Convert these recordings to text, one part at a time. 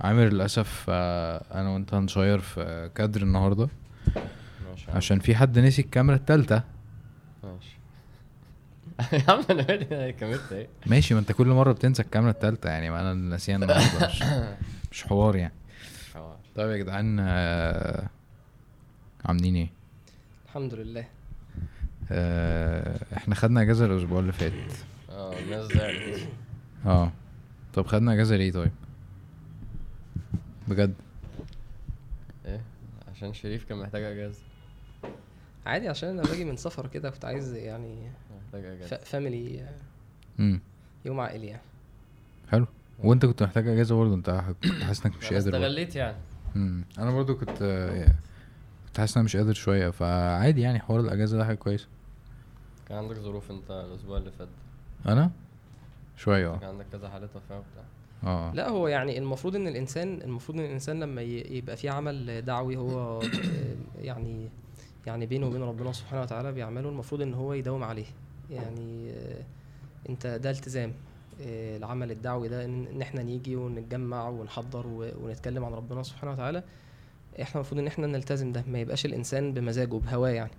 عامر للأسف آه، أنا وأنت هنشير في كادر النهارده. ماشي عشان في حد نسي الكاميرا التالتة. ماشي. يا عم أنا مالي كملت إيه؟ ماشي ما أنت كل مرة بتنسى الكاميرا التالتة يعني ما أنا اللي ناسيها النهارده. مش, مش حوار يعني. حوار. طيب يا جدعان آه، عاملين إيه؟ الحمد لله. آه، إحنا خدنا إجازة الأسبوع اللي فات. آه الناس زعلت. آه. طب خدنا إجازة ليه طيب؟ بجد. إيه عشان شريف كان محتاج أجازة. عادي عشان أنا باجي من سفر كده كنت عايز يعني محتاج أجازة. فاميلي امم يوم عائلي يعني. حلو. وأنت كنت محتاج أجازة برضه؟ أنت كنت حاسس إنك مش قادر برضه. استغليت يعني. امم أنا برضو كنت آه، كنت حاسس إن أنا مش قادر شوية فعادي يعني حوار الأجازة ده حاجة كويسة. كان عندك ظروف أنت الأسبوع اللي فات أنا؟ شوية آه. كان عندك كذا حالة وفاة وبتاع. آه. لا هو يعني المفروض إن الإنسان المفروض إن الإنسان لما يبقى في عمل دعوي هو آه، يعني يعني بينه وبين ربنا سبحانه وتعالى بيعمله المفروض إن هو يداوم عليه. يعني آه، أنت ده التزام آه، العمل الدعوي ده إن إحنا نيجي ونتجمع ونحضر ونتكلم عن ربنا سبحانه وتعالى. إحنا المفروض إن إحنا نلتزم ده ما يبقاش الإنسان بمزاجه بهواه يعني.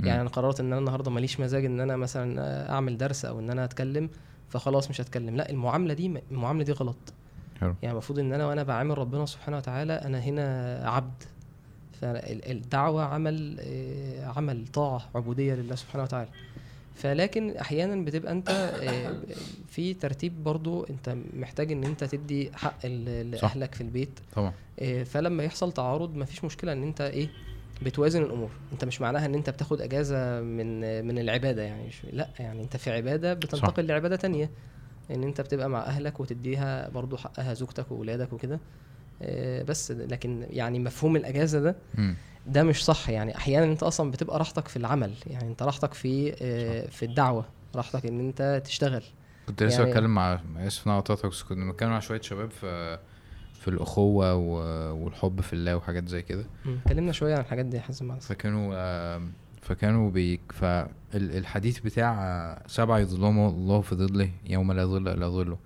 مم. يعني أنا قررت إن أنا النهارده ماليش مزاج إن أنا مثلا أعمل درس أو إن أنا أتكلم فخلاص مش هتكلم. لا المعاملة دي المعاملة دي غلط. حلو. يعني المفروض إن أنا وأنا بعامل ربنا سبحانه وتعالى أنا هنا عبد. فالدعوه عمل آه، عمل طاعة عبودية لله سبحانه وتعالى. فلكن أحيانا بتبقى أنت آه، في ترتيب برضو أنت محتاج إن أنت تدي حق. لاهلك في البيت. طبعا. آه، فلما يحصل تعارض مفيش مشكلة إن أنت إيه بتوازن الأمور. أنت مش معناها إن أنت بتاخد إجازة من من العبادة يعني. مش لا يعني أنت في عبادة بتنتقل لعبادة تانية. إن أنت بتبقى مع أهلك وتديها برضو حقها زوجتك واولادك وكده. آه، بس لكن يعني مفهوم الإجازة ده ده مش صح. يعني أحيانا أنت أصلا بتبقى راحتك في العمل. يعني أنت راحتك في آه، في الدعوة. راحتك إن أنت تشتغل. كنت لسه يعني- بتكلم مع اسف إن أنا قطعتك بس كنا بنتكلم مع شوية شباب في في الأخوة. والحب في الله وحاجات زي كده مم. اتكلمنا شوية عن الحاجات دي حازم. فكانوا فكانوا بي فالحديث بتاع سبعة يظلهم الله في ظله يوم لا ظل إلا ظله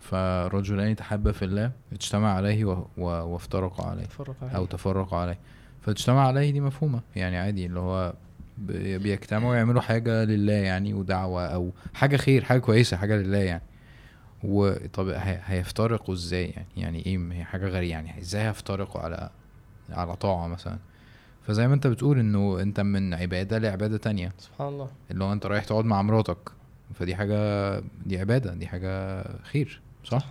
فرجلان تحابا في الله اجتمع عليه و... و... وافترقا عليه على أو تفرقوا عليه فاجتمع عليه دي مفهومة يعني عادي اللي هو بي- بيجتمعوا يعملوا حاجة لله يعني ودعوة أو حاجة خير حاجة كويسة حاجة لله يعني وطب هي- هيفترقوا إزاي يعني؟ يعني إيه هي حاجة غريبة يعني إزاي هيفترقوا على على طاعة مثلا؟ فزي ما انت بتقول انه انت من عبادة لعبادة تانية. سبحان الله. اللي هو انت رايح تقعد مع مراتك فدي حاجة دي عبادة دي حاجة خير صح؟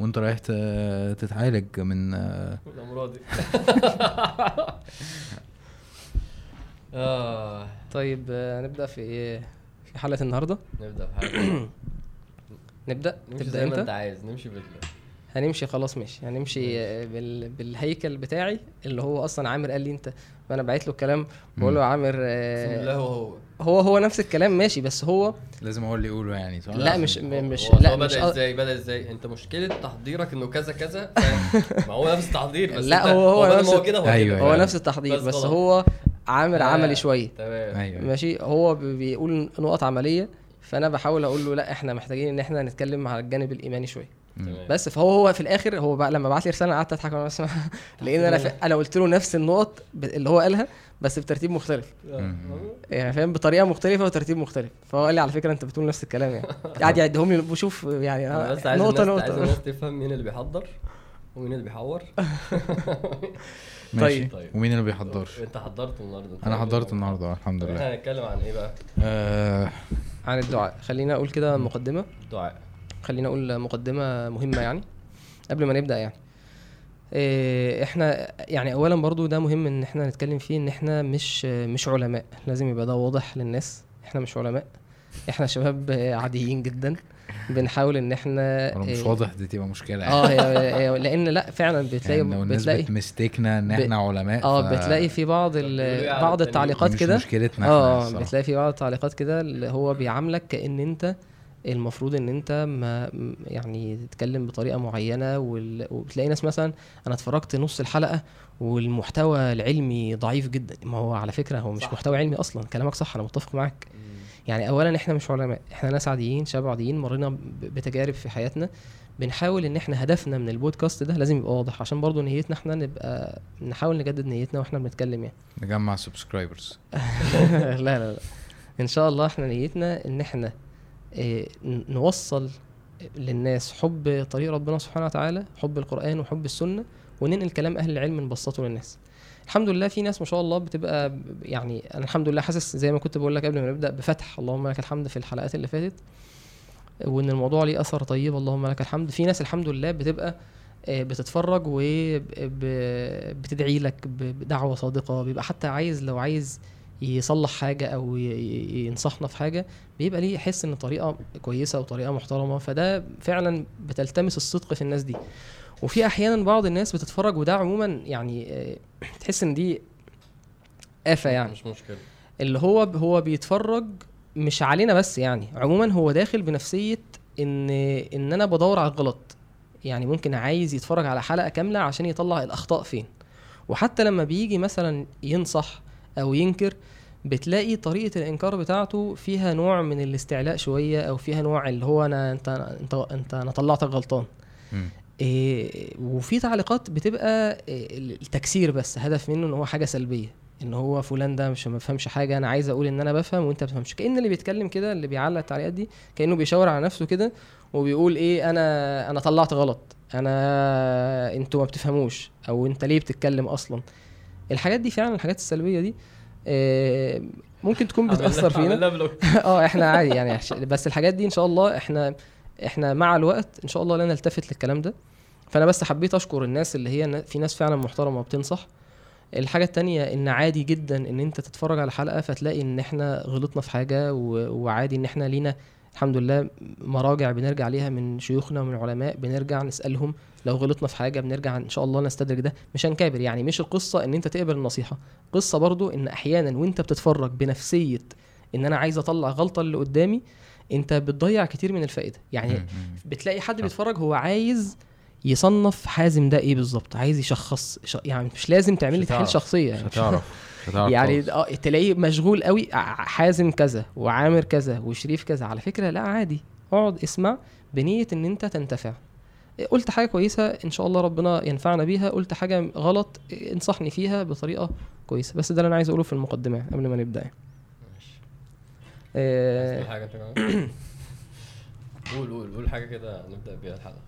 وانت رايح ت- تتعالج من الامراض دي آه. طيب آه، نبدا في إيه؟ في حلقة النهارده؟ نبدأ بحاجه نبدأ؟ نمشي تبدأ زي ما أنت؟ أنت عايز نمشي بال هنمشي خلاص ماشي. هنمشي آه، بال... بالهيكل بتاعي اللي هو أصلا عامر قال لي أنت فانا بعت له الكلام بقول له يا عامر بسم الله آه، وهو هو هو نفس الكلام ماشي بس هو لازم هو اللي يقوله يعني صح؟ لا مش هو- م- مش هو لا هو مش بدا إزاي؟ بدأ إزاي؟ أنت مشكلة تحضيرك إنه كذا كذا؟ ما هو نفس التحضير بس لا، انت- هو- هو ما نفس- هو كده هو أيوة، كده. هو أيوة. نفس التحضير بس بس. هو عامر آه، عملي شوية. تمام. أيوه ماشي؟ هو بي- بيقول نقط عملية فانا بحاول أقول له لا إحنا محتاجين ان إحنا نتكلم على الجانب الايماني شوية تمام. بس فهو هو في الآخر هو بقى لما بعت لي رسالة قعدت اضحك وأنا بسمع لأن أنا. أنا قلت له نفس النقط اللي هو قالها بس بترتيب مختلف. يعني فاهم بطريقة مختلفة وترتيب مختلف فهو قال لي على فكرة انت بتقول نفس الكلام يعني قاعد يعدهم لي بشوف يعني أنا بس عايز نقطة الناس عايز نقطه الناس تفهم مين اللي بيحضر ومين اللي بيحور ماشي طيب. طيب. ومين اللي بيحضرش؟ انت حضرت النهارده أنا حضرت. النهارده آه، الحمد لله إحنا هنتكلم عن إيه بقى؟ آه عن الدعاء. خلينا أقول كده مقدمة. دعاء. خلينا أقول مقدمة مهمة يعني قبل ما نبدأ يعني. إيه، إحنا يعني اولا برضو ده مهم إن إحنا نتكلم فيه إن إحنا مش مش علماء. لازم يبقى ده واضح للناس. إحنا مش علماء. إحنا شباب عاديين جدا. بنحاول إن إحنا ولو مش إيه، واضح دي تبقى مشكلة يعني آه هي هي- لأن لأ فعلا بتلاقي يعني لو الناس بتلاقي بتمستكنا إن ب- إحنا علماء آه ف- بتلاقي في بعض إيه بعض؟ التعليقات مش كده مشكلتنا إحنا آه. بتلاقي في بعض التعليقات كده اللي هو بيعاملك كأن أنت المفروض إن أنت ما يعني تتكلم بطريقة معينة وال... وبتلاقي ناس مثلا أنا اتفرجت نص الحلقة والمحتوى العلمي ضعيف جدا ما هو على فكرة هو مش صح. محتوى علمي أصلا كلامك صح أنا متفق معاك يعني اولا إحنا مش علماء إحنا ناس عاديين شباب عاديين مرينا بتجارب في حياتنا. بنحاول إن إحنا هدفنا من البودكاست ده لازم يبقى واضح عشان برضو نيتنا إحنا نبقى نحاول نجدد نيتنا وإحنا بنتكلم يعني. نجمع سبسكرايبرز لا لا لا. إن شاء الله إحنا نيتنا إن إحنا آه، ن- نوصل للناس حب طريق ربنا سبحانه وتعالى حب القرآن وحب السنة وننقل كلام أهل العلم نبسطه للناس. الحمد لله في ناس ما شاء الله بتبقى يعني أنا الحمد لله حاسس زي ما كنت بقول لك قبل ما نبدأ بفتح اللهم لك الحمد في الحلقات اللي فاتت وإن الموضوع ليه أثر طيب اللهم لك الحمد. في ناس الحمد لله بتبقى آه، بتتفرج وبتدعي لك بدعوة صادقة بيبقى حتى عايز لو عايز يصلح حاجة أو ينصحنا في حاجة بيبقى ليه يحس إن طريقة كويسة وطريقة محترمة. فده فعلا بتلتمس الصدق في الناس دي. وفي أحيانا بعض الناس بتتفرج وده عموما يعني آه، تحس إن دي آفة يعني. مش مشكلة. اللي هو هو بيتفرج مش علينا بس يعني. عموما هو داخل بنفسية إن إن أنا بدور على الغلط. يعني ممكن عايز يتفرج على حلقة كاملة عشان يطلع الأخطاء فين. وحتى لما بيجي مثلا ينصح أو ينكر بتلاقي طريقة الإنكار بتاعته فيها نوع من الاستعلاء شوية أو فيها نوع اللي هو أنا أنت أنت أنت أنا طلعتك غلطان. إيه وفي تعليقات بتبقى إيه التكسير بس هدف منه إن هو حاجة سلبية إن هو فلان ده مش ما بفهمش حاجة أنا عايز أقول إن أنا بفهم وأنت ما بتفهمش. كأن اللي بيتكلم كده اللي بيعلق التعليقات دي كأنه بيشاور على نفسه كده وبيقول إيه أنا أنا طلعت غلط أنا أنتوا ما بتفهموش أو أنت ليه بتتكلم أصلا؟ الحاجات دي فعلا الحاجات السلبية دي إيه ممكن تكون بتأثر فينا. آه إحنا عادي يعني بس الحاجات دي إن شاء الله إحنا إحنا مع الوقت ان شاء الله لا نلتفت للكلام ده. فأنا بس حبيت أشكر الناس اللي هي في ناس فعلا محترمة وبتنصح. الحاجة التانية إن عادي جدا إن أنت تتفرج على حلقة فتلاقي إن إحنا غلطنا في حاجة وعادي إن إحنا لينا الحمد لله مراجع بنرجع ليها من شيوخنا ومن العلماء بنرجع نسألهم لو غلطنا في حاجة بنرجع إن شاء الله نستدرك ده. مش هنكابر يعني مش القصة إن أنت تقبل النصيحة. قصة برضو إن أحيانا وأنت بتتفرج بنفسية إن أنا عايز أطلع غلطة اللي قدامي انت بتضيع كتير من الفائدة يعني. بتلاقي حد بيتفرج هو عايز يصنف حازم ده إيه بالظبط عايز يشخص ش... يعني مش لازم تعمل لي تحليل. شخصيه يعني مش هتعرف يعني. آه تلاقيه مشغول قوي حازم كذا وعامر كذا وشريف كذا على فكرة لا عادي اقعد اسمع بنية إن أنت تنتفع قلت حاجة كويسة إن شاء الله ربنا ينفعنا بيها قلت حاجة غلط انصحني فيها بطريقة كويسة بس ده اللي أنا عايز أقوله في المقدمة قبل ما نبدأ يعني. آه، عايز تقول حاجة أنت كمان؟ قول قول قول حاجة كده نبدأ بيها الحلقة.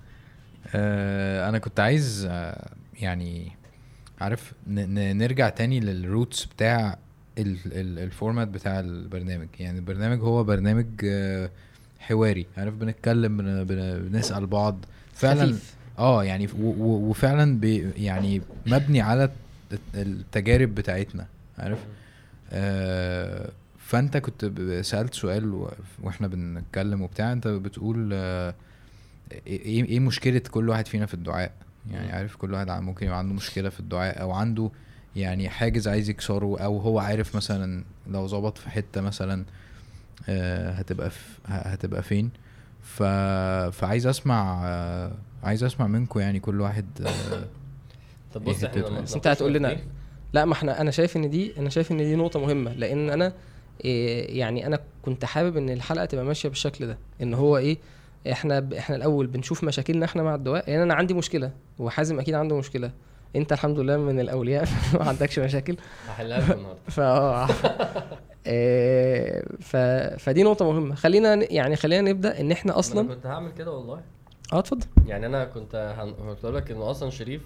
آه أنا كنت عايز آه يعني عارف نرجع تاني لل roots بتاع ال- ال- ال format بتاع البرنامج. يعني البرنامج هو برنامج آه حواري. عارف بنتكلم بن بن بنسأل بعض. فعلا خفيف. آه يعني وفعلا بي يعني مبني على الت- التجارب بتاعتنا. عارف؟ آه فانت كنت سألت سؤال وإحنا بنتكلم وبتاع انت بتقول آه إيه إيه مشكلة كل واحد فينا في الدعاء؟ يعني. عارف كل واحد ممكن يبقى عنده مشكلة في الدعاء أو عنده يعني حاجز عايز يكسره أو هو عارف مثلا لو ظبط في حتة مثلا آه، هتبقى في هتبقى فين؟ ف فعايز أسمع آه، عايز أسمع منكم يعني كل واحد طب إيه بص إحنا أنت هتقول لنا لا ما إحنا أنا شايف إن دي أنا شايف إن دي نقطة مهمة لأن أنا إيه يعني أنا كنت حابب إن الحلقة تبقى ماشية بالشكل ده إن هو إيه إحنا ب... إحنا الأول بنشوف مشاكلنا إحنا مع الدعاء لأن أنا عندي مشكلة وحازم أكيد عنده مشكلة. أنت الحمد لله من الأولياء ما عندكش مشاكل. هحلها النهارده. ف إيه ف... فدي نقطة مهمة. خلينا ن- يعني خلينا نبدأ إن إحنا أنا أصلا كنت هعمل كده والله. آه اتفضل. يعني أنا كنت هن... أقول لك إنه أصلا شريف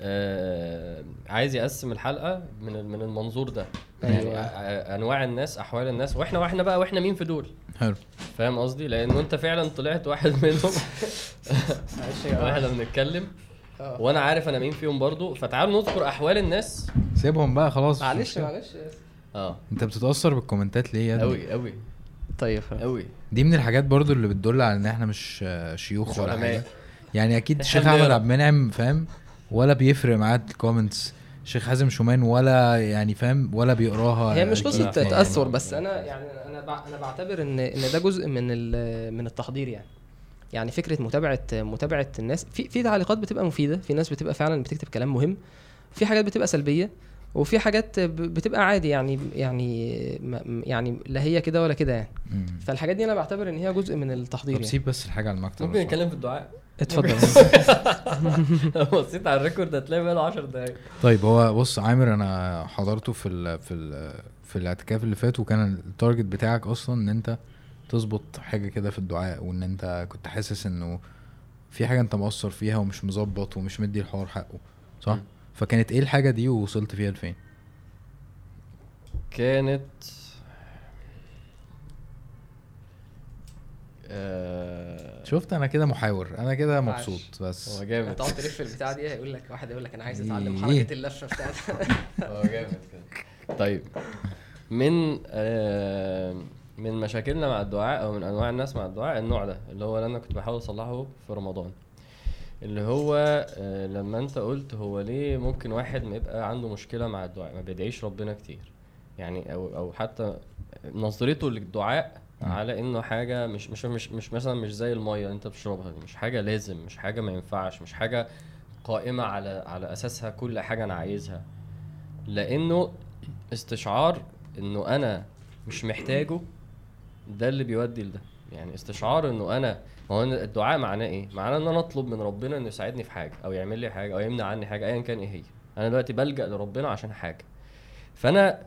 آه... عايز يقسم الحلقة من من المنظور ده. يعني أيوة. أنواع الناس أحوال الناس وإحنا وإحنا بقى وإحنا مين في دول. حلو. فاهم قصدي؟ لأنه أنت فعلا طلعت واحد منهم. وإحنا بنتكلم. آه. وأنا عارف أنا مين فيهم برضو. فتعالوا نذكر أحوال الناس. سيبهم بقى خلاص. معلش معلش. آه. أنت بتتأثر بالكومنتات ليه يا قوي قوي طيب. قوي دي من الحاجات برضو اللي بتدل على إن إحنا مش شيوخ ولا. حاجة. يعني أكيد الشيخ أحمد. عبد المنعم فاهم؟ ولا بيفرق معاه الكومنتس شيخ حازم شومان ولا يعني فاهم ولا بيقراها هي مش قصة يعني. تأثر بس أنا يعني أنا أنا بعتبر إن إن ده جزء من ال- من التحضير يعني يعني فكرة متابعة متابعة الناس في في تعليقات بتبقى مفيدة في ناس بتبقى فعلا بتكتب كلام مهم في حاجات بتبقى سلبية وفي حاجات ب- بتبقى عادي يعني يعني يعني لا هي كده ولا كده يعني. فالحاجات دي أنا بعتبر إن هي جزء من التحضير طب يعني سيب بس الحاجة على المكتب ممكن. نتكلم في الدعاء اتفضل. لو بصيت على ال record هتلاقي بقاله 10 دقايق. طيب هو بص عامر أنا حضرته في ال في ال في الاعتكاف اللي فات وكان ال target بتاعك أصلا إن أنت تظبط حاجة كده في الدعاء وإن أنت كنت حاسس إنه في حاجة أنت مقصر فيها ومش مظبط ومش مدي الحوار حقه صح؟ مم. فكانت إيه الحاجة دي ووصلت فيها لفين؟ كانت آه، شفت؟ أنا كده محاور. أنا كده. مبسوط بس. هو جامد. هتقعد تلف البتاعه دي هيقول لك واحد يقول لك أنا عايز إيه. اتعلم حركة اللفة بتاعتها هو جامد كده. طيب. من آه من مشاكلنا مع الدعاء أو من أنواع الناس مع الدعاء النوع ده اللي هو اللي أنا كنت بحاول أصلحه في رمضان. اللي هو آه لما أنت قلت هو ليه ممكن واحد ما يبقى عنده مشكلة مع الدعاء؟ ما بيدعيش ربنا كتير. يعني أو أو حتى نظرته للدعاء. على إنه حاجة مش مش مش مش مثلا مش زي المية أنت بتشربها دي مش حاجة لازم مش حاجة ما ينفعش مش حاجة قائمة على على أساسها كل حاجة أنا عايزها لأنه استشعار إنه أنا مش محتاجه ده اللي بيودي لده يعني استشعار إنه أنا ما هو الدعاء معناه إيه؟ معناه إن أنا أطلب من ربنا إنه يساعدني في حاجة أو يعمل لي حاجة أو يمنع عني حاجة ايا كان إيه هي. أنا دلوقتي بلجأ لربنا عشان حاجة. فأنا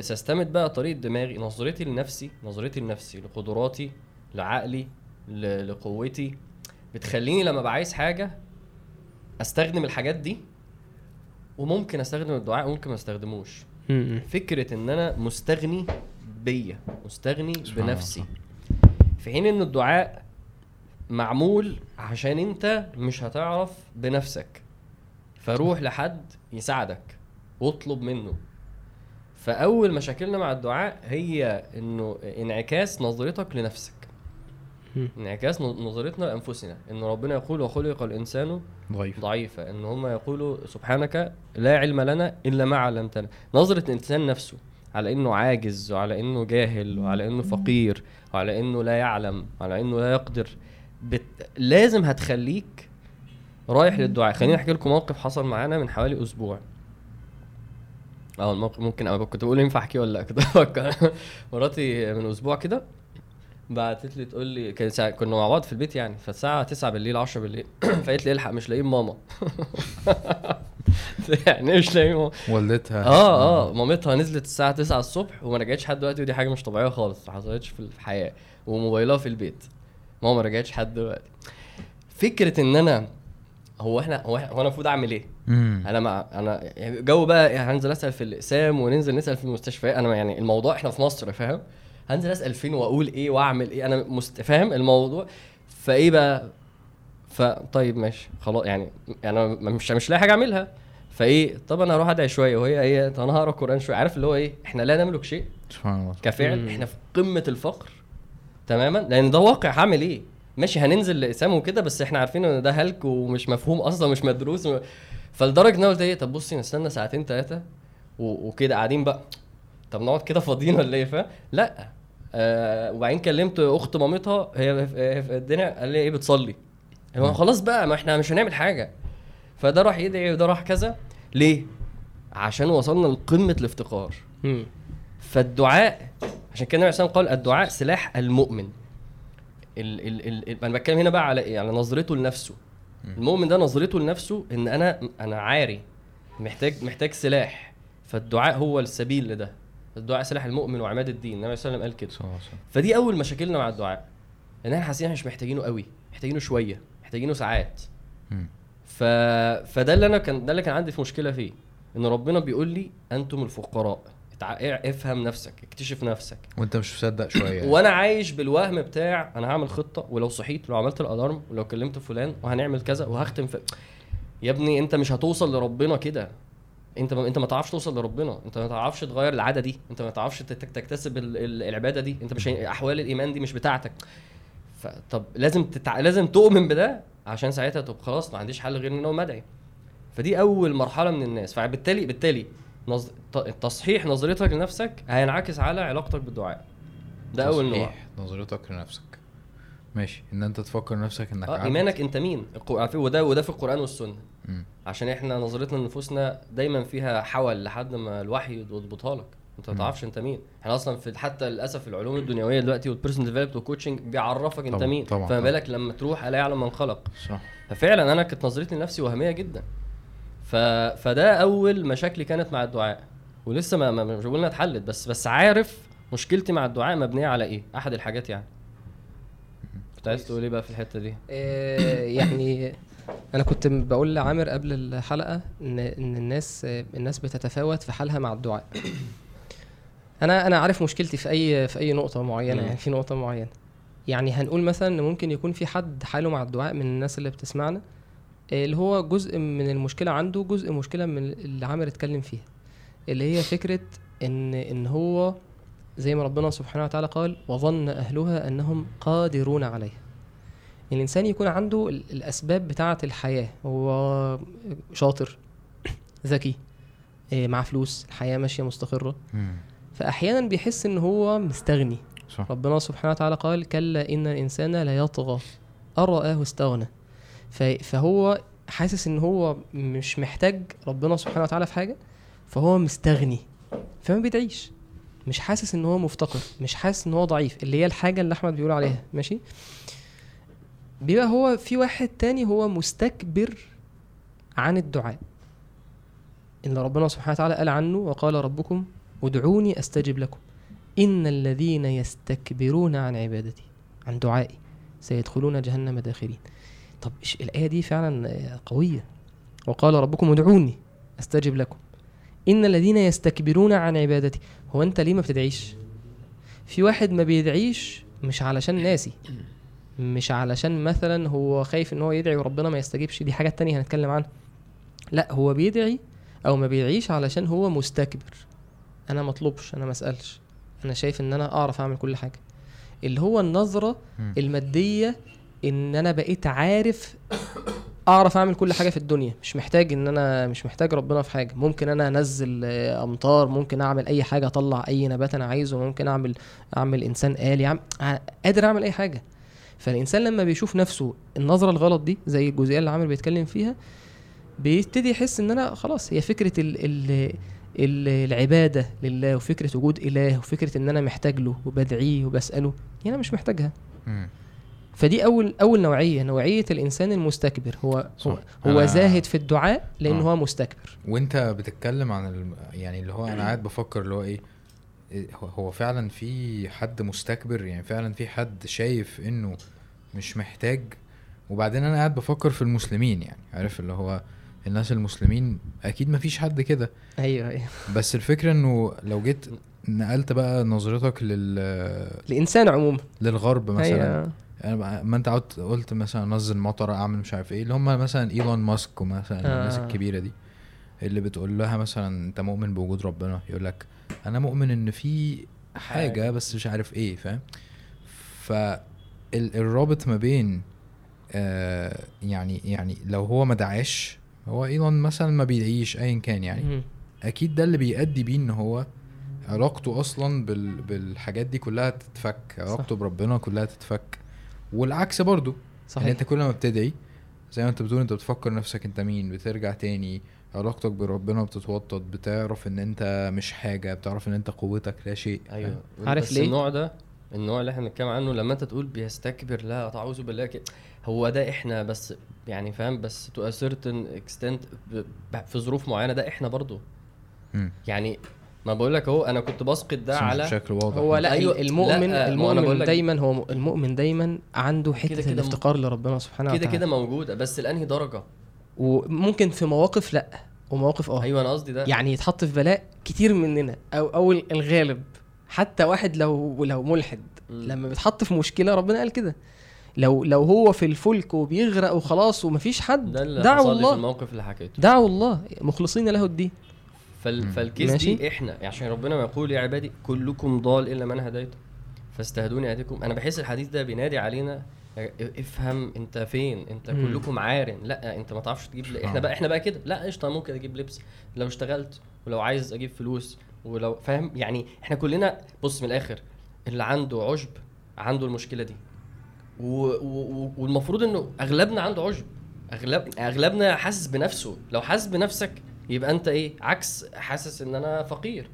سستمد بقى طريقة دماغي نظرتي لنفسي نظرتي لنفسي لقدراتي لعقلي لقوتي. بتخليني لما ببقى عايز حاجة استخدم الحاجات دي وممكن استخدم الدعاء وممكن ما استخدموش. فكرة إن أنا مستغني بيا مستغني بنفسي. في حين إن الدعاء معمول عشان أنت مش هتعرف بنفسك فروح لحد يساعدك واطلب منه. فأول مشاكلنا مع الدعاء هي إنه انعكاس نظرتك لنفسك. انعكاس نظرتنا لأنفسنا. ان ربنا يقول وخلق الإنسان ضعيف ضعيفة إن هم يقولوا سبحانك لا علم لنا إلا ما علمتنا. نظرة الإنسان نفسه على إنه عاجز وعلى إنه جاهل وعلى إنه فقير وعلى إنه لا يعلم وعلى إنه لا يقدر. بت... لازم هتخليك رايح للدعاء. خليني أحكي لكم موقف حصل معانا من حوالي أسبوع. آه الموقف ممكن أنا كنت بقول ينفع أحكيه ولا لأ؟ كنت بفكر. مراتي من أسبوع كده بعتت لي تقول لي كان كنا مع بعض في البيت يعني فالساعة 9 بالليل 10 بالليل. فقالت لي الحق مش لاقيين ماما. يعني مش لاقيين ماما. والدتها. آه آه مامتها نزلت الساعة 9 الصبح وما رجعتش لحد دلوقتي ودي حاجة مش طبيعية خالص ما حصلتش في الحياة. وموبايلها في البيت. ماما ما رجعتش لحد دلوقتي. فكرة إن أنا هو إحنا هو, هو أنا المفروض أعمل إيه؟ مم. أنا مع أنا يعني جو بقى يعني هنزل أسأل في الأقسام وننزل نسأل في المستشفيات. أنا يعني الموضوع إحنا في مصر فاهم؟ هنزل أسأل فين وأقول إيه وأعمل إيه؟ أنا مست... فاهم الموضوع؟ فإيه بقى؟ فطيب ماشي خلاص يعني أنا مش مش لاقي حاجة أعملها. فإيه؟ طب أنا هروح أدعي شوية وهي إيه؟ طب أنا هقرأ القرآن شوية. عارف اللي هو إيه؟ إحنا لا نملك شيء سبحان الله. كفعل مم. إحنا في قمة الفقر تماما؟ لأن ده واقع هعمل إيه؟ ماشي هننزل لاقسام وكده بس إحنا عارفين إن ده هلك ومش مفهوم أصلا مش مدروس. و... فلدرجة إن أنا قلت إيه طب بصي نستنى ساعتين ثلاثة و... وكده قاعدين بقى. طب نقعد كده فاضيين ولا إيه فاهم؟ لأ. آه وبعدين كلمت أخت مامتها هي في الدنيا قال لي إيه بتصلي. هو. خلاص بقى ما إحنا مش هنعمل حاجة. فده راح يدعي وده راح كذا. ليه؟ عشان وصلنا لقمة الافتقار. فالدعاء عشان كده النبي عليه قال الدعاء سلاح المؤمن. ال ال ال ال أنا بتكلم هنا بقى على إيه؟ على نظرته لنفسه. المؤمن ده نظرته لنفسه إن أنا أنا عاري محتاج محتاج سلاح. فالدعاء هو السبيل لده. الدعاء سلاح المؤمن وعماد الدين. النبي صلى الله عليه وسلم قال كده. فدي أول مشاكلنا مع الدعاء. إن إحنا حاسين إحنا مش محتاجينه قوي محتاجينه شوية محتاجينه ساعات. ف... فده اللي أنا كان ده اللي كان عندي في مشكلة فيه. إن ربنا بيقول لي أنتم الفقراء. اتع... افهم نفسك اكتشف نفسك. وانت مش مصدق شوية وأنا عايش بالوهم بتاع أنا هعمل خطة ولو صحيت لو عملت الألارم ولو كلمت فلان وهنعمل كذا وهختم في يا ابني انت مش هتوصل لربنا كده. انت ما انت ما تعرفش توصل لربنا. انت ما تعرفش تغير العادة دي. انت ما تعرفش تك- تكتسب ال- ال- العبادة دي. انت مش أحوال الإيمان دي مش بتاعتك. فطب لازم تتع... لازم تؤمن بده عشان ساعتها طب خلاص ما عنديش حل غير إن أقوم أدعي. فدي أول مرحلة من الناس. فبالتالي بالتالي نظ... تصحيح نظرتك لنفسك هينعكس على علاقتك بالدعاء. ده أول نوع تصحيح نظرتك لنفسك. ماشي. إن أنت تفكر نفسك إنك عبد. إيمانك أنت مين؟ وده وده في القرآن والسنة. مم. عشان إحنا نظرتنا لنفوسنا دايما فيها حول لحد ما الوحي يضبطها لك. أنت ما. تعرفش أنت مين. إحنا أصلا في حتى للأسف العلوم الدنيوية دلوقتي وال personal development وال coaching بيعرفك أنت مين. طبعاً، فما. بالك لما تروح الا يعلم من خلق. صح. ففعلا أنا كانت نظرتي لنفسي وهميه جدا. ف... فده أول مشاكلي كانت مع الدعاء. ولسه ما ما- مش بقول اتحلت بس بس عارف مشكلتي مع الدعاء مبنية على إيه؟ أحد الحاجات يعني. كنت عايز تقول إيه بقى في الحتة دي؟ آه، يعني أنا كنت بقول لعامر قبل الحلقة ان إن الناس الناس بتتفاوت في حالها مع الدعاء. أنا أنا عارف مشكلتي في اي في أي نقطة معينة. يعني في نقطة معينة. يعني هنقول مثلا إن ممكن يكون في حد حاله مع الدعاء من الناس اللي بتسمعنا اللي هو جزء من المشكلة عنده جزء مشكلة من اللي عامر اتكلم فيها. اللي هي فكرة إن إن هو زي ما ربنا سبحانه وتعالى قال وظن أهلها أنهم قادرون عليها. الإنسان يكون عنده ال- الأسباب بتاعة الحياة هو شاطر ذكي معاه فلوس الحياة ماشية مستقرة. فاحيانا بيحس إن هو مستغني. صح. ربنا سبحانه وتعالى قال كلا إن الإنسان لا يطغى. ان رآه استغنى. فهو حاسس إن هو مش محتاج ربنا سبحانه وتعالى في حاجة فهو مستغني فما بيدعيش. مش حاسس إن هو مفتقر مش حاسس إن هو ضعيف اللي هي الحاجة اللي أحمد بيقول عليها ماشي؟ بيبقى هو في واحد تاني هو مستكبر عن الدعاء. إن ربنا سبحانه وتعالى قال عنه وقال ربكم ادعوني أستجب لكم. إن الذين يستكبرون عن عبادتي عن دعائي سيدخلون جهنم داخلين طب إيش الآية دي فعلا قوية؟ وقال ربكم ادعوني أستجب لكم. إن الذين يستكبرون عن عبادتي هو أنت ليه ما بتدعيش؟ في واحد ما بيدعيش مش علشان ناسي مش علشان مثلا هو خايف إن هو يدعي وربنا ما يستجيبش دي حاجات تانية هنتكلم عنها. لا هو بيدعي أو ما بيدعيش علشان هو مستكبر. أنا مطلوبش أنا ما أسألش. أنا شايف إن أنا أعرف أعمل كل حاجة. اللي هو النظرة. المادية إن أنا بقيت عارف أعرف أعمل كل حاجة في الدنيا. مش محتاج إن أنا مش محتاج ربنا في حاجة. ممكن أنا أنزل آه، أمطار ممكن أعمل أي حاجة أطلع أي نبات أنا عايزه ممكن أعمل أعمل إنسان آلي عم... قادر أعمل أي حاجة. فالإنسان لما بيشوف نفسه النظرة الغلط دي زي الجزئية اللي عامر بيتكلم فيها بيبتدي يحس إن أنا خلاص هي فكرة ال ال ال العبادة لله وفكرة وجود إله وفكرة إن أنا محتاج له وبدعيه وبسأله يعني أنا مش محتاجها. فدي أول أول نوعية نوعية الإنسان المستكبر. هو هو, صح. هو أنا- زاهد في الدعاء لأن آه. هو مستكبر. وأنت بتتكلم عن الم... يعني اللي هو أنا قاعد بفكر اللي هو إيه إيه هو- هو فعلا في حد مستكبر؟ يعني فعلا في حد شايف إنه مش محتاج؟ وبعدين أنا قاعد بفكر في المسلمين يعني عارف اللي هو الناس المسلمين أكيد مفيش حد كده. أيوه أيوه. بس الفكرة إنه لو جيت نقلت بقى نظرتك لل الانسان عموما. للغرب مثلا. أيوة. يعني ما انت قلت قلت مثلا أنزل مطر أعمل مش عارف إيه اللي هم مثلا إيلون ماسك ومثلا الناس آه. الكبيرة دي اللي بتقول لها مثلا أنت مؤمن بوجود ربنا يقول لك أنا مؤمن إن في حاجة. بس مش عارف إيه فاهم فالرابط ما بين آه يعني يعني لو هو ما دعاش هو إيلون مثلا ما بيدعيش ايا كان يعني. أكيد ده اللي بيؤدي بيه إن هو علاقته أصلا بال... بالحاجات دي كلها تتفك علاقته بربنا كلها تتفك والعكس برضو يعني صحيح. أنت كل ما بتدعي زي ما أنت بتقول أنت بتفكر نفسك أنت مين بترجع تاني علاقتك بربنا بتتوطد بتعرف إن أنت مش حاجة بتعرف إن أنت قوتك لا شيء. أيوه. عارف بس ليه؟ النوع ده النوع اللي إحنا بنتكلم عنه لما أنت تقول بيستكبر لا أعوذ بالله كده هو ده إحنا بس يعني فاهم بس تو certain extent ب- ب- في ظروف معينة ده إحنا برضو. مم. يعني ما بقول لك اهو أنا كنت بسقط ده على بشكل واضح. هو لا أيوة، المؤمن لا، أنا المؤمن دايما هو م- المؤمن دايما عنده كده حتة كده م- الافتقار لربنا سبحانه كده وتعالى. كده موجودة بس لأنهي درجة؟ وممكن في مواقف لا ومواقف آه. أيوه أنا قصدي ده. يعني يتحط في بلاء كتير مننا أو أو الغالب. حتى واحد لو لو ملحد مم. لما بيتحط في مشكلة ربنا قال كده. لو لو هو في الفلك وبيغرق وخلاص ومفيش حد ده اللي دعوا حصل لي في الله. الموقف اللي حكيته. دعوا الله مخلصين له الدين. فال... فالكيس ماشي. دي إحنا يعني عشان ربنا ما يقول يا عبادي كلكم ضال إلا من هديته فاستهدوني أهديكم. أنا بحس الحديث ده بينادي علينا افهم أنت فين أنت مم. كلكم عارن لأ أنت ما تعرفش تجيب ل... إحنا آه. بقى إحنا بقى كده. لأ قشطة ممكن أجيب لبس. لو اشتغلت ولو عايز أجيب فلوس ولو فاهم؟ يعني إحنا كلنا بص من الآخر اللي عنده عجب عنده المشكلة دي. و... و... والمفروض إنه أغلبنا عنده عجب اغلب أغلبنا حاسس بنفسه. لو حاسس بنفسك يبقى انت إيه عكس حاسس ان أنا فقير.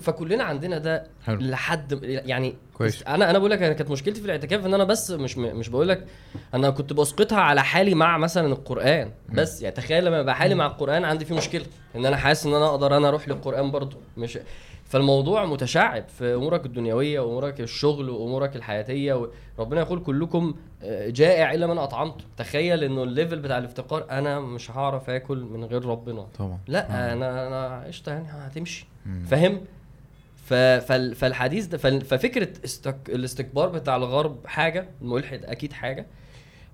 فكلنا عندنا ده حلو. لحد يعني كويس. أنا أنا بقول لك أنا كانت مشكلتي في الاعتكاف إن أنا بس مش مش بقول لك أنا كنت بسقطها على حالي مع مثلا القرآن بس. يعني تخيل لما يبقى حالي مع القرآن عندي فيه مشكلة إن أنا حاسس إن أنا أقدر أنا أروح للقرآن برضو مش فالموضوع متشعب في أمورك الدنيوية وأمورك الشغل وأمورك الحياتية ربنا يقول كلكم آه، جائع إلا من اطعمته تخيل إنه ال level بتاع الافتقار أنا مش هعرف آكل من غير ربنا. طبعا. لا أنا أنا قشطه يعني هتمشي. فاهم. فالحديث ده. ففكرة استك... الاستكبار بتاع الغرب حاجة الملحد أكيد حاجة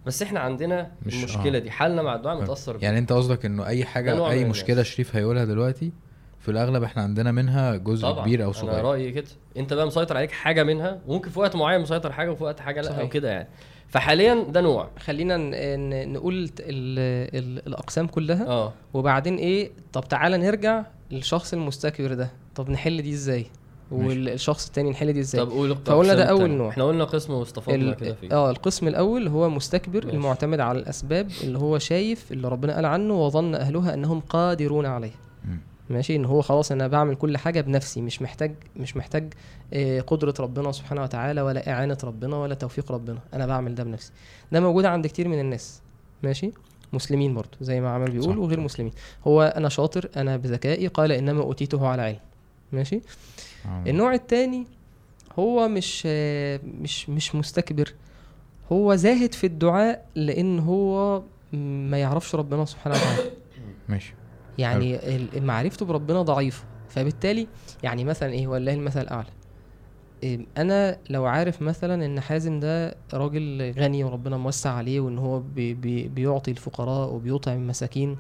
بس إحنا عندنا مش- المشكلة آه. دي حالنا مع الدعاء متأثر يعني أنت قصدك إنه أي حاجة نوع أي مشكلة الناس. شريف هيقولها دلوقتي في الأغلب إحنا عندنا منها جزء طبعا كبير أو أنا صغير رأيي كده أنت بقى مسيطر عليك حاجة منها وممكن في وقت معين مسيطر حاجة وفي وقت حاجة لأ صحيح. أو كده يعني فحاليا ده نوع خلينا نقول ت- ال- ال- الأقسام كلها آه وبعدين إيه طب تعالى نرجع للشخص المستكبر ده طب نحل دي إزاي. والشخص التاني نحل دي إزاي طب قول فقلنا ده التانية. نوع. إحنا قلنا قسم واستفدنا ال- كده فيه آه القسم الأول هو مستكبر ماشي. المعتمد على الأسباب اللي هو شايف اللي ربنا قال عنه وظن أهلها أنهم قادرون عليه. ماشي إن هو خلاص أنا بعمل كل حاجة بنفسي مش محتاج مش محتاج آه، قدرة ربنا سبحانه وتعالى ولا إعانة ربنا ولا توفيق ربنا أنا بعمل ده بنفسي ده موجود عند كتير من الناس ماشي مسلمين برضو زي ما عمل بيقول صح. وغير مسلمين. هو أنا شاطر أنا بذكائي قال إنما أوتيته على علم. ماشي؟ آه. النوع التاني هو مش مش مش مستكبر. هو زاهد في الدعاء لأن هو ما يعرفش ربنا سبحانه وتعالى. ماشي. يعني معرفته بربنا ضعيفة. فبالتالي يعني مثلا إيه؟ والله المثل الأعلى. أنا لو عارف مثلا إن حازم ده راجل غني وربنا موسع عليه وإن هو بي بي بيعطي الفقراء وبيطعم المساكين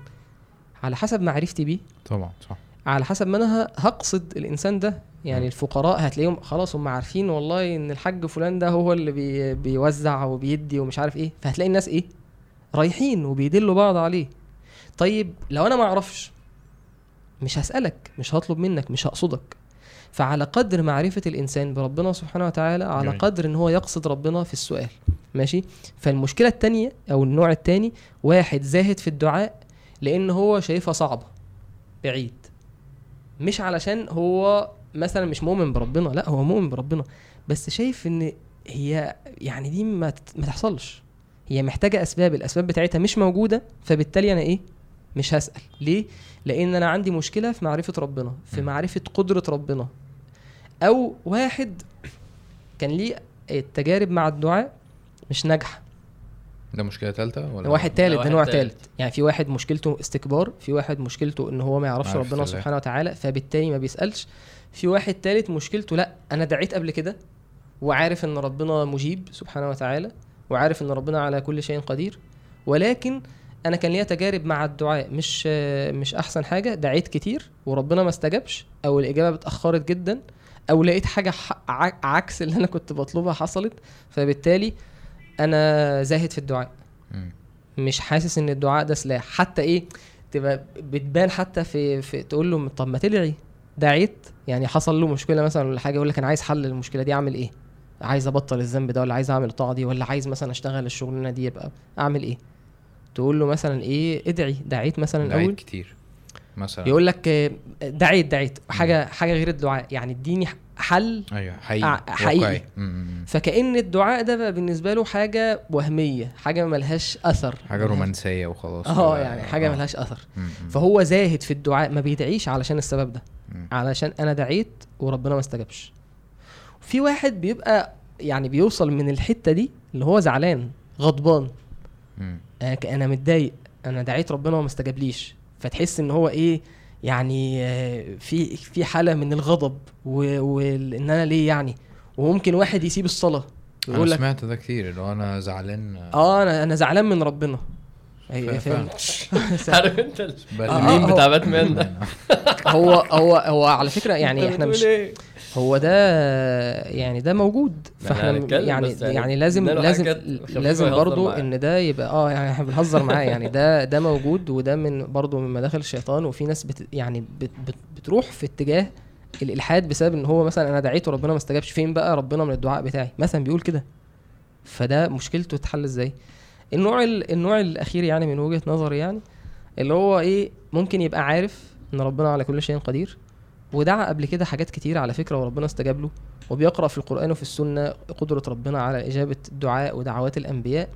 على حسب معرفتي بيه. طبعا صح. على حسب ما أنا هقصد الإنسان ده. يعني مم. الفقراء هتلاقيهم خلاص هم عارفين والله إن الحاج فلان ده هو اللي بي بيوزع وبيدي ومش عارف إيه. فهتلاقي الناس إيه؟ رايحين وبيدلوا بعض عليه. طيب لو أنا ما أعرفش مش هسألك مش هطلب منك مش هقصدك. فعلى قدر معرفة الإنسان بربنا سبحانه وتعالى على جميل. قدر إن هو يقصد ربنا في السؤال. ماشي؟ فالمشكلة التانية أو النوع التاني واحد زاهد في الدعاء لأن هو شايفها صعبة بعيد. مش علشان هو مثلا مش مؤمن بربنا لا هو مؤمن بربنا. بس شايف إن هي يعني دي ما تحصلش. هي محتاجة أسباب الأسباب بتاعتها مش موجودة فبالتالي أنا إيه؟ مش هسأل. ليه؟ لأن أنا عندي مشكلة في معرفة ربنا في. معرفة قدرة ربنا أو واحد كان ليه التجارب مع الدعاء مش ناجحة ده مشكلة ثالثه ولا واحد تالت ده واحد نوع تالت. تالت يعني في واحد مشكلته استكبار في واحد مشكلته إن هو ما يعرفش ربنا الله. سبحانه وتعالى فبالتالي ما بيسألش في واحد تالت مشكلته لأ أنا دعيت قبل كده وعارف إن ربنا مجيب سبحانه وتعالى وعارف إن ربنا على كل شيء قدير ولكن أنا كان ليا تجارب مع الدعاء مش مش أحسن حاجة دعيت كتير وربنا ما استجابش أو الإجابة اتأخرت جدا أو لقيت حاجة عكس اللي أنا كنت بطلبها حصلت فبالتالي أنا زاهد في الدعاء. مش حاسس إن الدعاء ده سلاح. حتى إيه تبقى بتبان حتى في, في تقول له طب ما تدعي دعيت يعني حصل له مشكلة مثلا ولا حاجة يقول لك أنا عايز حل المشكلة دي أعمل إيه؟ عايز أبطل الذنب ده ولا عايز أعمل الطاعة دي ولا عايز مثلا أشتغل الشغلانة دي يبقى أعمل إيه؟ تقول له مثلا إيه ادعي دعيت مثلا دعيت الأول؟ كتير مثلا. يقول لك آه، دعيت دعيت. حاجة حاجة غير الدعاء. يعني اديني حل أيوه حقيقي ع- حقيقي. فكأن الدعاء ده بقى بالنسبة له حاجة وهمية حاجة ملهاش أثر. حاجة رومانسية وخلاص. آه يعني حاجة آه. ملهاش أثر. مم. فهو زاهد في الدعاء ما بيدعيش علشان السبب ده. مم. علشان أنا دعيت وربنا ما استجابش. في واحد بيبقى يعني بيوصل من الحتة دي اللي هو زعلان غضبان. مم. أنا ك- أنا متضايق. أنا دعيت ربنا وما استجابليش. فتحس إن هو إيه يعني آه، في في حالة من الغضب وان أنا ليه يعني؟ وممكن واحد يسيب الصلاة أنا يقول لك سمعت ده كتير اللي هو أنا زعلان. آه أنا أنا زعلان من ربنا. هي فاهم. عارف أنت آه، الميم هو- بتاع باتمان ده؟ هو هو هو على فكرة يعني إحنا مش إيه؟ هو ده يعني ده موجود. فاحنا يعني يعني يعني لازم لازم لازم برضو معاها. إن ده يبقى آه يعني إحنا بنهزر معاه. يعني ده ده موجود وده من برضو من مداخل الشيطان وفي ناس بت يعني بت بت بتروح في اتجاه الإلحاد بسبب إن هو مثلا أنا دعيت وربنا ما استجابش فين بقى؟ ربنا من الدعاء بتاعي. مثلا بيقول كده. فده مشكلته تتحل إزاي؟ النوع ال- النوع الأخير يعني من وجهة نظري يعني اللي هو إيه ممكن يبقى عارف إن ربنا على كل شيء قدير ودعا قبل كده حاجات كتير على فكرة وربنا استجاب له وبيقرأ في القرآن وفي السنة قدرة ربنا على إجابة الدعاء ودعوات الأنبياء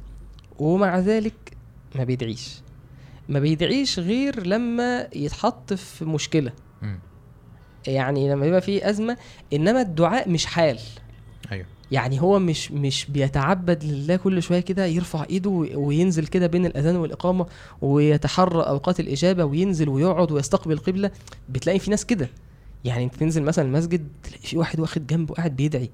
ومع ذلك ما بيدعيش. ما بيدعيش غير لما يتحط في مشكلة. مم. يعني لما يبقى فيه أزمة إنما الدعاء مش حال. أيوه. يعني هو مش مش بيتعبد لله كل شوية كده يرفع إيده وي- وينزل كده بين الأذان والإقامة ويتحرى أوقات الإجابة وينزل ويقعد ويستقبل القبله بتلاقي في ناس كده. يعني انت تنزل مثلا المسجد تلاقي في واحد واخد جنبه قاعد بيدعي.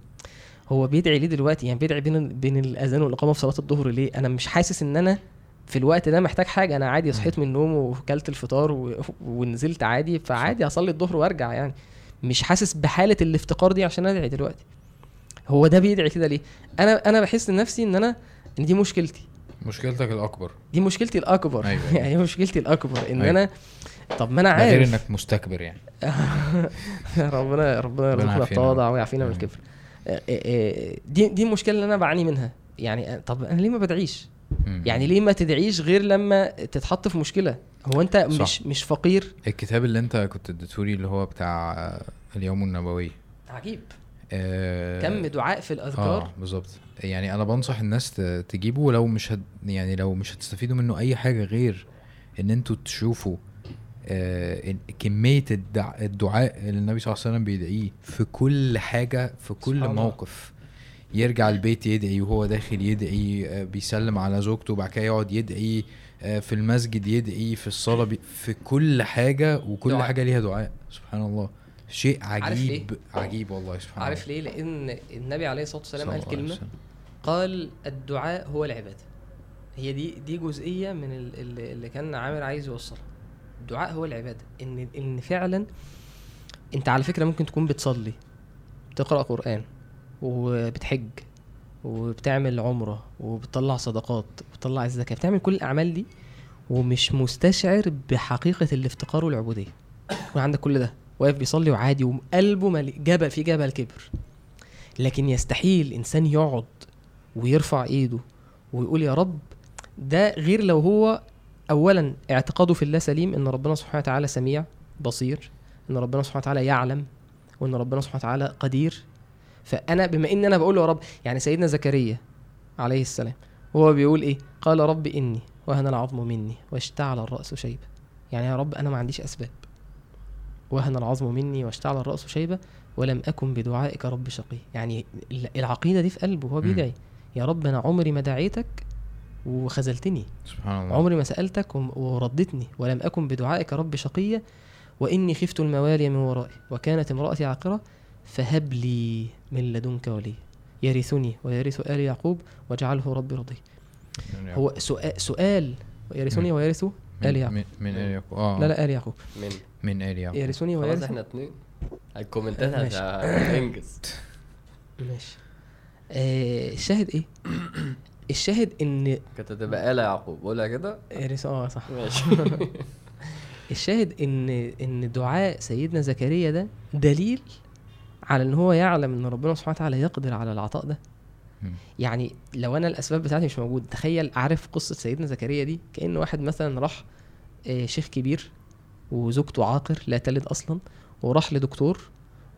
هو بيدعي ليه دلوقتي؟ يعني بيدعي بين بين الأذان والإقامة في صلاة الظهر ليه؟ أنا مش حاسس إن أنا في الوقت ده محتاج حاجة. أنا عادي صحيت من النوم وكلت الفطار و... ونزلت عادي فعادي أصلي الظهر وأرجع يعني. مش حاسس بحالة الافتقار دي عشان أدعي دلوقتي. هو ده بيدعي كده ليه؟ أنا أنا بحس نفسي إن أنا إن دي مشكلتي. مشكلتك الأكبر. دي مشكلتي الأكبر. أيوة، أيوة. يعني مشكلتي الأكبر إن أيوة. أنا طب ما أنا ده غير عارف. إنك مستكبر يعني. ربنا ربنا يرزقنا. التواضع ويعافينا من. الكبر. آه، آه، آه، دي دي المشكلة اللي أنا بعاني منها. يعني طب أنا ليه ما بدعيش. يعني ليه ما تدعيش غير لما تتحط في مشكلة؟ هو أنت صح. مش مش فقير؟ الكتاب اللي أنت كنت اديتهولي اللي هو بتاع اليوم النبوي. عجيب. آه، كم دعاء في الأذكار؟ آه بالظبط. يعني أنا بنصح الناس تجيبه ولو مش هد يعني لو مش هتستفيدوا منه أي حاجة غير إن أنتوا تشوفوا كمية الدع... الدعاء اللي النبي صلى الله عليه وسلم بيدعيه في كل حاجة في كل. موقف يرجع البيت يدعي وهو داخل يدعي آه بيسلم على زوجته وبعد كده يقعد يدعي آه في المسجد يدعي في الصلاة. في كل حاجة وكل دعاء. حاجة ليها دعاء سبحان الله شيء عارف ليه؟ عجيب عجيب والله سبحان عارف الله ليه لأن النبي عليه الصلاة والسلام قال كلمة. قال الدعاء هو العبادة هي دي دي جزئية من ال- اللي اللي كان عامر عايز يوصلها الدعاء هو العبادة. إن إن فعلا أنت على فكرة ممكن تكون بتصلي بتقرأ قرآن وبتحج وبتعمل عمرة وبتطلع صدقات وبتطلع الزكاة بتعمل كل الأعمال دي ومش مستشعر بحقيقة الافتقار والعبودية. يكون عندك كل ده واقف بيصلي وعادي وقلبه ملي جبل في جبل كبر. لكن يستحيل إنسان يقعد ويرفع إيده ويقول يا رب ده غير لو هو اولا اعتقاده في الله سليم إن ربنا سبحانه وتعالى سميع بصير إن ربنا سبحانه وتعالى يعلم وإن ربنا سبحانه وتعالى قدير. فأنا بما ان أنا بقول له يا رب يعني سيدنا زكريا عليه السلام وهو بيقول إيه؟ قال رب إني وهن العظم مني واشتعل الرأس شيبة. يعني يا رب أنا ما عنديش أسباب. وهن العظم مني واشتعل الرأس شيبة ولم أكن بدعائك رب شقي. يعني ال- العقيدة دي في قلبه وهو. بيدعي يا رب أنا عمري ما دعيتك وخذلتني. سبحان الله. عمري ما سألتك وردتني ولم أكن بدعائك رب شقيا وإني خفت الموالي من ورائي وكانت امرأتي عاقرة فهب لي من لدنك ولي. يرثني ويرث آل يعقوب واجعله ربي رضي هو سؤال, سؤال يرثني. ويرث آل من يعقوب. من, من آل يعقوب. آه. لا لا آل يعقوب. من. من آل يعقوب. يرثني خلاص ويرث إحنا اتنين. الكومنتات. هتنجز. ماشي. آه الشاهد إيه؟ الشاهد إن كانت هتبقى آلة يعقوب. قولها كده. يرث آه صح. ماشي. الشاهد إن إن دعاء سيدنا زكريا ده دليل على إن هو يعلم إن ربنا سبحانه وتعالى يقدر على العطاء ده. يعني لو أنا الأسباب بتاعتي مش موجود تخيل عارف قصة سيدنا زكريا دي؟ كأن واحد مثلا راح آه، شيخ كبير وزوجته عاقر لا تلد أصلا وراح لدكتور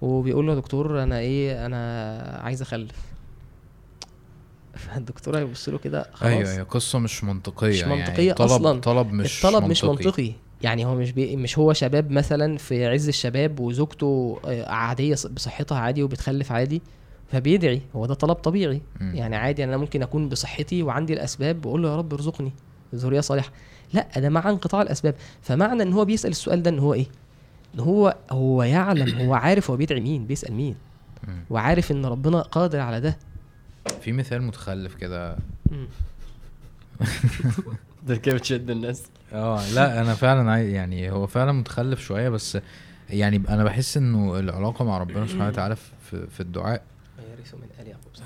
وبيقول له يا دكتور أنا إيه أنا عايز أخلف. فالدكتور هيبص له كده خلاص. أيوه هي قصة مش منطقية مش يعني. منطقية طلب أصلاً. طلب مش الطلب منطقي. مش منطقي. يعني هو مش بي... مش هو شباب مثلا في عز الشباب وزوجته آه، عادية بصحتها عادي وبتخلف عادي فبيدعي. هو ده طلب طبيعي. مم. يعني عادي أنا ممكن أكون بصحتي وعندي الأسباب بقول له يا رب ارزقني ذرية صالحة. لا ده مع انقطاع الأسباب. فمعنى إن هو بيسأل السؤال ده إن هو إيه؟ إن هو هو يعلم هو عارف هو بيدعي مين بيسأل مين. وعارف إن ربنا قادر على ده. في مثال متخلف كده. ده كده بتشد الناس. آه لا أنا فعلا عايز يعني هو فعلا متخلف شوية بس يعني أنا بحس إنه العلاقة مع ربنا سبحانه وتعالى في, في الدعاء.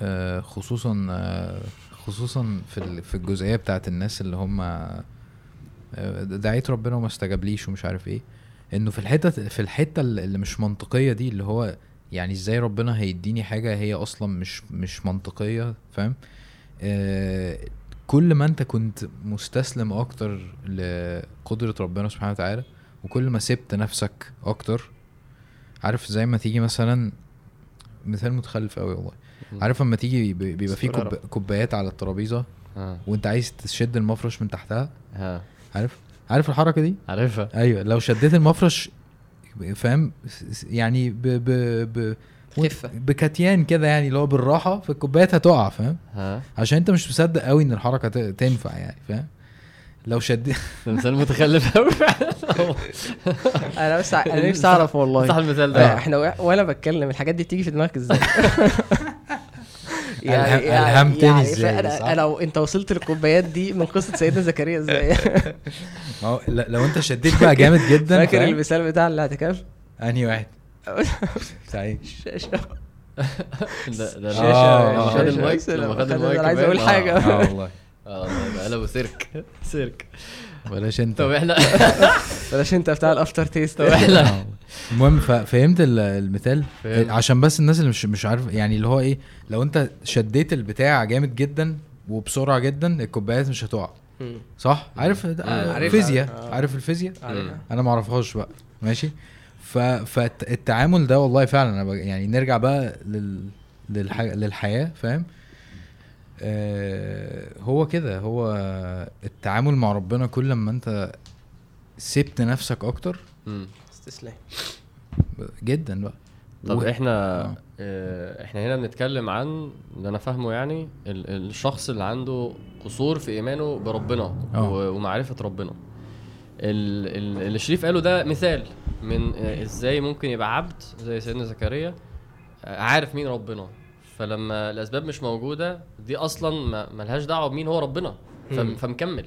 آه، خصوصا آه، خصوصا في ال- في الجزئية بتاعت الناس اللي هم آه، دعيت ربنا وما استجابليش ومش عارف إيه. إنه في الحتة في الحتة اللي مش منطقية دي اللي هو يعني إزاي ربنا هيديني حاجة هي أصلا مش مش منطقية فاهم؟ آه كل ما انت كنت مستسلم أكتر لقدرة ربنا سبحانه وتعالى وكل ما سبت نفسك أكتر عارف زي ما تيجي مثلا مثال متخلف قوي والله. عارف لما تيجي بي- بيبقى في كوب... كوبايات على الترابيزة ها. وانت عايز تشد المفرش من تحتها؟ ها. عارف؟ عارف الحركة دي؟ عارفها. أيوه لو شديت المفرش فاهم؟ يعني ب ب ب خفة. بكتيان كده يعني اللي هو بالراحة فالكوبايات هتقع فاهم؟ ها. عشان انت مش مصدق قوي ان الحركة تنفع يعني فاهم؟ لو شديت ده مثال متخلف قوي أنا بس أنا نفسي أعرف والله. صح المثال آه، ده إحنا و- وأنا بتكلم الحاجات دي بتيجي في دماغك إزاي؟ ألهم- ألهمتني إزاي، فأنا- صح؟ أنا أنت وصلت للكوبايات دي من قصة سيدنا زكريا إزاي؟ ما هو لو أنت شديت بقى جامد جدا فاكر؟ المثال بتاع الاعتكاف؟ أنهي واحد سعيد الشاشه ده ده آه، لما خد. المايك لما خد المايك أنا عايز. أقول آه. حاجة آه والله آه ده قلبه سيرك سيرك بلاش انت طب إحنا بلاش انت بتاع الأفتر تيست طب إحنا آه. المهم فهمت ال- المثال فهمت. عشان بس الناس اللي مش مش عارف يعني اللي هو إيه لو انت شديت البتاع جامد جدا وبسرعة جدا الكوبايات مش هتقع. صح عارف. عارفها. فيزياء آه. عارف الفيزياء. أنا ما أعرفهاش بقى ماشي فالتعامل ده والله فعلا يعني نرجع بقى لل للح... للحياة فاهم آه هو كده هو التعامل مع ربنا كل ما انت سبت نفسك أكتر. استسلام جدا بقى طب و- إحنا آه. آه إحنا هنا بنتكلم عن اللي أنا فاهمه يعني ال- الشخص اللي عنده قصور في إيمانه بربنا آه. و- ومعرفة ربنا ال- ال- اللي شريف قاله ده مثال من آه إزاي ممكن يبقى عبد زي سيدنا زكريا عارف مين ربنا فلما الأسباب مش موجودة دي أصلا ما ملهاش دعوة بمين هو ربنا. فمكمل.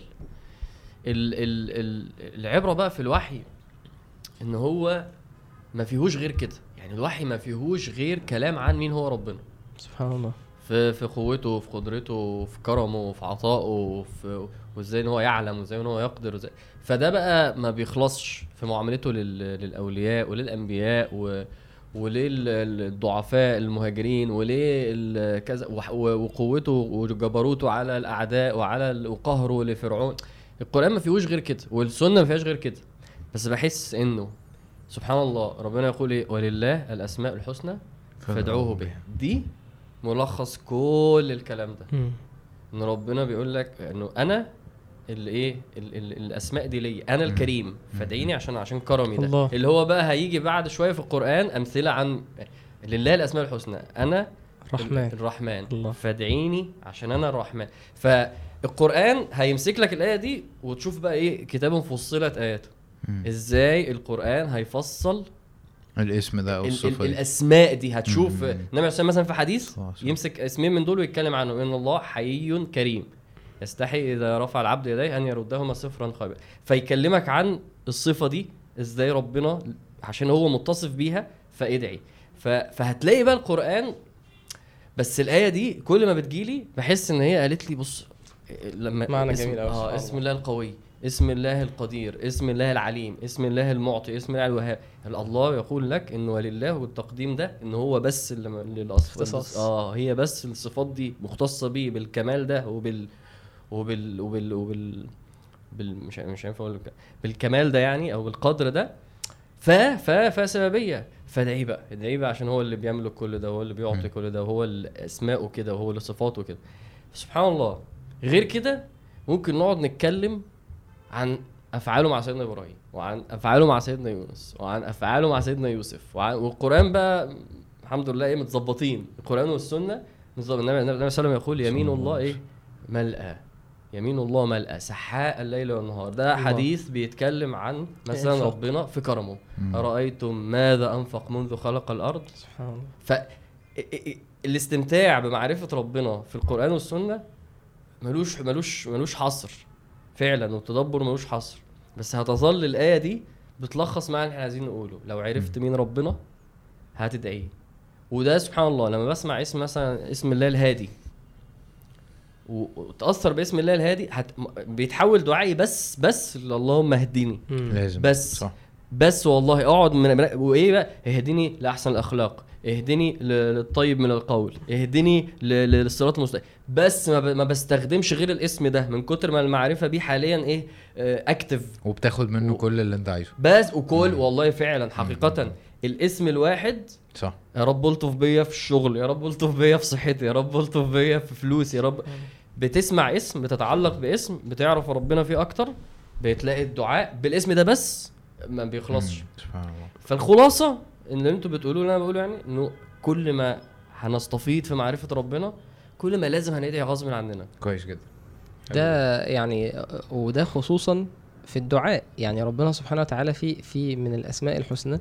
ال ال ال العبرة بقى في الوحي إن هو ما فيهوش غير كده. يعني الوحي ما فيهوش غير كلام عن مين هو ربنا. سبحان الله. في في قوته في قدرته في كرمه في عطائه في وإزاي إن هو يعلم وإزاي إن هو يقدر وإزاي. فده بقى ما بيخلصش في معاملته لل... للأولياء وللأنبياء و... وللضعفاء المهاجرين وليه ال- كذا وقوته وجبروته على الأعداء وعلى وقهره لفرعون. القرآن ما فيهوش غير كده والسنة ما فيهاش غير كده. بس بحس إنه سبحان الله ربنا يقول إيه؟ ولله الأسماء الحسنى فادعوه بها دي ملخص كل الكلام ده. إن ربنا بيقول لك إنه أنا اللي إيه ال ال الأسماء دي ليا. أنا الكريم. فادعيني عشان عشان كرمي ده. الله. اللي هو بقى هيجي بعد شوية في القرآن أمثلة عن لله الأسماء الحسنى. أنا الرحمن الرحمن. الله. فادعيني عشان أنا الرحمن. فالقران هيمسك لك الآية دي وتشوف بقى إيه كتاب فصلت آياته. إزاي القرآن هيفصل الاسم ده أو ال- ال- الصفة دي. الأسماء دي؟ هتشوف. النبي عليه الصلاة مثلا في حديث. يمسك اسمين من دول ويتكلم عنهم. إن الله حي كريم. يستحي إذا رفع العبد يديه أن يردهما صفرا خابئا فيكلمك عن الصفة دي إزاي ربنا عشان هو متصف بيها فادعي فهتلاقي بقى القرآن بس الآية دي كل ما بتجيلي بحس إن هي قالت لي بص لما معنى اسم جميل آه اسم الله. القوي اسم الله القدير اسم الله العليم اسم الله المعطي اسم الله الوهاب الله يقول لك إن ولله والتقديم ده إن هو بس اللي للاصف اختصاص. آه هي بس الصفات دي مختصة بيه بالكمال ده وبال وبال وبال وبال بال مش مش عارف أقول لك بالكمال ده يعني أو بالقدر ده ف ف فسببية. فادعيه بقى؟ ادعيه بقى؟ عشان هو اللي بيملك كل ده وهو اللي بيعطي. كل ده وهو اللي اسماؤه كده وهو اللي صفاته كده. سبحان الله. غير كده ممكن نقعد نتكلم عن أفعاله مع سيدنا إبراهيم وعن أفعاله مع سيدنا يونس وعن أفعاله مع سيدنا يوسف وعن والقرآن بقى الحمد لله إيه متظبطين. القرآن والسنة النبي صلى الله عليه وسلم يقول يمين الله إيه؟ ملأى. يمين الله ملأى سحاء الليل والنهار. ده الله. حديث بيتكلم عن مثلا. ربنا في كرمه. مم. أرأيتم ماذا أنفق منذ خلق الأرض؟ سبحان الله. ف الاستمتاع بمعرفة ربنا في القرآن والسنة ملوش ملوش ملوش حصر. فعلا والتدبر ملوش حصر. بس هتظل الآية دي بتلخص معنى اللي إحنا عايزين نقوله. لو عرفت مين ربنا هتدعيه وده سبحان الله لما بسمع اسم مثلا اسم الله الهادي و- وتأثر باسم الله الهادي هت... بيتحول دعائي بس بس اللهم اهدني مم. لازم. بس. صح. بس والله اقعد من وإيه بقى؟ اهدني لأحسن الأخلاق اهدني للطيب من القول اهدني للصراط المستقيم. بس ما, ب... ما بستخدمش غير الاسم ده من كتر ما المعرفة بيه حاليا إيه آه، اكتف وبتاخد منه و- كل اللي أنت عايزه. بس وكل والله فعلا حقيقه الاسم الواحد صح. يا رب ألطف بيا في الشغل يا رب ألطف بيا في صحتي يا رب ألطف بيا في فلوسي يا رب. بتسمع اسم بتتعلق باسم بتعرف ربنا فيه أكتر بتلاقي الدعاء بالاسم ده بس ما بيخلصش. مم. سبحان الله. فالخلاصة اللي أنتوا بتقولوه اللي أنا بقوله يعني إنه كل ما هنستفيض في معرفة ربنا كل ما لازم هندعي غصب عننا. كويس جدا. ده يعني وده خصوصا في الدعاء. يعني ربنا سبحانه وتعالى في في من الأسماء الحسنى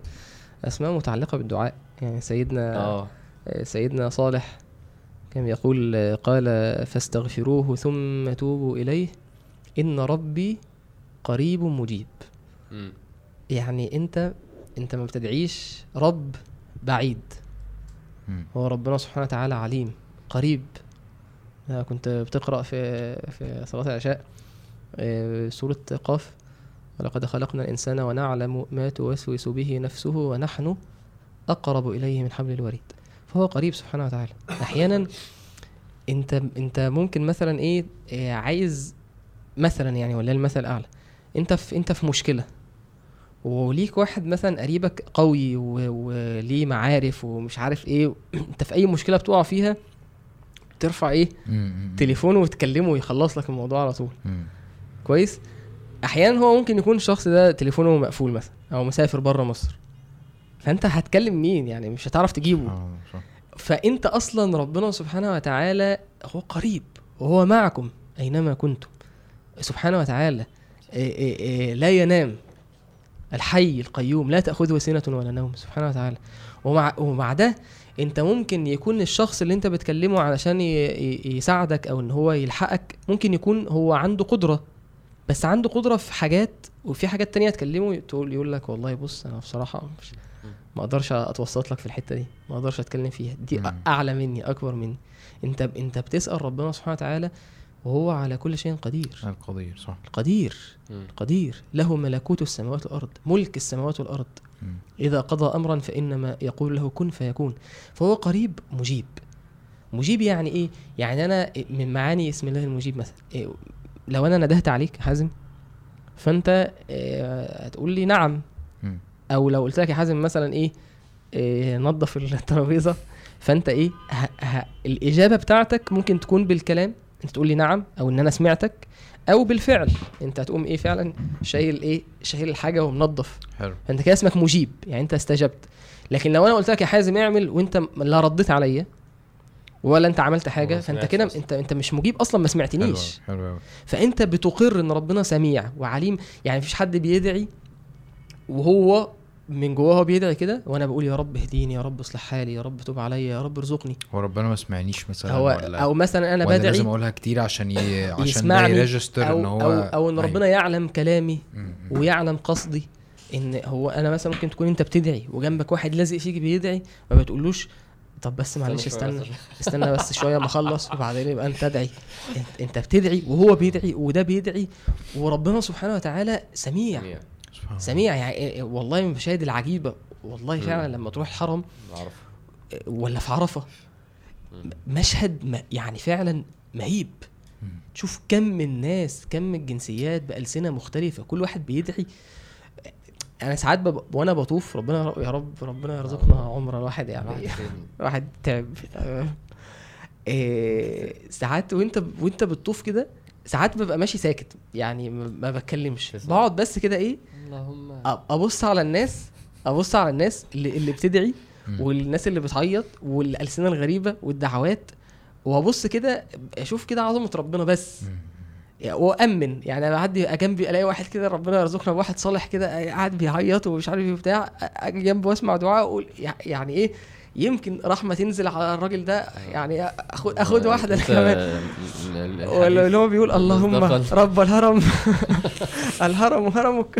أسماء متعلقة بالدعاء. يعني سيدنا آه. سيدنا صالح كان يقول قال فاستغفروه ثم توبوا إليه إن ربي قريب مجيب مم. يعني أنت أنت ما بتدعيش رب بعيد مم. هو ربنا سبحانه وتعالى عليم قريب أنا كنت بتقرأ في في صلاة العشاء آه، سورة قاف ولقد خلقنا الإنسان ونعلم ما توسوس به نفسه ونحن أقرب إليه من حبل الوريد فهو قريب سبحانه وتعالى. أحيانا أنت أنت ممكن مثلا إيه آه، عايز مثلا يعني ولا المثل أعلى. أنت في أنت في مشكلة. وليك واحد مثلا قريبك قوي وليه معارف ومش عارف إيه أنت في أي مشكلة بتقع فيها ترفع إيه. تليفونه وتكلمه ويخلص لك الموضوع على طول. كويس؟ أحيانا هو ممكن يكون الشخص ده تليفونه مقفول مثلا أو مسافر بره مصر. فأنت هتكلم مين؟ يعني مش هتعرف تجيبه. الله، صح. فأنت أصلا ربنا سبحانه وتعالى هو قريب وهو معكم أينما كنتم. سبحانه وتعالى إيه إيه إيه لا ينام الحي القيوم لا تأخذه سنة ولا نوم. سبحانه وتعالى. ومع ومع ده أنت ممكن يكون الشخص اللي أنت بتكلمه علشان يساعدك أو إن هو يلحقك ممكن يكون هو عنده قدرة. بس عنده قدرة في حاجات وفي حاجات تانية تكلمه تقول يقول لك والله بص أنا بصراحة مش ما أقدرش اتوسط لك في الحتة دي ما أقدرش اتكلم فيها دي مم. اعلى مني اكبر مني. انت انت بتسأل ربنا سبحانه وتعالى وهو على كل شيء قدير. القدير صح. قدير مم. قدير. له ملكوت السماوات والأرض ملك السماوات والأرض. مم. إذا قضى أمرا فإنما يقول له كن فيكون. فهو قريب مجيب. مجيب يعني إيه؟ يعني أنا من معاني اسم الله المجيب مثلا. إيه لو أنا ندهت عليك حازم فأنت إيه هتقول لي نعم. أو لو قلت لك يا حازم مثلا إيه, إيه نظف الترابيزة فأنت إيه ه... ه... الإجابة بتاعتك ممكن تكون بالكلام أنت تقول لي نعم أو إن أنا سمعتك أو بالفعل. أنت هتقوم إيه فعلا شايل إيه شايل الحاجة ومنظف. حلو. فأنت كده اسمك مجيب يعني أنت استجبت. لكن لو أنا قلت لك يا حازم اعمل وأنت لا رديت عليا ولا أنت عملت حاجة فأنت كده. انت أنت مش مجيب أصلا ما حلو سمعتنيش حلو قوي فأنت بتقر إن ربنا سميع وعليم. يعني مفيش حد بيدعي وهو من جواه هو بيدعي كده وأنا بقول يا رب اهديني يا رب اصلح حالي يا رب توب عليا يا رب ارزقني. هو ربنا ما سمعنيش مثلا هو ولا أو مثلا أنا بدعي لازم أقولها كتير عشان ي... عشان ده يسمعني يريجستر إن هو أو أو إن أيوة. ربنا يعلم كلامي. ويعلم قصدي إن هو أنا مثلا ممكن تكون أنت بتدعي وجنبك واحد لازق فيك بيدعي ما بتقولوش طب بس معلش استنى استنى بس شوية ما أخلص وبعدين يبقى أنت ادعي. انت بتدعي وهو بيدعي وده بيدعي وربنا سبحانه وتعالى سميع. سميع يعني إيه- والله من المشاهد العجيبة والله. فعلا لما تروح الحرم إيه، ولا في عرفة. مشهد يعني فعلا مهيب مم. شوف كم من الناس كم من الجنسيات بألسنة مختلفة كل واحد بيدعي أنا ساعات بب... وأنا بطوف ربنا يا رب- ربنا يرزقنا عمر الواحد يعني الواحد تعب تمام. إيه ساعات وأنت وأنت بتطوف كده ساعات ببقى ماشي ساكت يعني ما ما بتكلمش. بقعد بس كده إيه اللهم أبص على الناس أبص على الناس اللي, اللي بتدعي. والناس اللي بتعيط والألسنة الغريبة والدعوات وأبص كده أشوف كده عظمة ربنا بس. يعني وأمن يعني أنا بعدي جنبي ألاقي واحد كده ربنا يرزقنا بواحد صالح كده قاعد بيعيط ومش عارف إيه وبتاع أجي جنبه وأسمع دعاء أقول يع- يعني إيه يمكن رحمة تنزل على الراجل ده يعني اخد اخد واحدة كمان ولا اللي هو بيقول اللهم. رب الهرم الهرم هرمك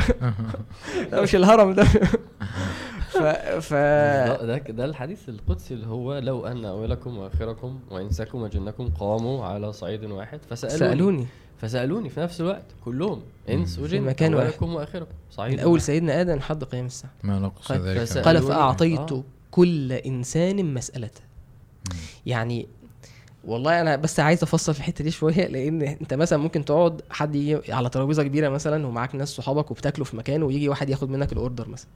لا مش الهرم ده ف ف ده, ده الحديث القدسي اللي هو لو أن أولكم وآخركم وانساكم وجنكم قاموا على صعيد واحد فسألوني سألوني فسألوني في نفس الوقت كلهم إنس. وجن مكان واحد. أولكم وآخركم صعيد من اول واحد. سيدنا آدم لحد قيام الساعة ما نقص قال- ذلك قال. فأعطيت آه. كل إنسان مسالته يعني والله أنا بس عايز أفصل في الحتة دي شوية لأن أنت مثلا ممكن تقعد حد يجي على ترابيزة كبيرة مثلا ومعاك ناس صحابك وبتاكلوا في مكان ويجي واحد ياخد منك الأوردر مثلا.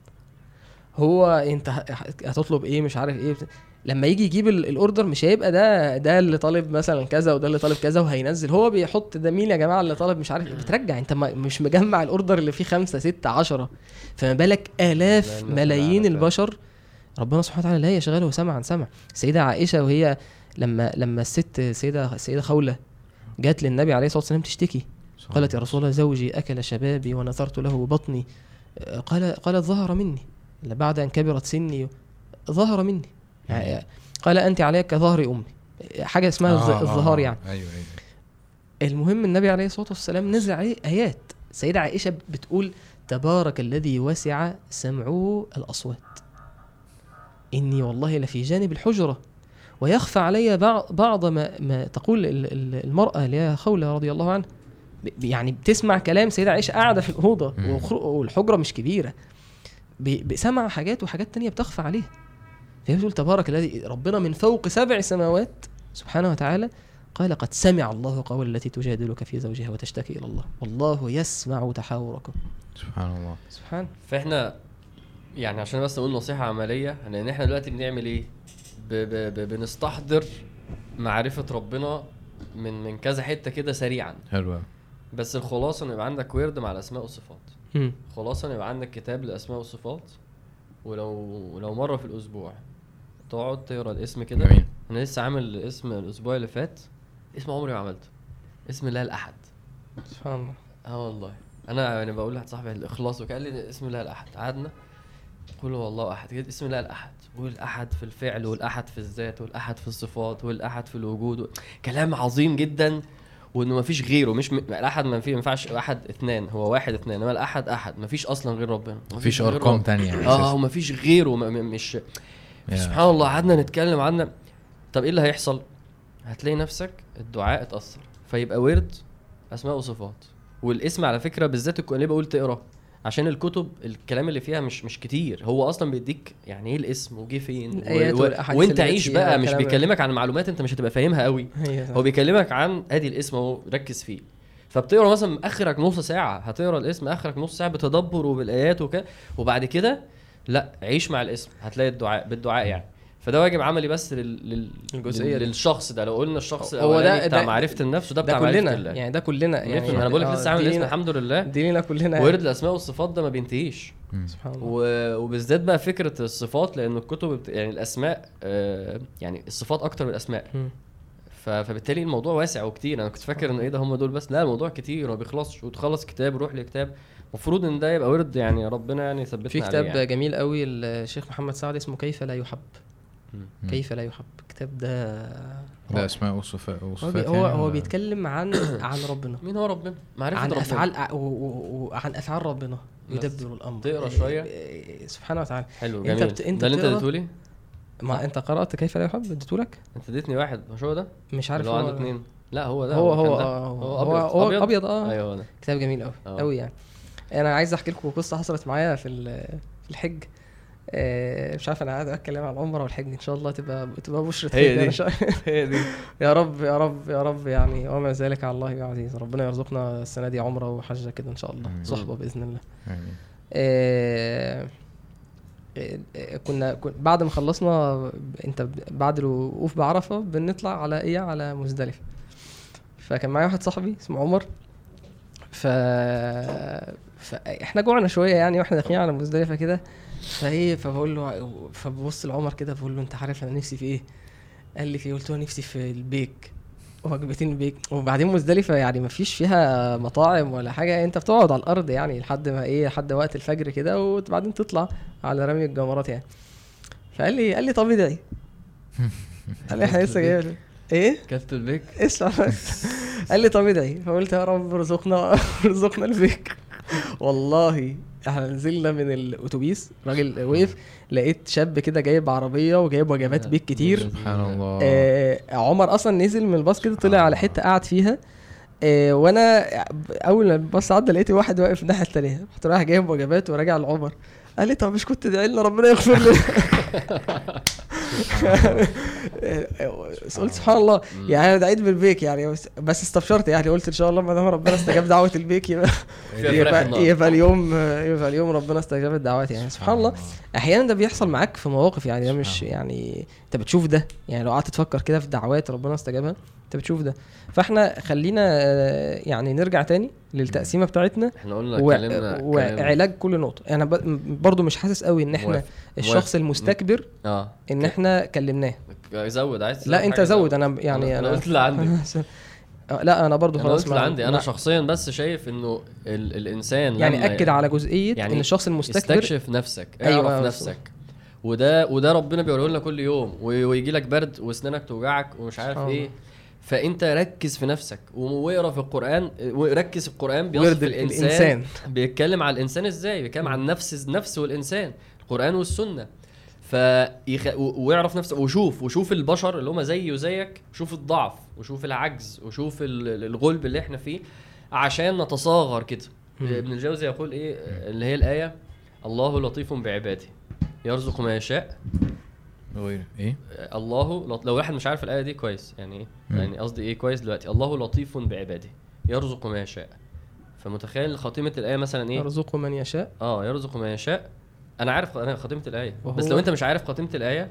هو أنت هتطلب إيه؟ مش عارف إيه. لما يجي يجيب ال- الأوردر مش هيبقى ده ده اللي طالب مثلا كذا وده اللي طالب كذا وهينزل. هو بيحط ده مين يا جماعة اللي طالب مش عارف إيه. بترجع أنت مش مجمع الأوردر اللي فيه خمسة ستة عشرة. فما بالك لا، الاف ملايين. البشر ربنا سبحانه وتعالى لا يشغله سمعا سمع. سيدة عائشة وهي لما لما الست سيدة سيدة خولة جات للنبي عليه الصلاة والسلام تشتكي. قالت يا رسول الله زوجي أكل شبابي ونثرت له بطني. آه، قال قالت ظهر مني. بعد أن كبرت سني ظهر مني. يعني قال أنت عليك كظهر أمي. حاجة اسمها الظ- الظهار يعني. أيوه أيوه. المهم النبي عليه الصلاة والسلام نزل عليه آيات. سيدة عائشة بتقول تبارك الذي وسع سمعه الأصوات. إني والله لفي جانب الحجرة. ويخفى علي بعض, بعض ما, ما تقول ال- ال- المرأة هي خولة رضي الله عنها. ب- يعني بتسمع كلام سيدة عائشة قاعدة في الأوضة والحجرة مش كبيرة. بسمع حاجات وحاجات تانية بتخفى عليها. فهي بتقول تبارك الذي ربنا من فوق سبع سماوات سبحانه وتعالى قال قد سمع الله قول التي تجادلك في زوجها وتشتكي إلى الله. والله يسمع تحاوركم. سبحان الله. سبحان. فإحنا يعني عشان بس نقول نصيحة عملية لأن إحنا دلوقتي بنعمل إيه؟ ب ب ب بنستحضر معرفة ربنا من من كذا حتة كده سريعا. حلو. بس الخلاصه ان يبقى عندك ورد مع الأسماء والصفات. خلاصه ان يبقى عندك كتاب للأسماء والصفات ولو لو مرة في الأسبوع تقعد تقرأ الاسم كده. جميل. أنا لسه عامل اسم الأسبوع اللي فات اسم عمري ما عملته. اسم الله الأحد. سبحان الله. آه والله. أنا يعني بقول لواحد صاحبي الإخلاص وقال لي اسم الله الأحد. قعدنا قول هو الله أحد. كده اسم الله الأحد. والأحد في الفعل والأحد في الذات والأحد في الصفات والأحد في الوجود. و... كلام عظيم جدا وإنه ما فيش غيره. مش م... الأحد ما ما ينفعش أحد اثنان. هو واحد اثنان. إنما الأحد أحد. ما فيش أصلا غير ربنا. مفيش غير أرقام رب- تانية. آه. وما فيش غيره. ما... م- مش. سبحان الله. قعدنا نتكلم قعدنا. طب إيه اللي هيحصل؟ هتلاقي نفسك الدعاء اتأثر. فيبقى ورد أسماء وصفات. والاسم على فكرة بالذات الك- ليه بقول تقرأ. عشان الكتب الكلام اللي فيها مش مش كتير. هو أصلا بيديك يعني إيه الاسم وجه فين و... و... وأنت عيش بقى مش بيكلمك عن معلومات أنت مش هتبقى فاهمها قوي. هو بيكلمك عن ادي الاسم أهو ركز فيه. فبتقرأ مثلا آخرك نص ساعة هتقرأ الاسم آخرك نص ساعة بتدبر وبالآيات وكده وبعد كده لأ عيش مع الاسم هتلاقي الدعاء بالدعاء يعني. فده واجب عملي بس لل... للشخص ده. لو قلنا الشخص هو ده- بتاع ده- معرفة النفس وده ده بتاع معرفة كلنا. الله. يعني ده كلنا. يعني يعني أنا بقول لك آه، لسه عامل اسم الحمد لله. دي لينا كلنا. ورد الأسماء والصفات ده ما بينتهيش. سبحان الله. و... وبالذات بقى فكرة الصفات لأن الكتب بت... يعني الأسماء آه... يعني الصفات أكتر من الأسماء. ف... فبالتالي الموضوع واسع وكتير. أنا كنت فاكر إن إيه ده هم دول بس. لا الموضوع كتير وما بيخلصش. وتخلص كتاب روح لكتاب. المفروض إن ده يبقى ورد يعني ربنا يعني يثبتنا في عليه كتاب يعني. جميل قوي الشيخ محمد سعد اسمه كيف لا يحب. كيف لا يحب؟ الكتاب ده ده أسماء وصفات هو بي وصفات هو, يعني هو بيتكلم عن عن ربنا. مين هو ربنا؟ معرفة عن ربنا. افعال وعن أفعال ربنا. يدبر الأمر. تقرأ إيه- شوية؟ إيه- سبحانه وتعالى. حلو أنت جميل. بت- أنت ده اللي أنت؟ اديته لي؟ ما أنت قرأت كيف لا يحب؟ اديتهولك أنت اديتني واحد مش هو ده؟ مش عارف هو عنده هو اتنين. لا هو ده هو هو ده. آه، هو هو هو أبيض؟ أبيض آه. أيوه هو ده. كتاب جميل قوي آه. قوي يعني. أنا عايز أحكي لكم قصة حصلت معايا في ال- في الحج. آه، مش عارف أنا قاعد أتكلم عن العمره والحج إن شاء الله تبقى تبقى بشرة هي دي. هي دي. يا رب يا رب يا رب يعني. وما ذلك على الله بعزيز. ربنا يرزقنا السنة دي عمرة وحجه كده إن شاء الله. صحبة بإذن الله. يعني آه، آه، آه، كنا كن- بعد ما خلصنا أنت بعد الوقوف بعرفة بنطلع على إيه؟ على مزدلفة. فكان معايا واحد صاحبي اسمه عمر. ف... فاحنا جوعنا شوية يعني وإحنا داخلين على مزدلفة كده. فايه فبقول له فببص لعمر كده بقول له أنت عارف أنا نفسي في إيه؟ قال لي في إيه؟ قلت له نفسي في البيك وجبتين البيك وبعدين مزدلفة يعني ما فيش فيها مطاعم ولا حاجة أنت بتقعد على الأرض يعني لحد ما إيه لحد وقت الفجر كده وبعدين تطلع على رمي الجمرات يعني. فقال لي قال لي طب ادعي. قال لي إحنا لسه جايين إيه؟ كلت البيك؟ اسمع بس. قال لي طب ادعي. فقلت يا رب ارزقنا ارزقنا البيك. والله إحنا نزلنا من الأتوبيس راجل وقف لقيت شاب كده جايب عربية وجايب وجبات بيت كتير. سبحان الله. آه عمر أصلا نزل من الباص كده طلع على حتة قعد فيها. آه وأنا أول ما الباص عدى لقيت واحد واقف الناحية التانية رحت رايح جايب وجبات وراجع لعمر. قال لي طب مش كنت تدعي لنا؟ ربنا يغفر لنا. قلت سبحان الله. يعني أنا دعيت بالبيك يعني بس- بس استبشرت يعني قلت إن شاء الله ما دام ربنا استجاب دعوة البيك يبقى يبقى, اليوم يبقى اليوم ربنا استجاب الدعوات يعني. سبحان الله. أحيانا ده بيحصل معاك في مواقف يعني ده مش يعني أنت بتشوف ده. يعني لو قعدت تفكر كده في دعوات ربنا استجابها أنت بتشوف ده. فإحنا خلينا آه، يعني نرجع تاني للتقسيمة بتاعتنا إحنا قلنا و- اتكلمنا وعلاج كل نقطة. أنا ب- برضو مش حاسس قوي إن إحنا. الشخص. المستكبر آه. إن إحنا كلمناه. زود عايز لا أنت زود. أنا يعني أنا قلت اللي عندي. آه، لا أنا برضو خلاص ما- عندي. أنا شخصيا بس شايف إنه ال الإنسان يعني أكد على جزئية يعني إن الشخص المستكبر استكشف نفسك أيوة، اعرف أيوة، نفسك. وده وده ربنا بيقوله لنا كل يوم ويجي لك برد وأسنانك توجعك ومش عارف سبحان إيه. فأنت ركز في نفسك. واقرأ في القرآن وركز القرآن بيصف الإنسان, الإنسان. بيتكلم على الإنسان إزاي؟ بيتكلم عن نفس النفس والإنسان. القرآن والسنة. فيخ... و- ويعرف نفسه وشوف وشوف البشر اللي هم زيي وزيك وشوف الضعف وشوف العجز وشوف ال- ال- الغلب اللي إحنا فيه عشان نتصاغر كده. ابن الجوزي يقول إيه؟ اللي هي الآية الله لطيف بعباده يرزق ما يشاء. غير إيه الله لط... لو واحد مش عارف الآية دي كويس يعني إيه. يعني قصدي إيه كويس دلوقتي؟ الله لطيف بعباده يرزق ما يشاء. فمتخيل خاتمة الآية مثلا إيه؟ يرزق من يشاء. آه يرزق ما يشاء. أنا عارف أنا خاتمه الآية. وهو- بس لو أنت مش عارف خاتمه الآية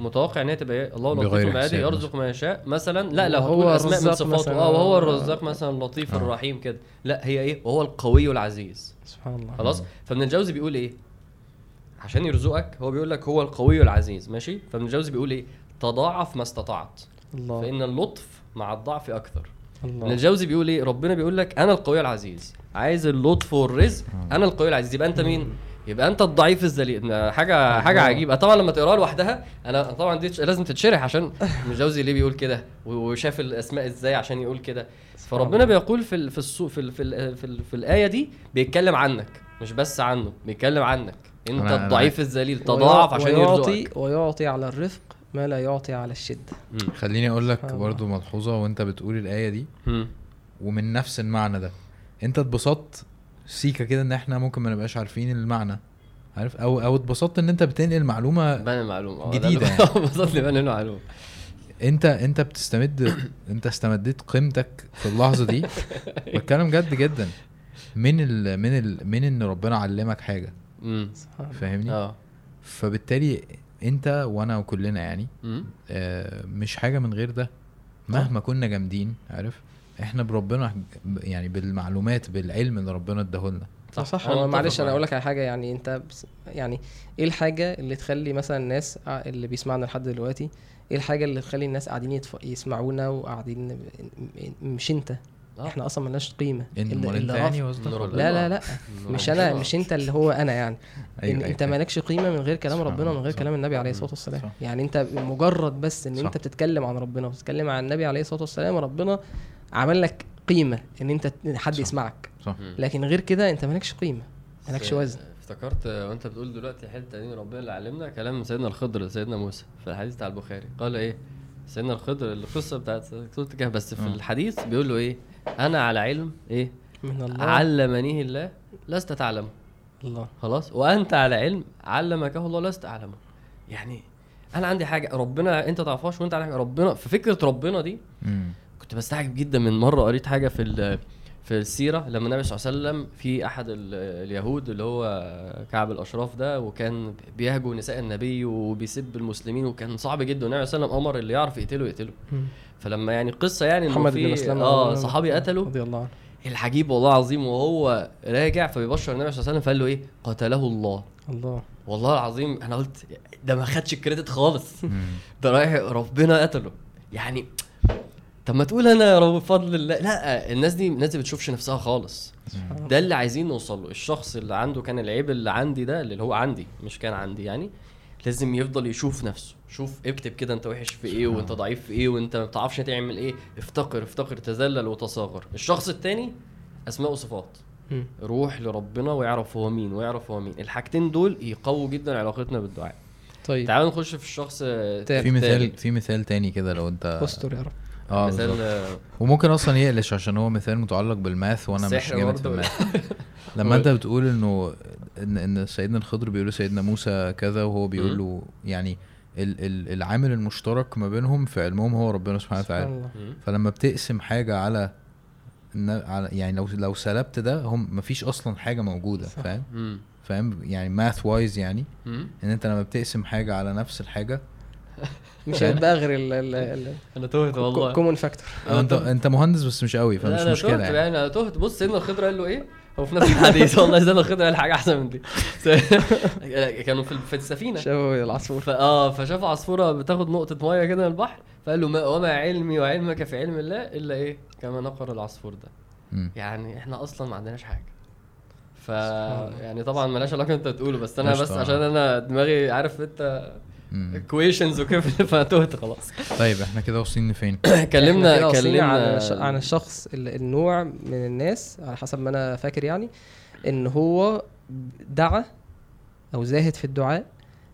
متوقع إن هي تبقى إيه؟ الله لطيف حساب يرزق ما يشاء. مثلا لا لا هتقول أسماء من صفاته. آه وهو الرزاق مثلا اللطيف آه. الرحيم كده. لا هي إيه؟ وهو القوي العزيز. سبحان الله. خلاص؟ فابن الجوزي بيقول إيه؟ عشان يرزقك هو بيقول لك هو القوي العزيز. ماشي؟ فابن الجوزي بيقول إيه؟ تضاعف ما استطعت. الله. فإن اللطف مع الضعف أكثر. ابن الله الجوزي بيقول إيه؟ ربنا بيقول لك أنا القوي العزيز. عايز اللطف والرزق أنا القوي العزيز. يبقى أنت مين؟ يبقى انت الضعيف الذليل حاجة حاجة. عجيبة طبعا لما تقراها لوحدها أنا طبعا دي لازم تتشرح عشان الجوزي ليه بيقول كده وشاف الأسماء إزاي عشان يقول كده فربنا بيقول في ال- في في ال في ال في, ال في الآية دي بيتكلم عنك مش بس عنه بيتكلم عنك انت الضعيف الذليل تضاعف عشان ويعطي يرزقك ويعطي على الرفق ما لا يعطي على الشدة. خليني أقول لك. برضو ملحوظة وأنت بتقول الآية دي. ومن نفس المعنى ده أنت اتبسطت سيكا كده إن إحنا ممكن ما نبقاش عارفين المعنى. عارف؟ أو أو اتبسطت إن أنت بتنقل معلومة بان المعلومه آه، ده جديدة اللي- يعني. بالظبط بان المعلومه أنت أنت بتستمد أنت استمديت قيمتك في اللحظة دي؟ بتكلم جد جدا. من ال من ال من إن ربنا علمك حاجة. امم. فاهمني؟ آه. فبالتالي أنت وأنا وكلنا يعني. آه، مش حاجة من غير ده. مهما كنا جامدين عارف؟ إحنا بربنا يعني بالمعلومات بالعلم اللي ربنا اداهولنا صح صح متفق معلش أنا. أقول لك على حاجة يعني أنت بس يعني إيه الحاجة اللي تخلي مثلا الناس اللي بيسمعنا لحد دلوقتي إيه الحاجة اللي تخلي الناس قاعدين يتف... يسمعونا وقاعدين مش أنت. إحنا أصلا ملناش قيمة اللي- اللي يعني لا لا لا مش أنا مش أنت اللي هو أنا يعني أيوة، إن أيوة، أنت فاهم. مالكش قيمة من غير كلام ربنا ومن غير. كلام النبي عليه. الصلاة والسلام صح. يعني أنت مجرد بس إن. أنت بتتكلم عن ربنا وبتتكلم عن النبي عليه الصلاة والسلام ربنا عمل لك قيمة إن أنت حد صح. يسمعك. صح. لكن غير كده أنت مالكش قيمة مالكش وزن. افتكرت وأنت بتقول دلوقتي حتة دي ربنا اللي علمنا كلام سيدنا الخضر سيدنا موسى في الحديث بتاع البخاري. قال إيه؟ سيدنا الخضر القصة بتاعت سوره الكهف بس في آه. الحديث بيقول له إيه؟ أنا على علم إيه؟ من الله. علمنيه الله لست تعلمه. الله. خلاص؟ وأنت على علم علمكه الله لست أعلمه. يعني أنا عندي حاجة ربنا أنت تعرفهاش وأنت على حاجة ربنا في فكرة ربنا دي مم. كنت بستعجب جدا من مرة قريت حاجة في ال- في السيرة لما النبي صلى الله عليه وسلم في أحد ال- اليهود اللي هو كعب الأشراف ده وكان بيهجو نساء النبي وبيسب المسلمين وكان صعب جدا. والنبي صلى الله عليه وسلم أمر اللي يعرف يقتله يقتله. فلما يعني القصة يعني محمد بن مسلمه آه صحابي قتلوا. رضي الله عنه. العجيب والله العظيم وهو راجع فبيبشر النبي صلى الله عليه وسلم فقال له إيه؟ قتله الله. الله. والله العظيم أنا قلت ده ما خدش الكريدت خالص. ده رايح ربنا قتله. يعني طب ما تقول أنا يا رب بفضل الله. لا الناس دي الناس دي بتشوفش نفسها خالص. ده اللي عايزين نوصل له. الشخص اللي عنده كان العيب اللي عندي ده اللي هو عندي مش كان عندي يعني لازم يفضل يشوف نفسه. شوف اكتب كده أنت وحش في إيه وأنت ضعيف في إيه وأنت ما بتعرفش تعمل إيه. افتقر افتقر تذلل وتصاغر. الشخص التاني أسماء وصفات. روح لربنا ويعرف هو مين ويعرف هو مين. الحاجتين دول يقووا جدا علاقتنا بالدعاء. طيب. تعالوا نخش في الشخص تاني. في مثال. في مثال تاني كده لو أنت أستر يا رب. آه مثال. آه، وممكن أصلا يقلش عشان هو مثال متعلق بالماث وأنا مش جامد في. الماث لما أنت بتقول إنه إن إن سيدنا الخضر بيقول لسيدنا موسى كذا وهو بيقول. له يعني ال ال العامل المشترك ما بينهم في علمهم هو ربنا سبحانه سبحان وتعالى. فلما بتقسم حاجة على إن- على يعني لو لو سلبت ده هم مفيش أصلا حاجة موجودة. فاهم. فاهم يعني math wise يعني. إن أنت لما بتقسم حاجة على نفس الحاجة مش غير ال ال أنا تهت والله. ال common factor أو انت أنت مهندس بس مش قوي لا فمش مشكلة تهت يعني. يعني أنا تهت. بص سيدنا الخضر قال له إيه؟ هو في نفس الحديث. والله سيدنا الخضر قال حاجة أحسن من دي. كانوا في في السفينة. شبه العصفور. آه فشاف عصفورة بتاخد نقطة مية كده من البحر. فقال له ما وما علمي وعلمك في علم الله إلا إيه؟ كما نقر العصفور ده. يعني إحنا أصلا ما عندناش حاجة. ف سبحان الله. يعني طبعا ملهاش علاقة أنت بتقوله بس أنا بس طبعا. عشان أنا دماغي عارف أنت مم. اكويشنز وكيف فتهت خلاص طيب إحنا كده واصلين لفين إحنا كلمنا عن كلمنا الش- عن الشخص ال- النوع من الناس على حسب ما أنا فاكر يعني إن هو دعا أو زاهد في الدعاء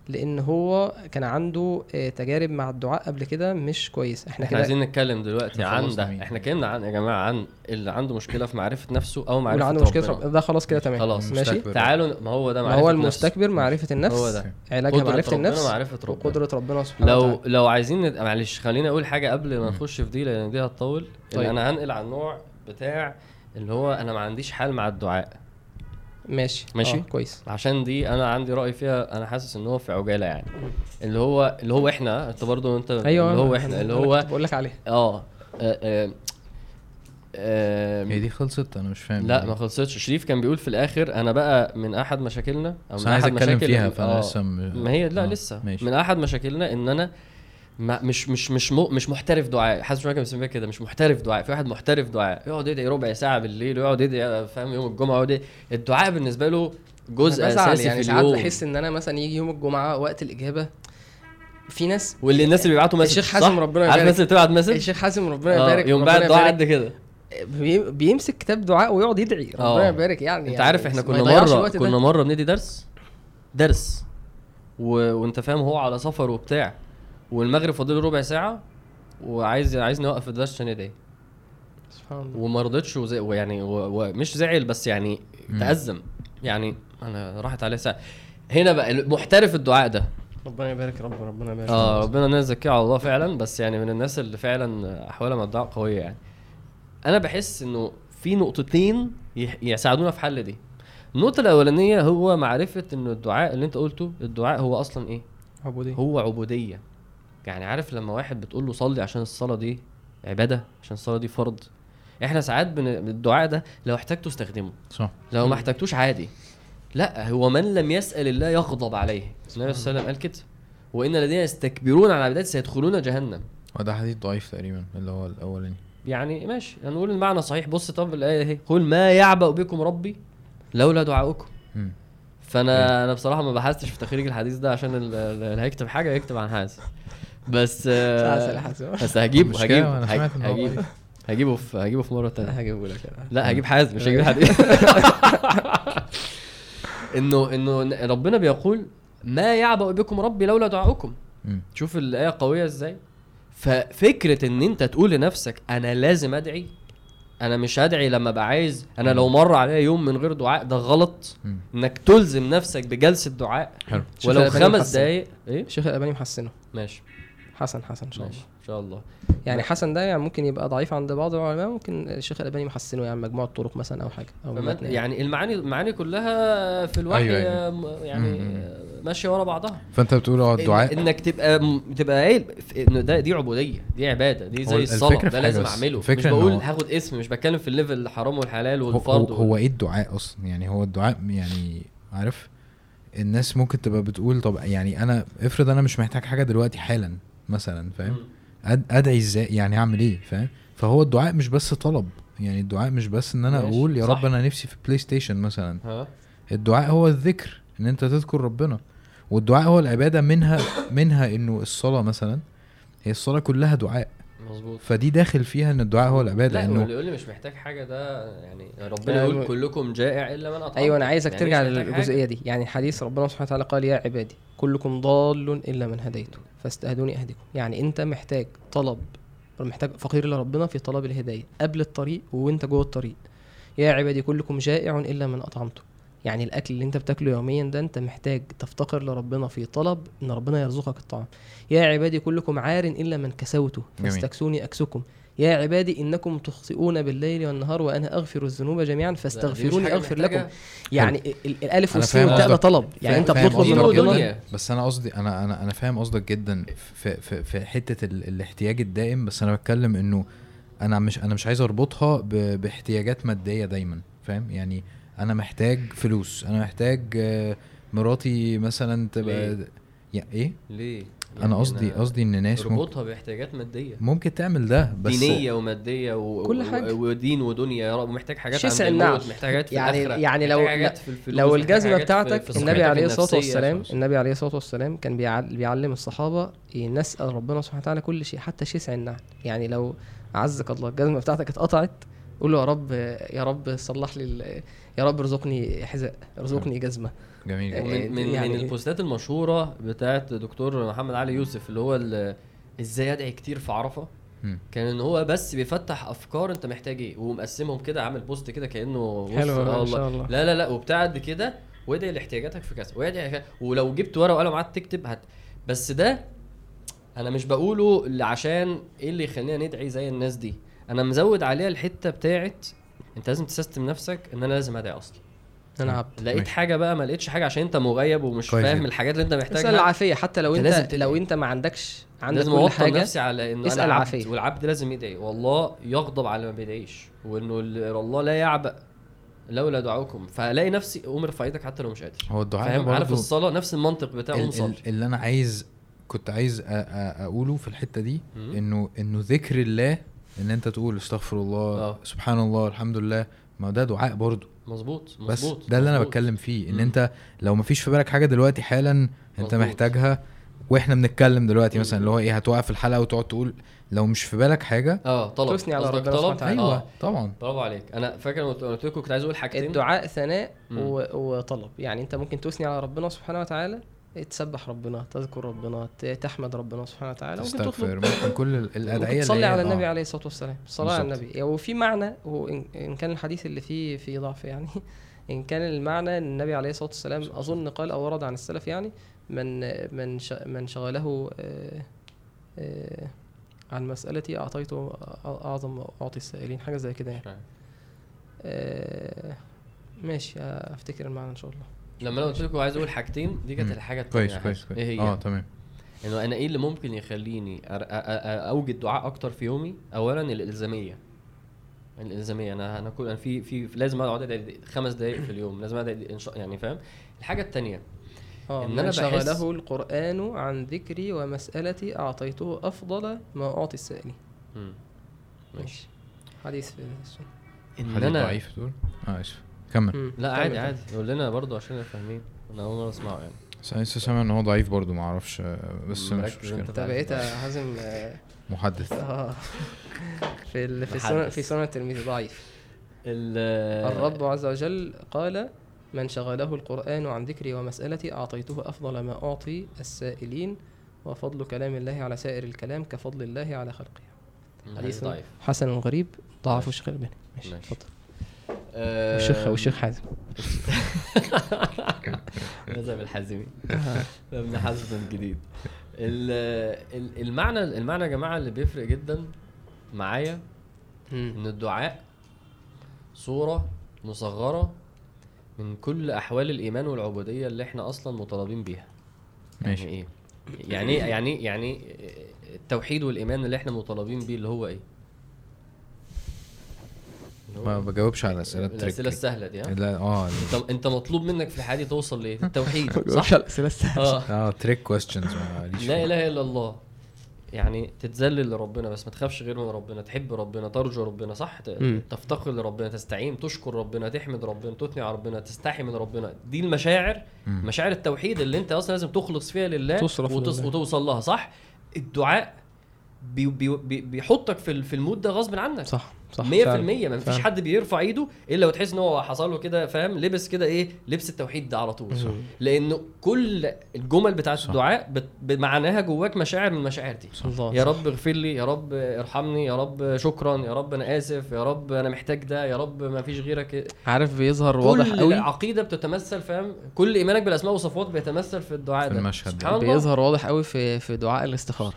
لأن هو كان عنده آه، تجارب مع الدعاء قبل كده مش كويس إحنا إحنا عايزين نتكلم دلوقتي عن ده؟ إحنا اتكلمنا عن يا جماعة عن اللي عنده مشكلة في معرفة نفسه أو معرفة عنده مشكلة ربنا. رب- ده خلاص كده تمام خلاص. ماشي. تعالوا ما هو ده ما معرفة هو نفس. المستكبر معرفة النفس هو ده. علاجها قدرة معرفة ربنا النفس معرفة ربنا وقدرة ربنا سبحانه لو وتعالى لو عايزين ند... معلش خليني أقول حاجة قبل ما. نخش في دي لأن دي هتطول طيب. طيب. أنا هنقل على النوع بتاع اللي هو أنا ما عنديش حال مع الدعاء ماشي. ماشي. آه كويس. عشان دي أنا عندي رأي فيها أنا حاسس إن هو في عجالة يعني. اللي هو اللي هو إحنا أنت برضو انت أيوه اللي هو إحنا اللي هو بقول لك عليها آه آه، آه، آه، هي دي خلصت؟ أنا مش فاهم. لا ما خلصتش. شريف كان بيقول في الآخر أنا بقى من أحد مشاكلنا أو بس من أنا عايز أحد أتكلم مشاكل فيها فأنا آه، لسه. ما هي لا آه، لسه. ماشي. من أحد مشاكلنا إن أنا ما مش مش مش مو مش محترف دعاء حاسس شوية كان بيسميها كده مش محترف دعاء في واحد محترف دعاء يقعد يدعي ربع ساعة بالليل ويقعد يدعي فاهم يوم الجمعة يقعد. الدعاء بالنسبة له جزء أساسي يعني في ساعات اليوم بحس إن أنا مثلا يجي يوم الجمعة وقت الإجابة في ناس واللي الناس اللي بيبعتوا message الشيخ حازم؟ ربنا عارف يبارك. الناس اللي بتبعت message الشيخ حازم ربنا آه، يبارك يوم بعد دعاء. قد كده بي- بيمسك كتاب دعاء ويقعد يدعي ربنا آه. يبارك يعني أنت عارف إحنا كنا مرة. كنا مرة بندي درس درس. وأنت فاهم هو على سفر وبتاع والمغرب فاضل ربع ساعة وعايز عايز نوقف الدرس عشان ندعي سبحان الله. وما رضيتش وزي... ويعني و... ومش زعل بس يعني. تأزم. يعني أنا راحت عليه ساعة. هنا بقى محترف الدعاء ده. ربنا يبارك رب ربنا يبارك. آه ربنا الناس على الله فعلا بس يعني من الناس اللي فعلا احوالها مع الدعاء قوية يعني. أنا بحس إنه في نقطتين يساعدونا في حل دي. النقطة الأولانية هو معرفة إنه الدعاء اللي أنت قلته الدعاء هو أصلا إيه؟ عبودية. هو عبودية. يعني عارف لما واحد بتقول له صلي عشان الصلاة دي عبادة عشان الصلاة دي فرض إحنا ساعات بن... الدعاء ده لو احتجته استخدمه. صح. لو. ما احتجتوش عادي. لا هو من لم يسأل الله يغضب عليه. النبي صلى الله عليه وسلم قال كده. وإن الذين يستكبرون عن عبادتي سيدخلون جهنم. وده حديث ضعيف تقريبا اللي هو الأولاني. يعني ماشي هنقول المعنى صحيح. بص طب الآية اهي. قل ما يعبأ بكم ربي لولا دعاؤكم. فأنا أنا بصراحة ما بحثتش في تخريج الحديث ده عشان ال- ال- اللي هيكتب حاجة يكتب عن حازم بس آه بس هجيبه هجيبه هجيبه. هجيبه في هجيبه في مرة تانية. هجيبه لك أنا. لا هجيب حازم مش هجيب حديث إنه إنه ربنا بيقول ما يعبأ بكم ربي لولا دعاؤكم. شوف الآية قوية إزاي. ففكرة إن أنت تقول لنفسك أنا لازم أدعي أنا مش هدعي لما أبقى عايز أنا لو مر عليا يوم من غير دعاء ده غلط. إنك تلزم نفسك بجلسة دعاء. حلو. ولو خمس. دقايق إيه؟ الشيخ الألباني محسنه. ماشي. حسن حسن إن شاء ماشي الله. إن شاء الله. يعني حسن ده يعني ممكن يبقى ضعيف عند بعض العلماء ممكن الشيخ الألباني محسنه يعني مجموعة طرق مثلا أو حاجة أو متن يعني. المعاني المعاني كلها في الوحي أيوة، أيوة. يعني مم. ماشية ورا بعضها. فأنت بتقول آه إن- الدعاء؟ إنك تبقى تبقى قايل انه ده دي عبودية دي عبادة دي زي الصلاة ده لازم. أعمله. مش بقول هاخد اسم مش بتكلم في الليفل الحرام والحلال هو, هو, والفرض هو إيه الدعاء أصلا؟ يعني هو الدعاء يعني عارف؟ الناس ممكن تبقى بتقول طب يعني أنا افرض أنا مش محتاج حاجة دلوقتي حالا. مثلا فاهم؟ أد أدعي إزاي؟ يعني أعمل إيه؟ فاهم؟ فهو الدعاء مش بس طلب يعني الدعاء مش بس إن أنا أقول يا صح. رب أنا نفسي في بلاي ستيشن مثلا. ها؟ الدعاء هو الذكر إن أنت تذكر ربنا. والدعاء هو العبادة منها منها إنه الصلاة مثلا هي الصلاة كلها دعاء. مظبوط. فدي داخل فيها إن الدعاء هو العبادة لا انه واللي يقول لي مش محتاج حاجة ده يعني ربنا يقول كلكم جائع إلا من اطعم أيوه أنا عايزك يعني ترجع. للجزئية دي. يعني حديث ربنا سبحانه وتعالى قال يا عبادي كلكم ضال إلا من هديته فاستهدوني اهدكم يعني أنت محتاج طلب محتاج فقير لربنا في طلب الهداية قبل الطريق وأنت جوه الطريق. يا عبادي كلكم جائع إلا من أطعمته. يعني الأكل اللي أنت بتاكله يوميا ده أنت محتاج تفتقر لربنا في طلب إن ربنا يرزقك الطعام. يا عبادي كلكم عار إلا من كسوته. فاستكسوني أكسكم يا عبادي إنكم تخطئون بالليل والنهار وأنا أغفر الذنوب جميعا فاستغفروني أغفر. لكم يعني ال- ال- الألف والسين والتاء ده. طلب يعني أنت بتطلب من ربنا. بس أنا قصدي أنا أنا أنا فاهم قصدك جدا في في في حتة ال- الاحتياج الدائم بس أنا بتكلم إنه أنا مش أنا مش عايز أربطها ب- باحتياجات مادية دايما فاهم يعني أنا محتاج فلوس أنا محتاج آه، مراتي مثلا تبقى ليه؟ يا إيه ليه أنا قصدي قصدي إن ناس ممكن, اربطها باحتياجات مادية ممكن تعمل ده بس دينية ومادية و... كل حاجة. ودين ودنيا يا رب محتاج حاجات شسع عند النعم. الموت محتاج حاجات في يعني الآخرة، يعني لو حاجات في الفلوس لو الجزمه بتاعتك في النبي عليه الصلاة. والسلام النبي عليه الصلاة والسلام كان بيعل- بيعلم الصحابة نسال ربنا سبحانه وتعالى كل شيء حتى شسع النعل يعني لو عزك الله الجزمة بتاعتك اتقطعت قول له يا رب يا رب صلح لي ال- يا رب ارزقني حذاء ارزقني جزمة جميل جدا ومن من, يعني- من البوستات المشهورة بتاعت دكتور محمد علي يوسف اللي هو إزاي أدعي كتير في عرفة مم. كان إن هو بس بيفتح أفكار أنت محتاج إيه ومقسمهم كده عامل بوست كده كأنه حلو آه والله. شاء الله لا لا لا وبتاع قد كده وادعي لاحتياجاتك في كذا وادعي. ولو جبت ورقة وقلم قعدت تكتب هت بس ده أنا مش بقوله عشان إيه اللي يخلينا ندعي زي الناس دي أنا مزود عليها الحتة بتاعت أنت لازم تسيستم نفسك إن أنا لازم أدعي أصلا أنا عبد لقيت ماشي. حاجة بقى ما لقيتش حاجة عشان أنت مغيب ومش كويس فاهم. الحاجات اللي أنت اسأل محتاجها العافية حتى لو أنت أنت لازم. لو أنت ما عندكش عندك لازم كل حاجة نفسي على انه عبد العافية. والعبد لازم يدعي والله يغضب على ما بيدعيش وإنه ال- الله لا يعبأ لولا دعاؤكم فالاقي نفسي قوم ارفع إيدك حتى لو مش قادر هو الدعاء فاهم عارف الصلاة نفس المنطق بتاع قوم ال- صلي ال- اللي أنا عايز كنت عايز أقوله في الحتة دي. إنه إنه ذكر الله إن أنت تقول استغفر الله آه. سبحان الله الحمد لله ما هو ده دعاء برضه مظبوط بس ده اللي أنا. بتكلم فيه إن مم. أنت لو مفيش في بالك حاجة دلوقتي حالا أنت مظبوط. محتاجها وإحنا بنتكلم دلوقتي مثلا. اللي هو إيه هتوقف الحلقة وتقعد تقول لو مش في بالك حاجة آه طلب تثني على ربنا سبحانه وتعالى. أيوه آه. طبعا برافو عليك أنا فاكر لما قلت- لكم كنت عايز أقول حاجتين الدعاء ثناء. و- وطلب يعني أنت ممكن تثني على ربنا سبحانه وتعالى تسبح ربنا تذكر ربنا تحمد ربنا سبحانه وتعالى ممكن تطلب تستغفر ممكن كل ال- الأدعية تصلي على آه. النبي عليه الصلاة والسلام الصلاه على. النبي يعني وفي معنى هو إن, ان كان الحديث اللي فيه فيه ضعف يعني إن كان المعنى إن النبي عليه الصلاة والسلام أظن قال أو ورد عن السلف يعني من من من شغله آه، آه، عن مسألتي أعطيته أعظم أعطي السائلين حاجة زي كده يعني. آه، ماشي أفتكر المعنى إن شاء الله لما أنا قلت لكم عايز أقول حاجتين دي كانت. الحاجة التانية كويس كويس كويس. إيه هي؟ آه تمام. إنه أنا إيه اللي ممكن يخليني أر- أ- أ- أ- أوجد دعاء أكتر في يومي؟ اولا الإلزامية. الإلزامية أنا أنا كل أنا في في لازم أقعد ادعي خمس دقائق في اليوم لازم ادعي يعني فاهم؟ الحاجة الثانية إن من أنا بحس- شغله القرآن عن ذكري ومسألتي أعطيته أفضل ما أعطي السائلين ماشي. حديث في السنة. إن حديث أنا ضعيف دول آه آسف. كمل. لا عادي. عادي. قول لنا برضو عشان نبقى فاهمين. أنا أول مرة أسمعه يعني. بس أنا لسه سامع إن هو ضعيف برضه ما أعرفش بس مش مشكلة. أنت. بقيت يا حازم؟ محدث. آه، في ال- في محدث. في سنة الترمذي ضعيف. ال- الرب عز وجل قال من شغله القرآن عن ذكري ومسألتي أعطيته أفضل ما أعطي السائلين وفضل كلام الله على سائر الكلام كفضل الله على خلقه. حديث ضعيف. حسن غريب ضعفه ماشي. الشيخ الألباني ماشي ماشي. اتفضل. آه، والشيخ والشيخ حازم مذهب الحازمي ابن حزم الجديد ال- ال- المعنى المعنى يا جماعة اللي بيفرق جدا معايا. إن الدعاء صورة مصغرة من كل أحوال الإيمان والعبودية اللي إحنا أصلا مطالبين بيها ماشي. يعني إيه يعني إيه يعني؟ يعني إيه التوحيد والإيمان اللي إحنا مطالبين بيه اللي هو إيه ما بجاوبش على أسئلة الأسئلة ال trick السهلة دي ها؟ لا آه أنت أنت مطلوب منك في الحياة دي توصل لإيه؟ التوحيد صح؟ صح الأسئلة السهلة آه. آه trick questions ماليش لا. إله إلا الله. يعني تتذلل لربنا بس ما تخافش غير من ربنا تحب ربنا ترجو ربنا صح. تفتقر لربنا تستعين تشكر ربنا تحمد ربنا تثني على ربنا تستحي من ربنا. دي المشاعر مم. مشاعر التوحيد اللي أنت أصلا لازم تخلص فيها لله تصرف وتص... لله. وتوصل لها صح؟ الدعاء بي بي بي بيحطك في ال- في المود ده غصب عنك. صح. صح 100% فعلا. ما فيش. حد بيرفع ايده إلا وتحس إن هو حصل له كده فاهم لبس كده إيه لبس التوحيد ده على طول صح. لأنه كل الجمل بتاعت صح. الدعاء بت- بمعناها جواك مشاعر من المشاعر دي الله يا صح. رب اغفر لي يا رب ارحمني يا رب شكرا يا رب أنا آسف يا رب أنا محتاج ده يا رب ما فيش غيرك عارف بيظهر واضح كل قوي العقيدة بتتمثل فاهم كل إيمانك بالأسماء والصفات بيتمثل في الدعاء في ده المشهد ده. الله بيظهر واضح قوي في في دعاء الاستخارة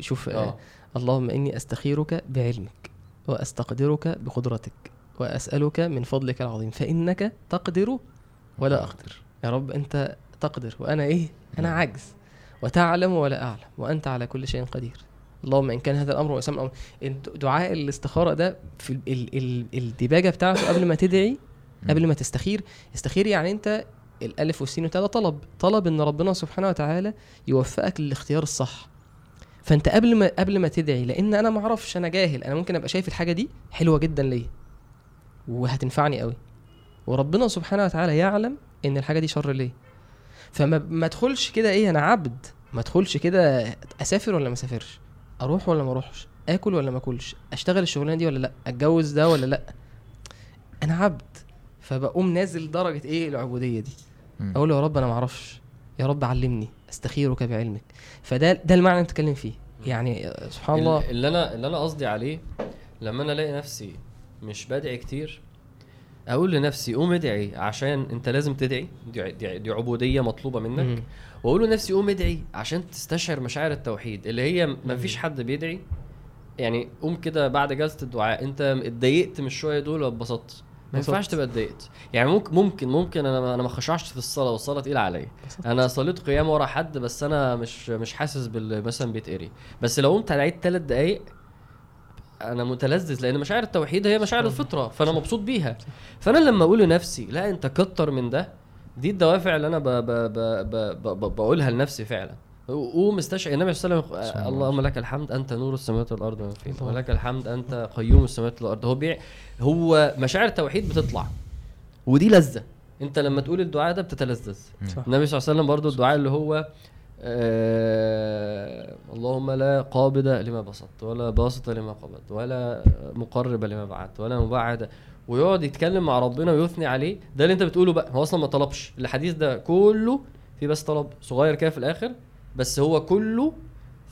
شوف آه. اللهم إني أستخيرك بعلمك وأستقدرك بقدرتك وأسألك من فضلك العظيم فإنك تقدر ولا أقدر. يا رب أنت تقدر وأنا إيه؟ أنا مم. عجز وتعلم ولا أعلم وأنت على كل شيء قدير. اللهم إن كان هذا الأمر واسام الأمر. دعاء الاستخارة ده في ال ال ال الدباجه بتاعته قبل ما تدعي قبل ما تستخير. استخير يعني أنت الألف والسين والتاء ده طلب. طلب إن ربنا سبحانه وتعالى يوفقك للاختيار الصح. فانت قبل ما قبل ما تدعي لأن أنا ما أعرفش أنا جاهل أنا ممكن أبقى شايف الحاجة دي حلوة جدا ليا وهتنفعني قوي. وربنا سبحانه وتعالى يعلم إن الحاجة دي شر ليا. فما ما أدخلش كده إيه أنا عبد. ما أدخلش كده أسافر ولا ما أسافرش. أروح ولا ما أروحش. آكل ولا ما آكلش. أشتغل الشغلانة دي ولا لأ؟ أتجوز ده ولا لأ؟ أنا عبد. فبقوم نازل درجة إيه العبودية دي. أقول يا رب أنا ما أعرفش. يا رب علمني. أستخيرك بعلمك. فده ده المعنى اللي بتتكلم فيه. يعني سبحان الله. ال- اللي أنا اللي أنا قصدي عليه لما أنا ألاقي نفسي مش بدعي كتير أقول لنفسي قوم ادعي عشان أنت لازم تدعي. دي, دي, دي عبودية مطلوبة منك. وأقول لنفسي قوم ادعي عشان تستشعر مشاعر التوحيد اللي هي ما فيش حد بيدعي. يعني قوم كده بعد جلسة الدعاء أنت اتضايقت من الشوية دول ولا اتبسطت ما. ينفعش تبقى اتضايقت. يعني ممكن ممكن ممكن أنا أنا ما خشعش في الصلاة والصلاة تقيلة عليا. أنا صليت قيام ورا حد بس أنا مش مش حاسس بال مثلا بيتقري بس لو قمت على ثلاث دقايق أنا متلذذ لأن مشاعر التوحيد هي مشاعر الفطرة فأنا مبسوط بيها. فأنا لما أقول لنفسي لا أنت كتر من ده دي الدوافع اللي أنا ب ب ب ب ب ب بقولها لنفسي فعلا. قوم استشعر النبي صلى الله عليه وسلم الله. اللهم لك الحمد أنت نور السماوات والأرض. ولك الحمد أنت قيوم السماوات والأرض. هو بيع هو مشاعر التوحيد بتطلع. ودي لذة. أنت لما تقول الدعاء ده بتتلذذ. النبي صلى الله عليه وسلم برضو الدعاء اللي هو آه اللهم لا قابض لما بسطت ولا باسط لما قبضت ولا مقرب لما بعدت ولا مبعد. ويقعد يتكلم مع ربنا ويثني عليه. ده اللي أنت بتقوله بقى. هو أصلا ما طلبش. الحديث ده كله في بس طلب صغير كده في الآخر. بس هو كله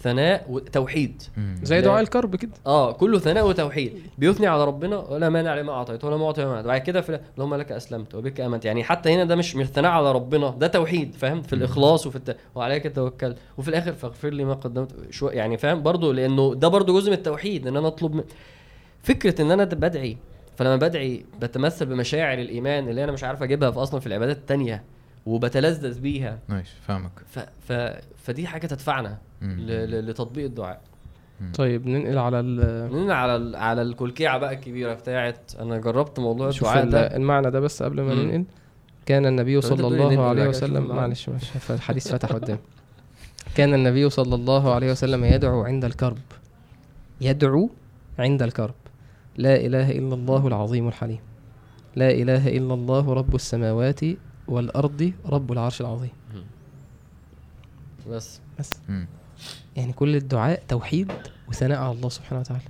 ثناء وتوحيد. زي. دعاء الكرب كده. آه كله ثناء وتوحيد. بيثني على ربنا ولا مانع لما أعطيت ولا معطي لما بعد كده في اللهم لك أسلمت وبك آمنت. يعني حتى هنا ده مش مش ثناء على ربنا ده توحيد فاهم؟ في الإخلاص وفي الت... وعليك توكلت وفي الآخر فاغفر لي ما قدمت. شو يعني فاهم؟ برضو لأنه ده برضو جزء من التوحيد إن أنا أطلب من... فكرة إن أنا بدعي. فلما بدعي بتمثل بمشاعر الإيمان اللي أنا مش عارف أجيبها في أصلا في العبادات التانية. وبتلذذ بيها. نايس فاهمك. ف... ف... فدي حاجة تدفعنا. ل... ل... لتطبيق الدعاء. طيب ننقل على ال- ننقل على ال- على الكلكيعة بقى الكبيرة بتاعت أنا جربت موضوع الدعاء ال- ده. المعنى ده بس قبل ما مم. ننقل. كان النبي صلى الله عليه وسلم. معلش معلش فالحديث فتح قدامي كان النبي صلى الله عليه وسلم يدعو عند الكرب. يدعو عند الكرب. لا إله إلا الله العظيم الحليم. لا إله إلا الله رب السماوات والأرض رب العرش العظيم. بس. بس. مم. يعني كل الدعاء توحيد وثناء على الله سبحانه وتعالى.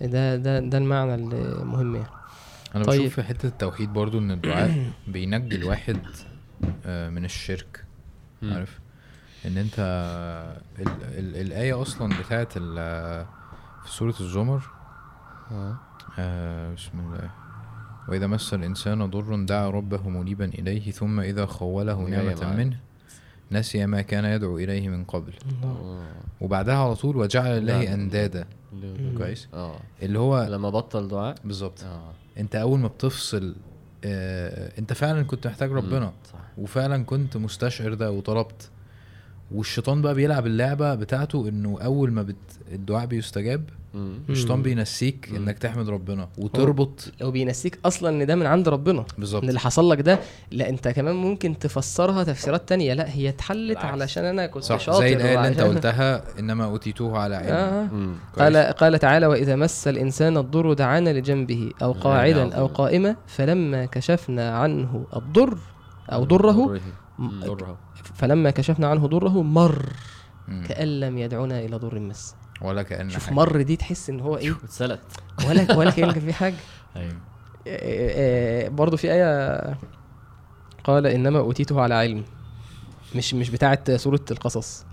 ده ده ده المعنى المهم يعني. أنا طيب. بشوف في حتة التوحيد برضو إن الدعاء بينجي الواحد آه، من الشرك. عارف؟ إن أنت ال ال الآية أصلا بتاعت ال- في سورة الزمر آه بسم الله. وإذا مس الإنسان ضر دعا ربه منيبا إليه ثم إذا خوله نعمة. منه نسي ما كان يدعو إليه من قبل. الله. وبعدها على طول وجعل. الله أندادا. كويس؟ آه. اللي هو لما بطل دعاء؟ بالظبط. آه. أنت أول ما بتفصل آه أنت فعلا كنت محتاج ربنا. صح. وفعلا كنت مستشعر ده وطلبت. والشيطان بقى بيلعب اللعبة بتاعته إنه أول ما بت... الدعاء بيستجاب. الشيطان. بينسيك مم. إنك تحمد ربنا وتربط هو بينسيك أصلا إن ده من عند ربنا بالظبط إن اللي حصل لك ده لا أنت كمان ممكن تفسرها تفسيرات تانية لا هي اتحلت. علشان أنا كنت صح شاطر زي الآية اللي أنت قلتها إنما أوتيتوه على علم آه. قال قال تعالى وإذا مس الإنسان الضر دعانا لجنبه أو قاعدا أو. قائما فلما كشفنا عنه الضر أو ضره ضره. فلما كشفنا عنه ضره مر. مم. كأن لم يدعنا إلى ضر مس. ولا كأن شوف حاجة. مر دي تحس إن هو إيه؟ اتسلت. ولا ولا كان في حاجة. أيوه. آه، آه، برضو في آية قال إنما أوتيته على علم. مش مش بتاعة سورة القصص.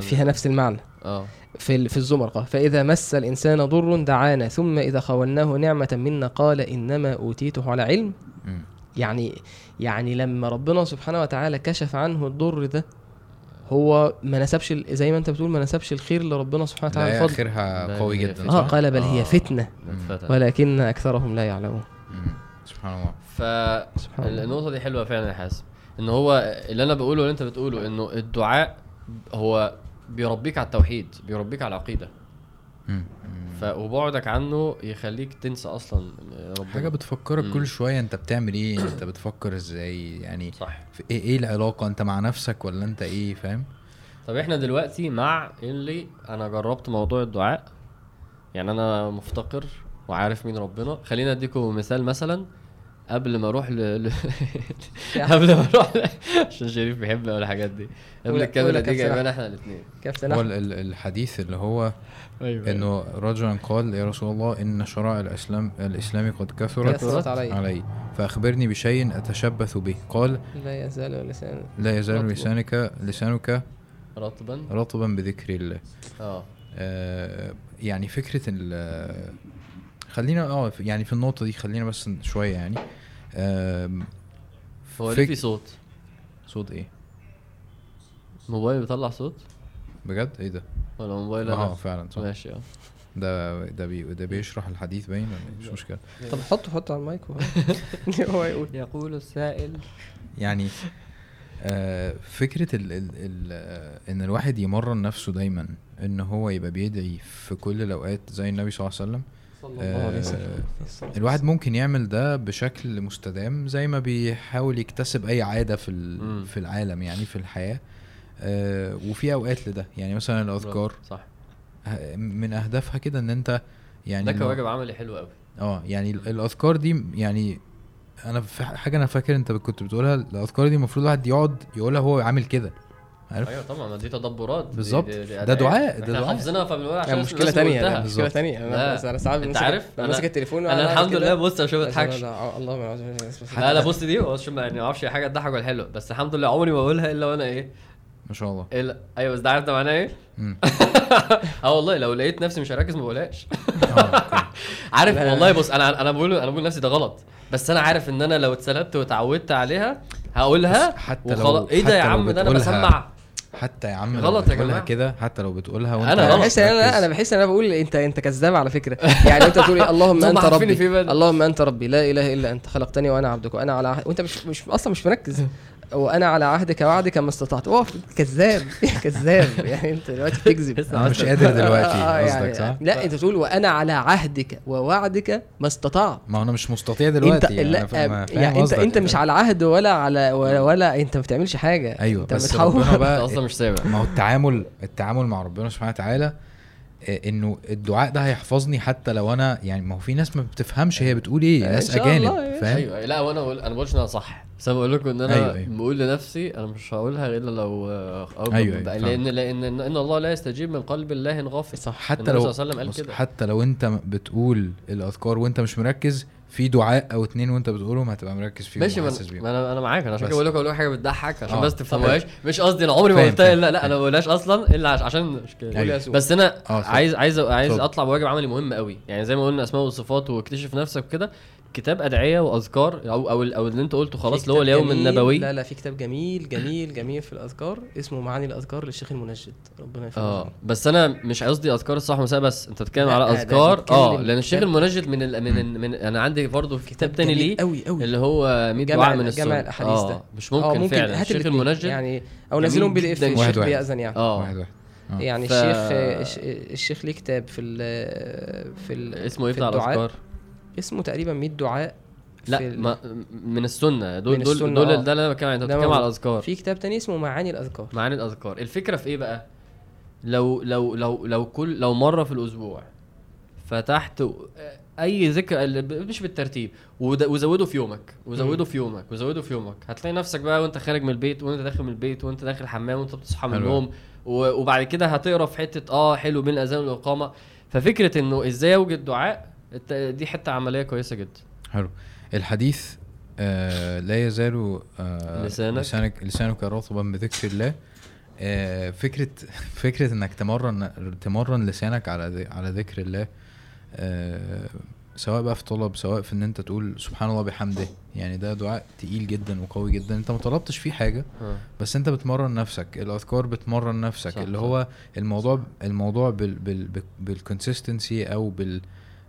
فيها نفس المعنى. آه. في في الزمر قال فإذا مس الإنسان ضر دعانا ثم إذا خولناه نعمة منا قال إنما أوتيته على علم. يعني يعني لما ربنا سبحانه وتعالى كشف عنه الضر ده هو ما نسبش ال- زي ما انت بتقول ما نسبش الخير لربنا سبحانه وتعالى الفضل اخرها لا، قوي جدا. آه؟ قال بل هي آه. فتنة اتفتح. ولكن أكثرهم لا يعلمون. سبحان الله سبحان الله فالنقطة دي حلوة فعلا يا حاسم إن هو اللي أنا بقوله واللي أنت بتقوله إنه الدعاء هو بيربيك على التوحيد بيربيك على العقيدة وبعدك عنه يخليك تنسى أصلا ربنا. حاجة بتفكرك مم. كل شوية أنت بتعمل إيه؟ أنت بتفكر إزاي؟ يعني صح. في إيه إيه العلاقة؟ أنت مع نفسك ولا أنت إيه؟ فاهم؟ طب إحنا دلوقتي مع اللي أنا جربت موضوع الدعاء. يعني أنا مفتقر وعارف مين ربنا. خلينا أديكم مثال مثلا. قبل ما أروح ل... ل... قبل ما أروح ل... عشان شريف بيحب أوي الحاجات دي. قبل الكاميرا دي جايبانا. إحنا الاثنين كيف هو الحديث اللي هو أيوه. إنه رجلا قال يا رسول الله إن شرائع الاسلام الإسلام قد كثرت كثرت علي. علي. فأخبرني بشيء أتشبث به. قال لا يزال لسان لا يزال. لسانك لسانك رطبا؟ رطبا بذكر الله. آه. آه يعني فكرة ال خلينا آه يعني في النقطة دي خلينا بس شوية يعني. هو فك- ليه في صوت؟ صوت إيه؟ موبايل بيطلع صوت؟ بجد؟ إيه ده؟ ولا موبايل آه أنا فعلا صح. ماشي آه. ده ده بي ده بيشرح الحديث باين ولا إيه؟ مش مشكلة. طب حطه حطه على المايك وهو هو يقول. يقول السائل. يعني آه فكرة ال ال ال آه، إن الواحد يمرن نفسه دايما إن هو يبقى بيدعي في كل الأوقات زي النبي صلى الله عليه وسلم صلى آه، الله عليه وسلم. الواحد ممكن يعمل ده بشكل مستدام زي ما بيحاول يكتسب أي عادة في. في العالم يعني في الحياة. آه وفي أوقات لده. يعني مثلا الأذكار. صح. من أهدافها كده إن أنت يعني ده كواجب عملي حلو قوي آه يعني ال- الأذكار دي يعني أنا في حاجة أنا فاكر أنت كنت بتقولها الأذكار دي المفروض الواحد يقعد يقولها وهو عامل كده. عارف أيوه طبعا دي تدبرات بالظبط. ده. دعاء، ده دعاء. حافظينها فبنقولها عشان يعني قلتها. ده مشكلة بالظبط. تانية أنا أنا ساعات أنت عارف بمسك أنا- التليفون أنا الحمد. لله بص عشان ما اضحكش ده- الله ما لا لا بص دي بص يعني ما أعرفش حاجة تضحك ولا حلوة بس الحمد لله عمري ما بقولها إلا وأنا إيه ما شاء الله الا أيوه بس ده عارف ده معناه إيه؟ آه والله لو لقيت نفسي مش هركز ما بقولهاش آه،. عارف. والله بص أنا أنا بقول أنا بقول لنفسي ده غلط بس أنا عارف إن أنا لو اتسلبت واتعودت عليها هقولها حتى لو- إيه ده يا عم ده أنا بسمع حتى يا عم لو غلط يا بتقولها جماعة. كده حتى لو بتقولها وانت أنا أنا. بحس إن أنا أنا بحس إن أنا بقول انت أنت كذاب على فكرة يعني أنت بتقول إيه؟ اللهم هم أنت ربي بالي. اللهم أنت ربي لا إله إلا أنت خلقتني وأنا عبدك وأنا على عهد وأنت مش مش أصلا مش مركز وأنا على عهدك وعدك ما استطعت. اقف كذاب كذاب. يعني أنت دلوقتي بتكذب. أنا مش قادر دلوقتي آه، قصدك صح؟ لا أنت تقول وأنا على عهدك ووعدك ما استطعت. ما هو أنا مش مستطيع دلوقتي أنت يعني لا فاهم يعني انت. أنت مش على عهد ولا على ولا, ولا أنت ما بتعملش حاجة. أيوه أنت بس ربنا أنت بقى أصلا مش سامع. ما هو التعامل التعامل مع ربنا سبحانه وتعالى آه، إنه الدعاء ده هيحفظني حتى لو أنا يعني ما هو في ناس ما بتفهمش هي بتقول إيه ناس أجانب فاهم أيوه لا وأنا بقول أنا ما بقولش إن أنا صح بس أنا بقول لكم إن أنا أيوة، أيوة. بقول لنفسي أنا مش هقولها إلا لو أو أيوة، أيوة، لأن لأن ان الله لا يستجيب من قلب الله غافل صح حتى لو صلى الله عليه وسلم قال كده. حتى لو أنت بتقول الأذكار وأنت مش مركز في دعاء أو اتنين وانت بتقولهم هتبقى مركز فيهم ماشي ما وحاسس بيهم ما أنا أنا معاك أنا عشان. كده بقول لكم بقول لكم حاجة بتضحك عشان آه. بس تفهموهاش مش قصدي أنا عمري ما قلتها الا لا. أنا ما بقولهاش أصلا إلا عش- عشان مش كده أيوة. بس أنا اتفضل. عايز عايز عايز. أطلع بواجب عملي مهم قوي يعني زي ما قلنا أسماء وصفات واكتشف نفسك وكده كتاب أدعية وأذكار أو أو أو اللي أنت قلته خلاص اللي هو كتاب اليوم جميل- النبوي. لا لا في كتاب جميل جميل جميل في الأذكار اسمه معاني الأذكار للشيخ المنجد. ربنا يفرجه آه بس أنا مش قصدي أذكار الصح والمساء بس أنت بتتكلم على أذكار. آه لأن الشيخ كتاب- المنجد من ال من, ال من أنا عندي برضه في كتاب تاني ليه قوي قوي اللي هو 100 جمع دعاء من السنة جمع الأحاديث ده. آه مش ممكن, آه، ممكن فعلا. الشيخ. المنجد يعني أو نزلهم بي دي إف جداً. واحد الشيخ واحد. بيأذن يعني. آه. واحد واحد. آه. يعني ف- الشيخ الش- الشيخ ليه كتاب في ال في ال اسمه إيه بتاع. الأذكار؟ اسمه تقريبا 100 دعاء لا ما من السنة. دول من دول السنة، دول آه. ده اللي أنا بتكلم بتتكلم على. الأذكار. في كتاب تاني اسمه معاني الأذكار. معاني الأذكار. الفكرة في إيه بقى؟ لو لو لو لو كل لو مرة في الأسبوع فتحت أي ذكر مش بالترتيب ود- وزوده في يومك. وزوده في يومك. وزوده في يومك. هتلاقي نفسك بقى وأنت خارج من البيت وأنت داخل من البيت وأنت داخل الحمام وأنت بتصحى من. النوم و- وبعد كده هتقرأ في حتة آه حلو بين الأذان والإقامة. ففكرة إنه إزاي أوجد دعاء؟ دي حتة عملية كويسة جدا حلو الحديث آه لا يزال آه لسانك. لسانك لسانك رطبا بذكر الله آه فكرة فكرة إنك تمرن تمرن لسانك على على ذكر الله آه سواء بقى في طلب سواء في إن أنت تقول سبحان الله بحمده يعني ده دعاء تقيل جدا وقوي جدا أنت ما طلبتش فيه حاجة آه. بس أنت بتمرن نفسك الأذكار بتمرن نفسك صح، اللي صح. هو الموضوع الموضوع بال بال بالكونسيستنسي أو بال.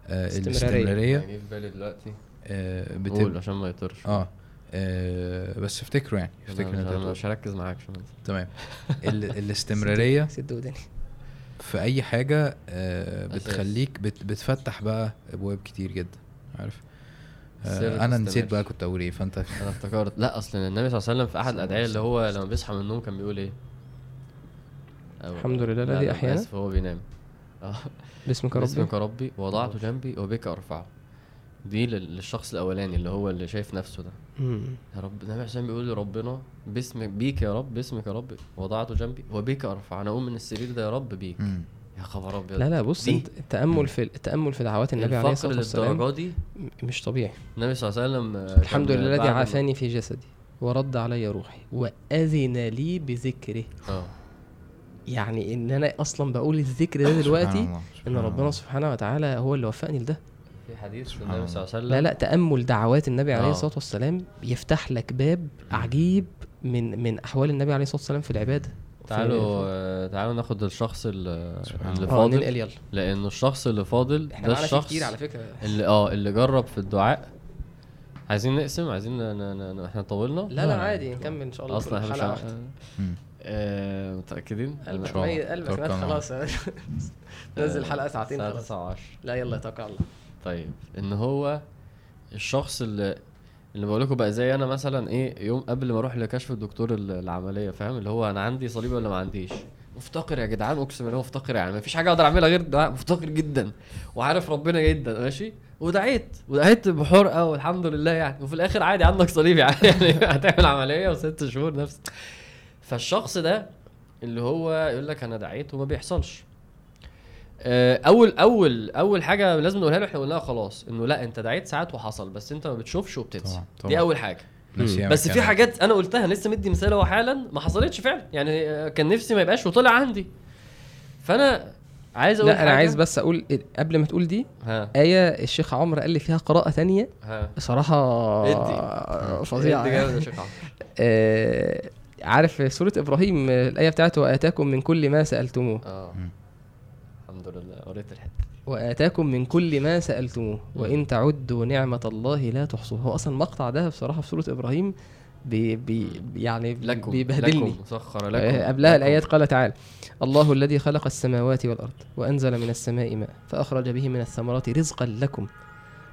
الاستمراريه هيجي في بالي دلوقتي. آه بت- قول عشان ما يطرش. آه آه، بس افتكروا يعني. افتكر مش, إن أنت أنا هتقول. مش هركز معاك تمام. ال- الاستمرارية في أي حاجة آه،. بتخليك بت بتفتح بقى أبواب كتير جدا عارف؟ آه أنا نسيت. بقى كنت أقول إيه فأنت أنا افتكرت. لا أصل النبي صلى الله عليه وسلم في أحد الادعيه اللي هو لما بيصحى من النوم كان بيقول إيه؟ الحمد لله لا، الذي لا، أحيانا. آسف، هو بينام. آه باسمك ربي. باسمك ربي. وضعت جنبي وبك أرفعه. دي لل- للشخص الأولاني اللي هو اللي شايف نفسه ده. يا رب النبي عليه الصلاه بيقول لربنا باسمك بيك يا رب باسمك يا رب. وضعت جنبي وبك ارفع أنا أقوم من السرير ده يا رب بيك. يا خبر أبيض. لا لا بص انت التامل في التامل في دعوات النبي عليه الصلاة والسلام للدرجة دي؟ مش طبيعي. النبي صلى الله عليه وسلم آه، الحمد لله الذي عافاني في جسدي ورد علي روحي وأذن لي بذكره. آه. يعني إن أنا أصلا بقول الذكر ده دلوقتي الله، إن ربنا الله. سبحانه وتعالى هو اللي وفقني لده. في حديث سبحان النبي صلى الله عليه وسلم لا لا تأمل دعوات النبي عليه آه. الصلاة والسلام يفتح لك باب عجيب من من أحوال النبي عليه الصلاة والسلام في العبادة. تعالوا في- آه، تعالوا ناخد الشخص اللي, سبحان اللي الله. آه فاضل. ننقل يلا لأنه الشخص اللي فاضل إحنا ده الشخص كتير على فكرة. اللي آه اللي جرب في الدعاء. عايزين نقسم؟ عايزين ن... ن... ن... إحنا طولنا؟ لا لا عادي نكمل إن شاء الله أصلا كل إحنا حلقة. آه، متأكدين؟ قلبك. ميت قلبك الله. خلاص. نزل حلقة ساعتين الساعة خلاص. 9 10 لا يلا توكل على الله. طيب إن هو الشخص اللي اللي بقول لكم بقى زي أنا مثلا إيه يوم قبل ما أروح لكشف الدكتور ال- العملية فاهم؟ اللي هو أنا عندي صليب ولا ما عنديش؟ مفتقر يا جدعان أقسم بالله مفتقر يعني. ما فيش حاجة أقدر أعملها غير دعاء مفتقر جدا. وعارف ربنا جدا ماشي؟ ودعيت ودعيت بحرقه والحمد لله يعني. وفي الآخر عادي عندك صليب يعني, يعني. هتعمل عملية وست شهور نفس. فالشخص ده اللي هو يقول لك أنا دعيت وما بيحصلش. آه، أول أول أول حاجة لازم نقولها له إحنا قلناها خلاص إنه لا أنت دعيت ساعات وحصل بس أنت ما بتشوفش وبتنسى. دي أول حاجة. بس في حاجات أنا قلتها لسه مدي مثال هو حالا ما حصلتش فعلا. يعني آه، كان نفسي ما يبقاش وطلع عندي. فأنا عايز أقول لا أنا حاجة- عايز بس أقول قبل ما تقول دي ها. آية الشيخ عمرو قال لي فيها قراءة تانية. ها. بصراحة ادي. جامد يا شيخ عمرو. آه، عارف سورة إبراهيم آه، الآية بتاعته وآتاكم من كل ما سألتموه. آه. الحمد لله قريت الحتة وآتاكم من كل ما سألتموه. وإن تعدوا نعمة الله لا تحصوها هو أصلا المقطع ده بصراحة في سورة إبراهيم بي بي يعني لكم بيبهدلني. لكم سخر آه، لكم قبلها لكم. الآيات قال تعالى الله الذي خلق السماوات والأرض وأنزل من السماء ماء فأخرج به من الثمرات رزقا لكم.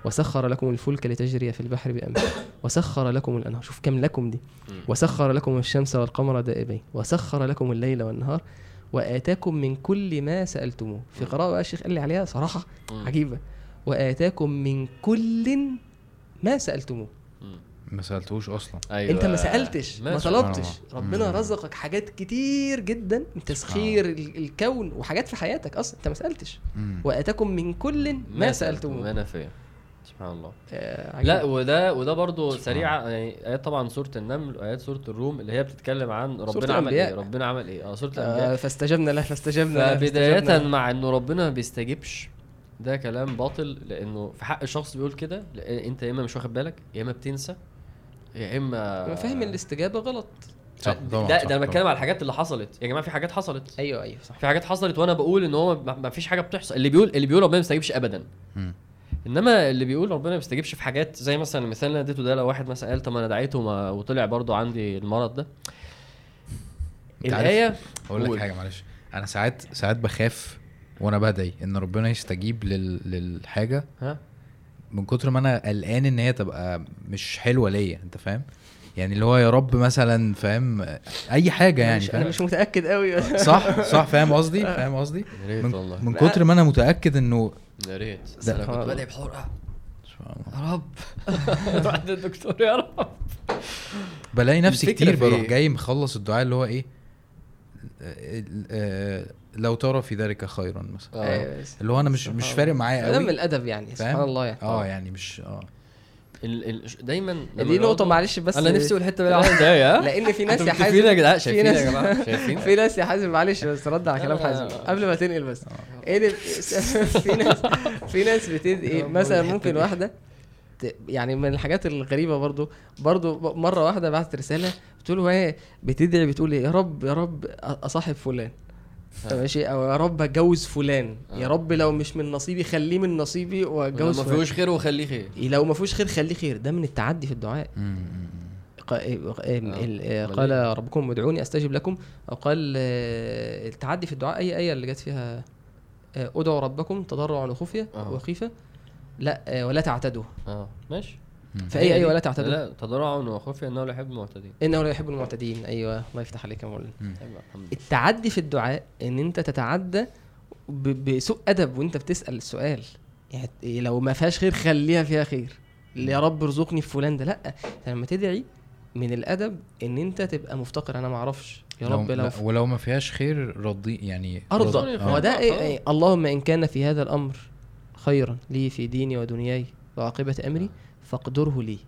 وسخر لكم الفلك لتجري في البحر بأمره. وسخر لكم الأنهار. شوف كم لكم دي. وسخر لكم الشمس والقمر دائبين. وسخر لكم الليل والنهار. وآتاكم من كل ما سألتموه. في قراءة بقى الشيخ قال لي عليها صراحة. عجيبة. وآتاكم من كل ما سألتموه. ما سالتوش أصلا. أيوه. أنت ما سألتش ما. طلبتش. ربنا. رزقك حاجات كتير جدا. من تسخير ال- الكون وحاجات في حياتك أصلا. أنت ما سألتش. وآتاكم من كل ما سألتموه. ما نافيه سبحان الله آه،. لا وده وده برضه سريعه يعني آيات طبعا سورة النمل وآيات سورة الروم اللي هي بتتكلم عن ربنا عمل إيه. ربنا عمل إيه آه سورة الأنبياء آه فاستجبنا له فاستجبنا له فبداية فاستجبنا له. مع إنه ربنا ما بيستجيبش ده كلام باطل لأنه في حق الشخص بيقول كده أنت يا إما مش واخد بالك يا إما بتنسى يا إما فاهم الاستجابة غلط صح ده ده أنا. بتكلم على الحاجات اللي حصلت يا جماعة في حاجات حصلت أيوه أيوه صح في حاجات حصلت وأنا بقول إن هو ما ما فيش حاجة بتحصل اللي بيقول اللي بيقول ربنا ما بيستجيبش ابدا. إنما اللي بيقول ربنا ما بيستجيبش في حاجات زي مثلا المثال اللي أنا اديته ده لو واحد مثلا قال طب أنا دعيته وطلع برضو عندي المرض ده. الآية أقول لك. حاجة معلش. أنا ساعات ساعات بخاف وأنا بدعي إن ربنا يستجيب لل... للحاجة ها؟ من كتر ما أنا قلقان إن هي تبقى مش حلوة ليا أنت فاهم؟ يعني اللي هو يا رب مثلا فاهم؟ أي حاجة يعني مش أنا فاهم مش متأكد قوي صح صح فاهم قصدي؟ فاهم قصدي؟ من, من كتر ما أنا متأكد إنه يا ريت. بس ده- أنا كنت. بادئ بحرقه. يا رب. روح عند الدكتور يا رب. بلاقي نفسي كتير بروح إيه؟ جاي مخلص الدعاء اللي هو إيه؟ آه، آه، لو ترى في ذلك خيرا مثلا. آه. اللي هو أنا مش مش فارق معايا ده من قوي الأدب يعني؟ سبحان الله يعني. آه. يعني مش آه. ال ال دايما دي نقطة معلش بس أنا نفسي أقول الحتة اللي ده ها لأن في ناس يا حازم يا جدعان شايفين يا ناس جماعة؟ شايفين؟ في ناس يا حازم معلش بس رد على لا، كلام لا، حازم. لا. قبل ما تنقل بس. إيه في ناس في ناس بتد إيه مثلا ممكن واحدة يعني من الحاجات الغريبة برضو برضو مرة واحدة بعت رسالة بتقول له إيه بتدعي بتقول إيه يا رب يا رب أصاحب فلان. ماشي أو يا رب أتجوز فلان. يا آه. رب لو مش من نصيبي خليه من نصيبي لو واتجوز ما فلان. فيهوش خير وخليه خير. لو ما فيهوش خير خليه خير. ده من التعدي في الدعاء. قال إيه؟ ربكم ادعوني أستجب لكم. أو قال آه، التعدي في الدعاء أي آية اللي جت فيها آه، ادعوا ربكم تضرعا وخفية أه. وخيفة. لا آه، ولا تعتدوا. آه ماشي. في اي إيه ولا تعتدوا لا تضرعا وخفيا إنه لا يحب المعتدين. إنه لا يحب المعتدين. أيوه الله يفتح عليك يا مولانا لله. التعدي في الدعاء إن أنت تتعدى ب- بسوء أدب وأنت بتسأل السؤال. يعني لو ما فيهاش خير خليها فيها خير. يا رب ارزقني في فلان ده. لأ انت لما تدعي من الأدب إن أنت تبقى مفتقر. أنا ما أعرفش. يا لو رب لو لا ولو ما فيهاش خير رضي يعني أرضى. هو ده آه. إيه إيه اللهم إن كان في هذا الأمر خيرا لي في ديني ودنياي وعاقبة أمري فاقدره لي.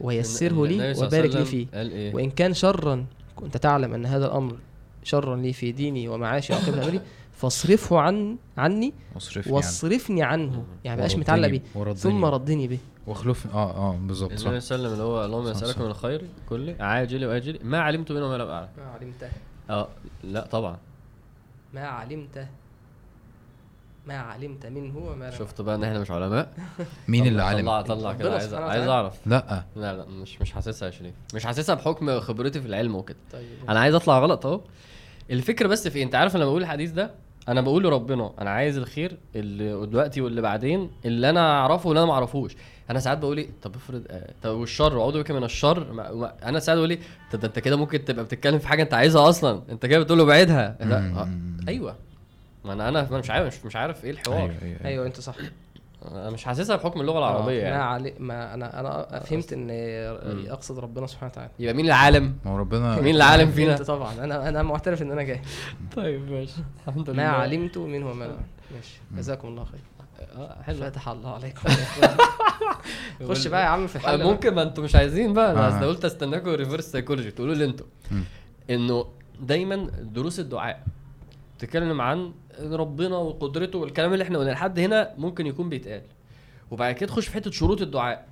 ويسره النبي لي وبارك لي فيه. قال إيه؟ وإن كان شرا كنت تعلم أن هذا الأمر شرا لي في ديني ومعاشي وعاقبة امري فاصرفه عن عني واصرفني عنه. واصرفني عنه. يعني وردني- متعلق بيه. ثم. ردني به. واخلف آه آه بالظبط النبي صح صلى الله عليه وسلم اللي هو اللهم صح. من الخير كله. عاجل واجل ما علمت منه ما لم اعلم ما علمته. آه لا طبعا. ما علمت ما علمت منه وما شفت بقى إن إحنا مش علماء؟ مين اللي عالم طلع طلع كده عايز عايز. أعرف. لا. لا لا مش مش حاسسها يا شريف. مش حاسسها بحكم خبرتي في العلم وكده. طيب. أنا عايز أطلع غلط أهو. الفكرة بس في إيه؟ أنت عارف أنا بقول الحديث ده؟ أنا بقول لربنا أنا عايز الخير اللي دلوقتي واللي بعدين اللي أنا أعرفه واللي أنا ما أعرفوش. أنا ساعات بقول إيه؟ طب افرض آه، طب والشر أعوذ بك من الشر. ما ما أنا ساعات بقول إيه؟ طب ده أنت كده ممكن تبقى بتتكلم في حاجة أنت عايزها أصلا. أنت كده بتقول له بعيدها. آه، أيوه. ما أنا أنا مش عارف مش, مش عارف إيه الحوار. أيوه أيوه, أيوه. أنت صح. أنا مش حاسسها بحكم اللغة العربية آه، ما يعني علي ما أنا أنا فهمت إن أقصد ربنا سبحانه وتعالى. يبقى مين العالم؟ ما هو ربنا مين العالم فينا؟ فهمت طبعا. أنا أنا معترف إن أنا جاهل طيب ماشي. الحمد ما علمت منه وما لم. ماشي. جزاكم الله خير. آه حلو. فتح الله عليكم. خش بقى يا عم في آه، الحل ممكن ما أنتوا مش عايزين بقى. أنا آه. قلت أستناكم reverse psychology تقولوا لي أنتوا. مم. إنه دايما دروس الدعاء تتكلم عن ربنا وقدرته والكلام اللي إحنا قلنا لحد هنا ممكن يكون بيتقال. وبعد كده تخش في حتة شروط الدعاء.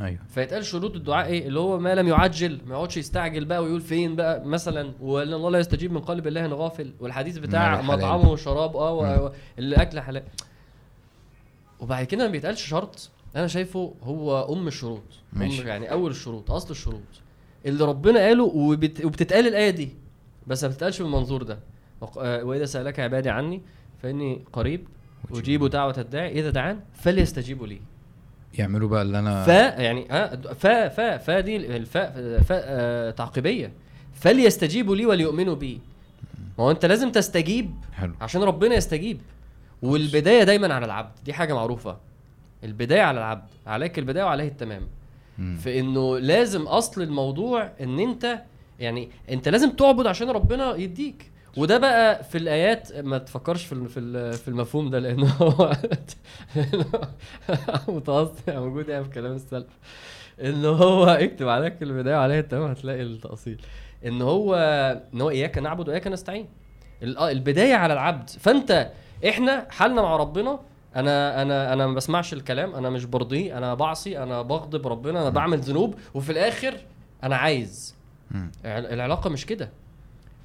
أيوه. فيتقال شروط الدعاء إيه؟ اللي هو ما لم يعجل ما يقعدش يستعجل بقى ويقول فين بقى؟ مثلا وإن الله لا يستجيب من قلب الله غافل. والحديث بتاع. مطعمه وشراب آه الأكل حلال. وبعد كده ما بيتقالش شرط. أنا شايفه هو أم الشروط. ماشي. أم يعني أول الشروط أصل الشروط. اللي ربنا قاله وبت... وبتتقال الآية دي بس ما بتتقالش بالمنظور ده. وإذا سألك عبادي عني فإني قريب أجيب دعوة الداعي إذا دعان فليستجيبوا لي. يعملوا بقى اللي أنا ف يعني ها ف ف ف دي الفاء ف آه تعقيبية. فليستجيبوا لي وليؤمنوا بي. ما هو أنت لازم تستجيب حلو. عشان ربنا يستجيب. والبداية دايما على العبد دي حاجة معروفة. البداية على العبد عليك البداية وعليه التمام. مم. في إنه لازم أصل الموضوع إن أنت يعني أنت لازم تعبد عشان ربنا يديك. وده بقى في الآيات ما تفكرش في في ال- في المفهوم ده لأنه هو متأصل موجود يعني في كلام السلف. إن هو اكتب عليك البداية وعليها التمام هتلاقي التأصيل. إن هو إن هو إياك نعبد وإياك نستعين. آه، البداية على العبد. فأنت إحنا حالنا مع ربنا أنا أنا أنا ما بسمعش الكلام أنا مش برضيه أنا بعصي أنا بغضب ربنا أنا بعمل ذنوب وفي الآخر أنا عايز. العلاقة مش كده.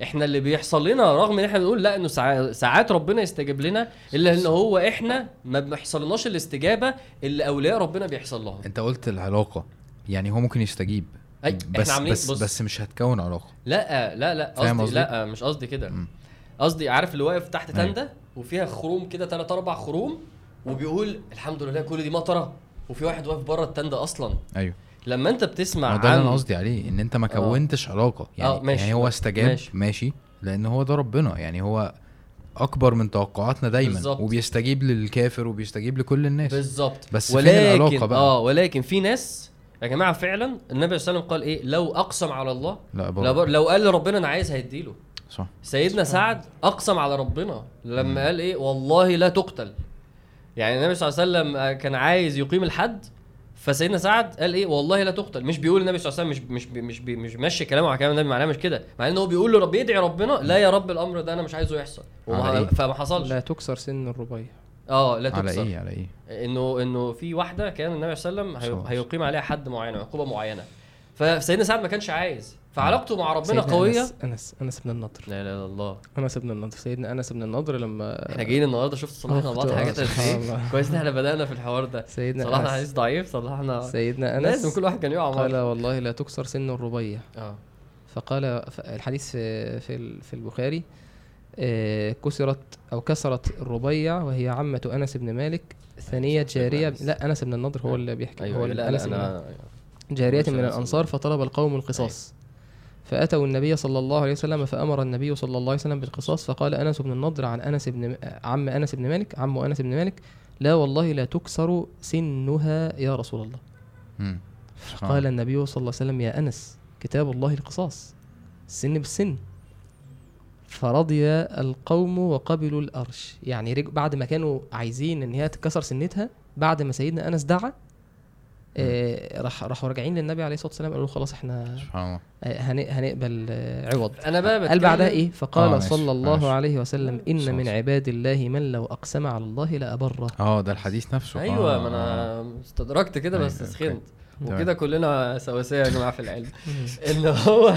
إحنا اللي بيحصل لنا رغم ان إحنا بنقول لا إنه ساع- ساعات ربنا يستجيب لنا إلا إن هو إحنا ما بيحصلناش الاستجابة اللي أولياء ربنا بيحصل لهم أنت قلت العلاقة يعني هو ممكن يستجيب أي، بس عاملين- بس بص. بس مش هتكون علاقة لا لا لا قصدي؟ لا مش قصدي كده. قصدي عارف اللي واقف تحت أيوة. تندة وفيها خروم كده ثلاث أربع خروم وبيقول الحمد لله كل دي مطرة وفي واحد واقف بره التندة أصلا أيوه لما انت بتسمع ما ده اللي أنا قصدي عليه إن أنت ما آه. كونتش علاقة. يعني آه، ماشي. يعني هو استجاب ماشي. ماشي. لأن هو ده ربنا. يعني هو أكبر من توقعاتنا دايما بالظبط. وبيستجيب للكافر وبيستجيب لكل الناس. بالظبط. بس فين ولكن العلاقة بقى؟ آه ولكن في ناس يا جماعة فعلا النبي صلى الله عليه وسلم قال إيه؟ لو أقسم على الله لا لو, برضه. لو قال لربنا أنا عايز هيديله. صح. سيدنا سعد أقسم على ربنا لما قال إيه؟ والله لا تقتل. يعني النبي صلى الله عليه وسلم آه، كان عايز يقيم الحد فسيدنا سعد قال إيه؟ والله لا تقتل. مش بيقول النبي صلى الله عليه وسلم مش مش مش مش, مش ماشي كلامه على كلام النبي معناه مش كده. مع ان هو بيقول له رب يدعي ربنا لا يا رب الأمر ده أنا مش عايزه يحصل. وما على إيه؟ فما حصلش. لا تكسر سن الربيع. آه لا على تكسر. إيه؟ على إيه؟ إنه إنه في واحدة كان النبي صلى الله عليه وسلم هيقيم عليها حد معين عقوبة معينة. فسيدنا سعد ما كانش عايز. فعلاقته مع ربنا قويه انس انس أنس بن النضر. لا لا لا الله. أنس بن النضر. سيدنا أنس بن النضر لما إحنا جايين النهارده شفت صلحنا بعض حاجات. كويس إن إحنا بدأنا في الحوار ده. سيدنا صلحنا حديث ضعيف صلحنا سيدنا لازم أنس كل واحد كان يقع قال والله لا تكسر سن الربيع. آه. فقال الحديث في في في البخاري آه، كسرت أو كسرت الربيع وهي عمة أنس بن مالك جارية أنس. لا أنس بن النضر هو اللي بيحكي أيوه هو لا لا أنس بن أنا جارية من أنس الأنصار فطلب القوم القصاص. فأتوا النبي صلى الله عليه وسلم فأمر النبي صلى الله عليه وسلم بالقصاص فقال أنس بن النضر عن أنس بن عم أنس بن مالك عم أنس بن مالك لا والله لا تكسر سنها يا رسول الله. فقال النبي صلى الله عليه وسلم يا أنس كتاب الله القصاص السن بالسن فرضي القوم وقبلوا الأرش يعني. بعد ما كانوا عايزين إن هي تتكسر سنتها بعد ما سيدنا أنس دعا راح راحوا راجعين للنبي عليه الصلاة والسلام قالوا له خلاص إحنا سبحان الله. آه، هن- هنقبل آه، عوض. أنا بقى قال بعدها إيه؟ فقال آه، صلى الله ماشي. عليه وسلم إن من. عباد الله من لو أقسم على الله لابره آه ده الحديث نفسه. أيوه آه، ما آه. أنا استدركت كده بس أيوة، سخنت. وكده كلنا سواسية يا جماعة في العلم. إن هو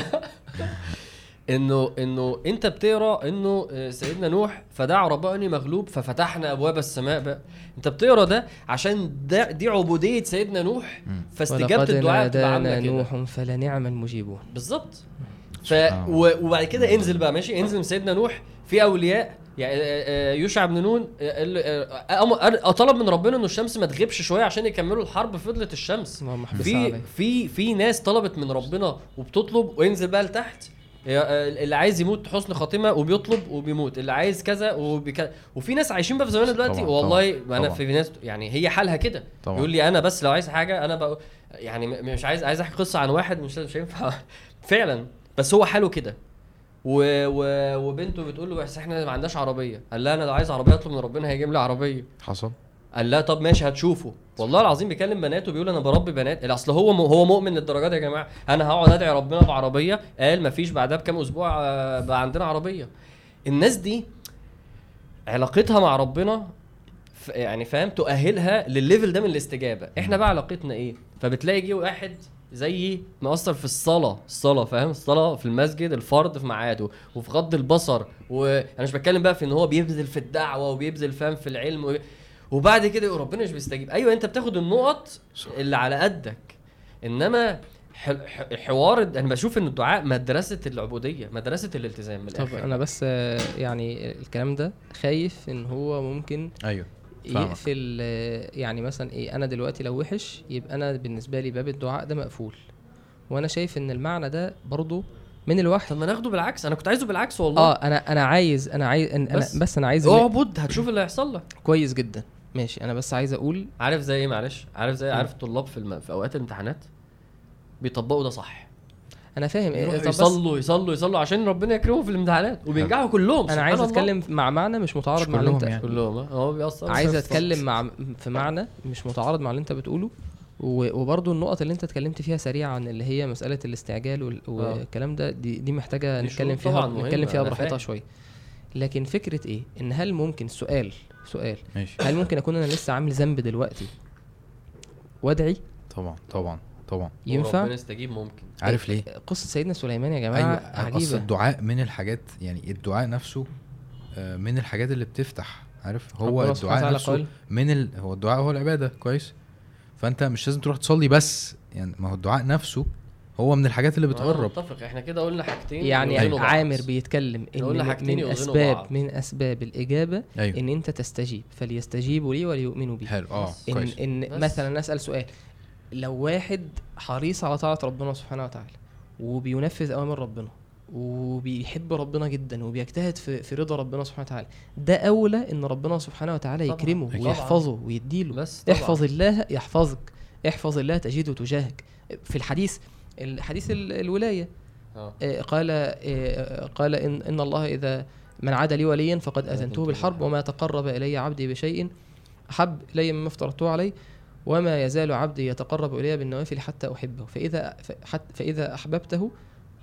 إنه إنه أنت بتقرأ إنه آه، سيدنا نوح فدعا ربه اني مغلوب ففتحنا أبواب السماء بقى أنت بتقرأ ده عشان ده دي عبودية سيدنا نوح. فاستجابة الدعاء نادانا عامله كده نوح فلنعم المجيبون. بالظبط. ف وبعد كده انزل بقى ماشي؟ انزل من سيدنا نوح في أولياء يعني آه، آه، يوشع بن نون طلب من ربنا إنه الشمس ما تغيبش شوية عشان يكملوا الحرب فضلت الشمس. في في في ناس طلبت من ربنا وبتطلب وينزل بقى لتحت. اللي عايز يموت حسن خاتمة وبيطلب وبيموت. اللي عايز كذا وبك... وفي ناس عايشين بقى في زماننا دلوقتي. طبعاً، والله طبعاً، أنا. في ناس يعني هي حالها كده. يقول لي أنا بس لو عايز حاجة أنا بقى يعني مش عايز عايز أحكي قصة عن واحد مش مش هينفع. فعلا. بس هو حاله كده. و... و... وبنته بتقول له بس إحنا ما عندناش عربية. قال لها أنا لو عايز عربية أطلب من ربنا هيجيب لي عربية. حصل. قال لا طب ماشي هتشوفه. والله العظيم بيكلم بناته بيقول أنا بربي بنات. اصل هو م... هو مؤمن للدرجة دي يا جماعة. أنا هقعد أدعي ربنا بعربية. قال مفيش بعدها بكام أسبوع آه، بقى عندنا عربية. الناس دي علاقتها مع ربنا ف- يعني فاهم تؤهلها للليفل ده من الاستجابة. إحنا بقى علاقتنا إيه؟ فبتلاقي جه واحد زيي مقصر في الصلاة الصلاة فاهم؟ الصلاة في المسجد الفرض في ميعاده وفي غض البصر وأنا مش بتكلم بقى في إن هو بيبذل في الدعوة وبيبذل فاهم في العلم و... وبعد كده يقول ربنا مش بيستجيب. أيوه أنت بتاخد النقط. اللي على قدك. إنما ح- ح- حوار أنا بشوف إن الدعاء مدرسة العبودية مدرسة الالتزام من طب أنا بس يعني الكلام ده خايف إن هو ممكن أيوه. يقفل يعني مثلا إيه أنا دلوقتي لو وحش يبقى أنا بالنسبة لي باب الدعاء ده مقفول. وأنا شايف إن المعنى ده برضو من الوحي. طب ما ناخده بالعكس. أنا كنت عايزه بالعكس والله. آه أنا أنا عايز أنا عايز أنا بس. بس, بس أنا عايز اعبد هتشوف اللي هيحصل لك. كويس جدا. ماشي أنا بس عايز أقول عارف زي إيه؟ معلش. عارف زي مم. عارف الطلاب في الم... في أوقات الامتحانات بيطبقوا ده صح. أنا فاهم. إيه طب بس يصلوا يصلوا يصلوا عشان ربنا يكرمهم في الامتحانات وبينجحوا كلهم. أنا عايز الله. أتكلم مع معنى مش متعارض مش مع اللي أنت كلهم يعني. كلهم ها؟ هو بيأثر. عايز أتكلم مع في معنى مش متعارض مع اللي أنت بتقوله وبرضه النقط اللي أنت اتكلمت فيها سريعا اللي هي مسألة الاستعجال وال- والكلام ده دي, دي محتاجة دي نتكلم فيها نتكلم فيها براحتها. شوية. لكن فكرة إيه؟ إن هل ممكن سؤال سؤال. ماشي. هل ممكن أكون أنا لسه عامل ذنب دلوقتي؟ وادعي. طبعا طبعا طبعا. ينفع؟ ربنا يستجيب ممكن. عارف ليه؟ قصة سيدنا سليمان يا جماعة أصل عجيبة. الدعاء من الحاجات يعني الدعاء نفسه آه، من الحاجات اللي بتفتح عارف؟ هو الدعاء نفسه من ال... هو الدعاء هو العبادة. كويس. فأنت مش لازم تروح تصلي بس. يعني ما هو الدعاء نفسه هو من الحاجات اللي أنا بتقرب. متفق. إحنا كده قلنا حاجتين يعني. عامر بيتكلم إن قلنا من, حاجتين من اسباب بعض. من أسباب الإجابة أيوه. إن أنت تستجيب. فليستجيبوا لي وليؤمنوا بي. حلو. آه ان كويس. إن بس. مثلا أسأل سؤال. لو واحد حريص على طاعة ربنا سبحانه وتعالى وبينفذ أوامر ربنا وبيحب ربنا جدا وبيجتهد في, في رضا ربنا سبحانه وتعالى ده أولى إن ربنا سبحانه وتعالى طبعاً. يكرمه أكيد. ويحفظه ويديله. بس طبعا. احفظ الله يحفظك. احفظ الله تجده تجاهك. في الحديث الحديث ال- الولاية آه آه، قال آه، قال إن, إن الله إذا من عاد لي وليا فقد أذنته بالحرب وما تقرب إلي عبدي بشيء أحب إلي مما افترضته عليه وما يزال عبدي يتقرب إلي بالنوافل حتى أحبه فإذا ف- حت- فإذا أحببته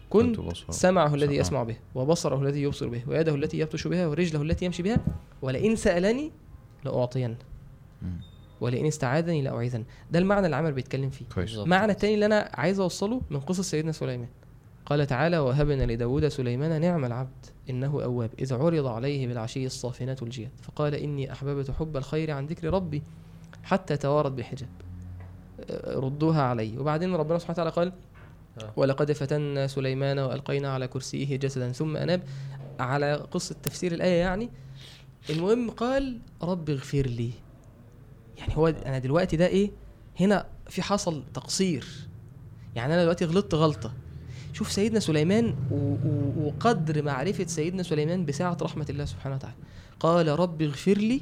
كنت. سمعه الذي. يسمع به وبصره الذي يبصر به ويده التي يبطش بها ورجله التي يمشي بها ولئن سألني لأعطين مم. ولئن استعاذني لأعيذن. ده المعنى اللي عمر بيتكلم فيه. كويس. بالظبط. المعنى التاني اللي أنا عايز أوصله من قصص سيدنا سليمان. قال تعالى وهبنا لداود سليمان نعم العبد إنه أواب إذ عرض عليه بالعشي الصافنات الجياد. فقال إني أحببت حب الخير عن ذكر ربي حتى توارت بحجاب. أه، ردوها علي. وبعدين ربنا سبحانه وتعالى قال آه. ولقد فتنا سليمان وألقينا على كرسيه جسدا ثم أناب. على قصة تفسير الآية يعني المهم قال رب اغفر لي. يعني هو أنا دلوقتي ده إيه؟ هنا في حصل تقصير. يعني أنا دلوقتي غلطت غلطة. شوف سيدنا سليمان وقدر معرفة سيدنا سليمان بسعه رحمة الله سبحانه وتعالى. قال رب اغفر لي.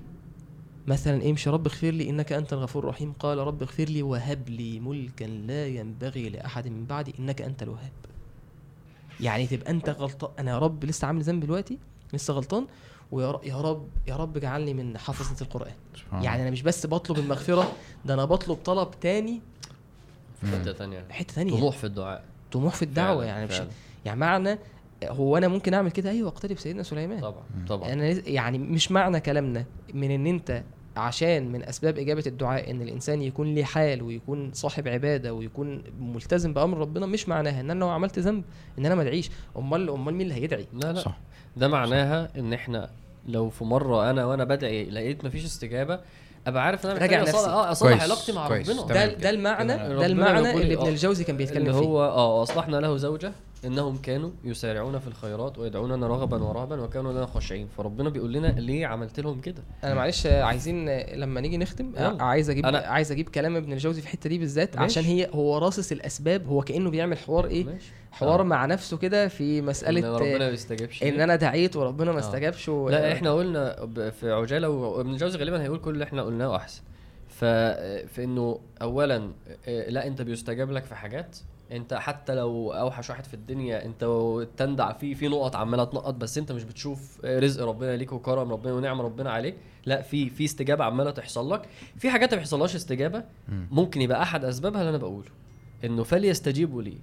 مثلا امشي رب اغفر لي إنك أنت الغفور الرحيم. قال رب اغفر لي وهب لي ملكا لا ينبغي لأحد من بعدي إنك أنت الوهاب. يعني تبقى أنت غلطان. أنا يا رب لسه عامل ذنب دلوقتي؟ لسه غلطان؟ ويا رب يا رب اجعلني من حافظة القرآن. سبحان يعني أنا مش بس بطلب المغفرة ده أنا بطلب طلب تاني في حتة ثانية حتة ثانية طموح في الدعاء. طموح في الدعوة فعلاً، يعني مش فعلاً. يعني معنى هو أنا ممكن أعمل كده؟ أيوه اقتدي بسيدنا سليمان. طبعا طبعا. أنا يعني مش معنى كلامنا من إن أنت عشان من أسباب إجابة الدعاء إن الإنسان يكون ليه حال ويكون صاحب عبادة ويكون ملتزم بأمر ربنا مش معناها إن أنا لو عملت ذنب إن أنا ما أدعيش. أمال أمال مين اللي هيدعي؟ لا لا. صح. ده معناها إن إحنا لو في مرة أنا وأنا بدعي لقيت مفيش استجابة أبقى عارف إن أنا راجع نفسي. آه اصلح كويس، علاقتي مع كويس. ربنا ده. ده المعنى. ده المعنى اللي آه، ابن الجوزي كان بيتكلم اللي فيه هو آه واصلحنا له زوجة إنهم كانوا يسارعون في الخيرات ويدعوننا رغبا ورهبا وكانوا لنا خاشعين فربنا بيقول لنا ليه عملت لهم كده أنا معلش عايزين لما نيجي نختم يلا. عايز أجيب أنا- عايز أجيب كلام ابن الجوزي في الحتة دي بالذات. عشان هي هو راصص الأسباب هو كأنه بيعمل حوار إيه ماشي حوار آه. مع نفسه كده في إن مساله ربنا ما بيستجيبش إن. أنا دعيت وربنا ما آه. استجابش و... لا إحنا قلنا ب- في عجالة وابن الجوزي غالبا هيقول كل اللي إحنا قلناه أحسن ف في إنه اولا آه، لا أنت بيستجاب لك في حاجات أنت حتى لو أوحش واحد في الدنيا أنت تندع فيه في نقط عمالة تنقط بس أنت مش بتشوف رزق ربنا ليك وكرم ربنا ونعم ربنا عليك لا في في استجابة عمالة تحصل لك في حاجات ما بيحصلهاش استجابة مم. ممكن يبقى أحد أسبابها اللي أنا بقوله إنه فليستجيبوا لي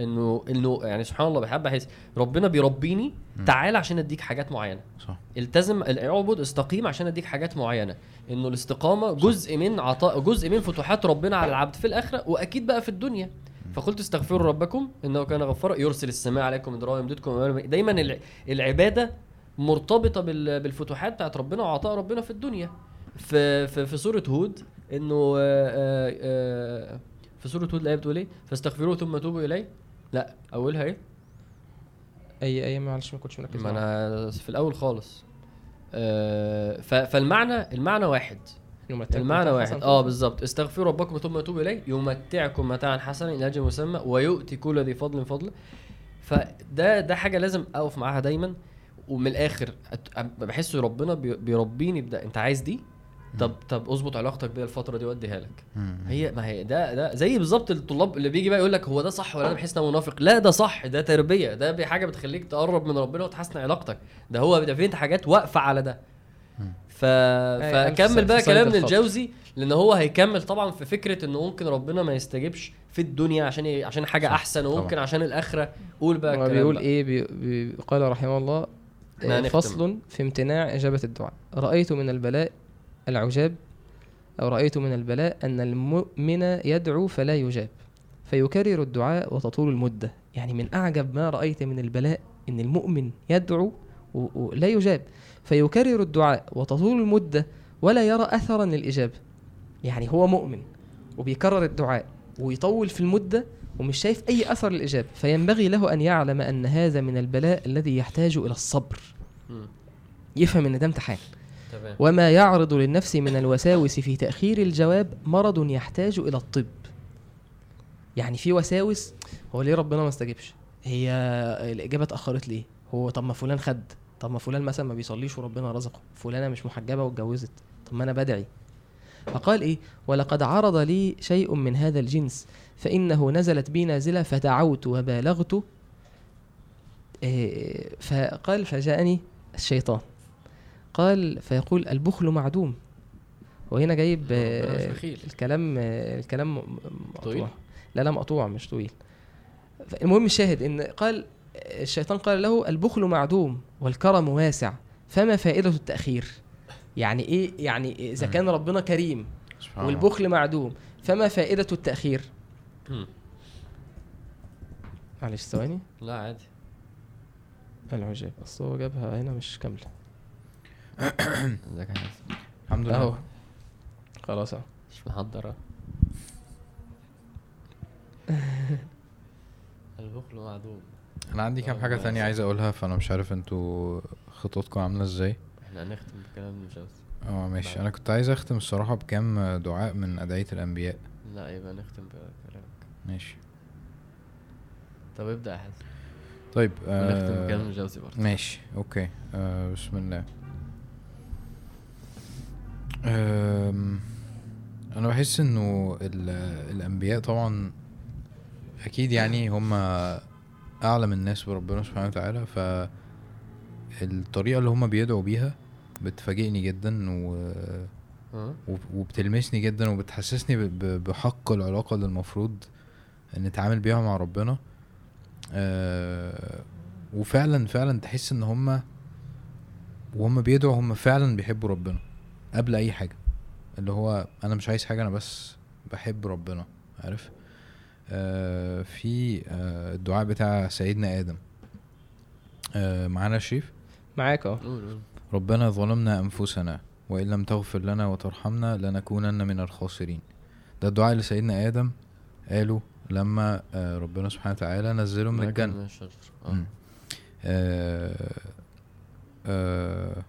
إنه إنه يعني سبحان الله بحب أحس ربنا بيربيني تعال عشان أديك حاجات معينة. صح. التزم اعبد استقيم عشان أديك حاجات معينة. إنه الاستقامة جزء من عطاء جزء من فتوحات ربنا على العبد في الآخرة وأكيد بقى في الدنيا. فقلت استغفروا ربكم إنه كان غفارا يرسل السماء عليكم مدرارا يمددكم دايما الع- العبادة مرتبطة بال- بالفتوحات بتاعت ربنا وعطاء ربنا في الدنيا. في في, في سورة هود إنه آه، آه، آه، في سورة هود الآية بتقول إيه؟ فاستغفروه ثم توبوا إليه. لا اولها إيه؟ أي أي معلش ما كنتش مركز ما. أنا في الأول خالص. آه، فالمعنى المعنى واحد. المعنى واحد. آه بالظبط. استغفروا ربكم ثم توبوا إليه يمتعكم متاعا حسنا إلى أجل مسمى ويؤتي كل ذي فضل فضله. فده ده حاجة لازم أقف معاها دايما. ومن الآخر بحس ربنا بي- بيربيني بده أنت عايز دي؟ طب طب اظبط علاقتك بيها الفترة دي واديها لك. هي ما هي ده ده زي بالظبط الطلاب اللي بيجي بقى يقول لك هو ده صح ولا أنا بحس إن أنا منافق لا ده صح ده تربية ده بي- حاجة بتخليك تقرب من ربنا وتحسن علاقتك ده هو ده في حاجات واقفة على ده ف... ألف فكمل بقى كلام. الجوزي لأن هو هيكمل طبعا في فكرة انه ممكن ربنا ما يستجيبش في الدنيا عشان ي... عشان حاجة صح، أحسن وممكن طبعا. عشان الآخرة قول بقى هو الكلام بيقول بقى. إيه بي بي قال رحمه الله آه،. فصل في امتناع إجابة الدعاء رأيت من البلاء العجاب أو رأيت من البلاء أن المؤمن يدعو فلا يجاب فيكرر الدعاء وتطول المدة. يعني من أعجب ما رأيت من البلاء إن المؤمن يدعو ولا يجاب فيكرر الدعاء وتطول المدة ولا يرى اثرا للإجابة. يعني هو مؤمن وبيكرر الدعاء ويطول في المدة ومش شايف أي أثر للإجابة فينبغي له أن يعلم أن هذا من البلاء الذي يحتاج إلى الصبر. يفهم إن ده امتحان. وما يعرض للنفس من الوساوس في تأخير الجواب مرض يحتاج إلى الطب. يعني في وساوس هو ليه ربنا ما استجبش؟ هي الإجابة اتأخرت ليه؟ هو طب ما فلان خد طب ما فلان مثلا ما بيصليش وربنا رزقه. فلانة مش محجبة واتجوزت. طب ما أنا بدعي. فقال إيه؟ ولقد عرض لي شيء من هذا الجنس فإنه نزلت بي نازلة فدعوت وبالغت. إيه، فقال فجاءني الشيطان. قال فيقول البخل معدوم. وهنا جايب آه،. الكلام آه، الكلام طويل؟ مقطوع. لا لا مقطوع مش طويل. المهم الشاهد إن قال الشيطان قال له البخل معدوم والكرم واسع فما فائدة التأخير؟ يعني إيه؟ يعني إذا كان ربنا كريم. والبخل معدوم فما فائدة التأخير. معلش ثواني. لا عادي. العجاب أصل هو جابها هنا مش كاملة. ازيك يا الحمد لله. اهو. خلاص اهو. مش محضرة البخل معدوم. أنا عندي كام آه، حاجة. تانية عايز اقولها فانا مش عارف أنتوا خططكم عاملة إزاي. إحنا هنختم بكلام الجوز آه ماشي. أنا كنت عايز اختم الصراحة بكام دعاء من أدعية الأنبياء. لا يبقى نختم بكلامك. ماشي. طب ابدأ يا حسن. طيب ونختم بكلام آه الجوزي برضه. ماشي. أوكي. آه بسم الله. أنا بحس إنه ال- الأنبياء طبعا أكيد يعني هم أعلم الناس بربنا سبحانه وتعالى ف الطريقة اللي هم بيدعوا بيها بتفاجئني جدا و... وب- وبتلمسني جدا وبتحسسني بحق العلاقة اللي المفروض نتعامل بيها مع ربنا. آه وفعلا فعلا تحس إن هما وهم بيدعوا هم فعلا بيحبوا ربنا. قبل أي حاجة. اللي هو أنا مش عايز حاجة أنا بس بحب ربنا عارف؟ آه في آه الدعاء بتاع سيدنا آدم. آه معانا شريف؟ معاك قول ربنا ظلمنا أنفسنا وإن لم تغفر لنا وترحمنا لنكونن من الخاسرين. ده الدعاء اللي سيدنا آدم قاله لما آه، ربنا سبحانه وتعالى نزله من الجنة. من الشجر آه. مم. آه آه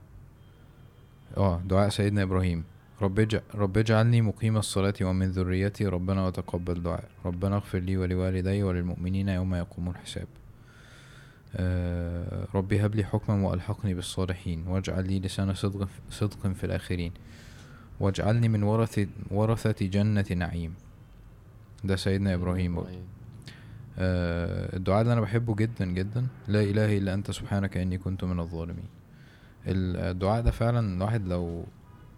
آه، دعاء سيدنا إبراهيم. رب اجع- رب اجعلني مقيم الصلاة ومن ذريتي. ربنا وتقبل دعاء ربنا اغفر لي ولوالدي وللمؤمنين يوم يقوم الحساب. آه ربي هب لي حكما وألحقني بالصالحين. واجعل لي لسان صدق صدق في الآخرين. واجعلني من ورثة ورثة جنة نعيم. ده سيدنا إبراهيم برضه. آه، الدعاء اللي أنا بحبه جدا جدا. لا إله إلا أنت سبحانك إني كنت من الظالمين. ال- الدعاء ده فعلا الواحد لو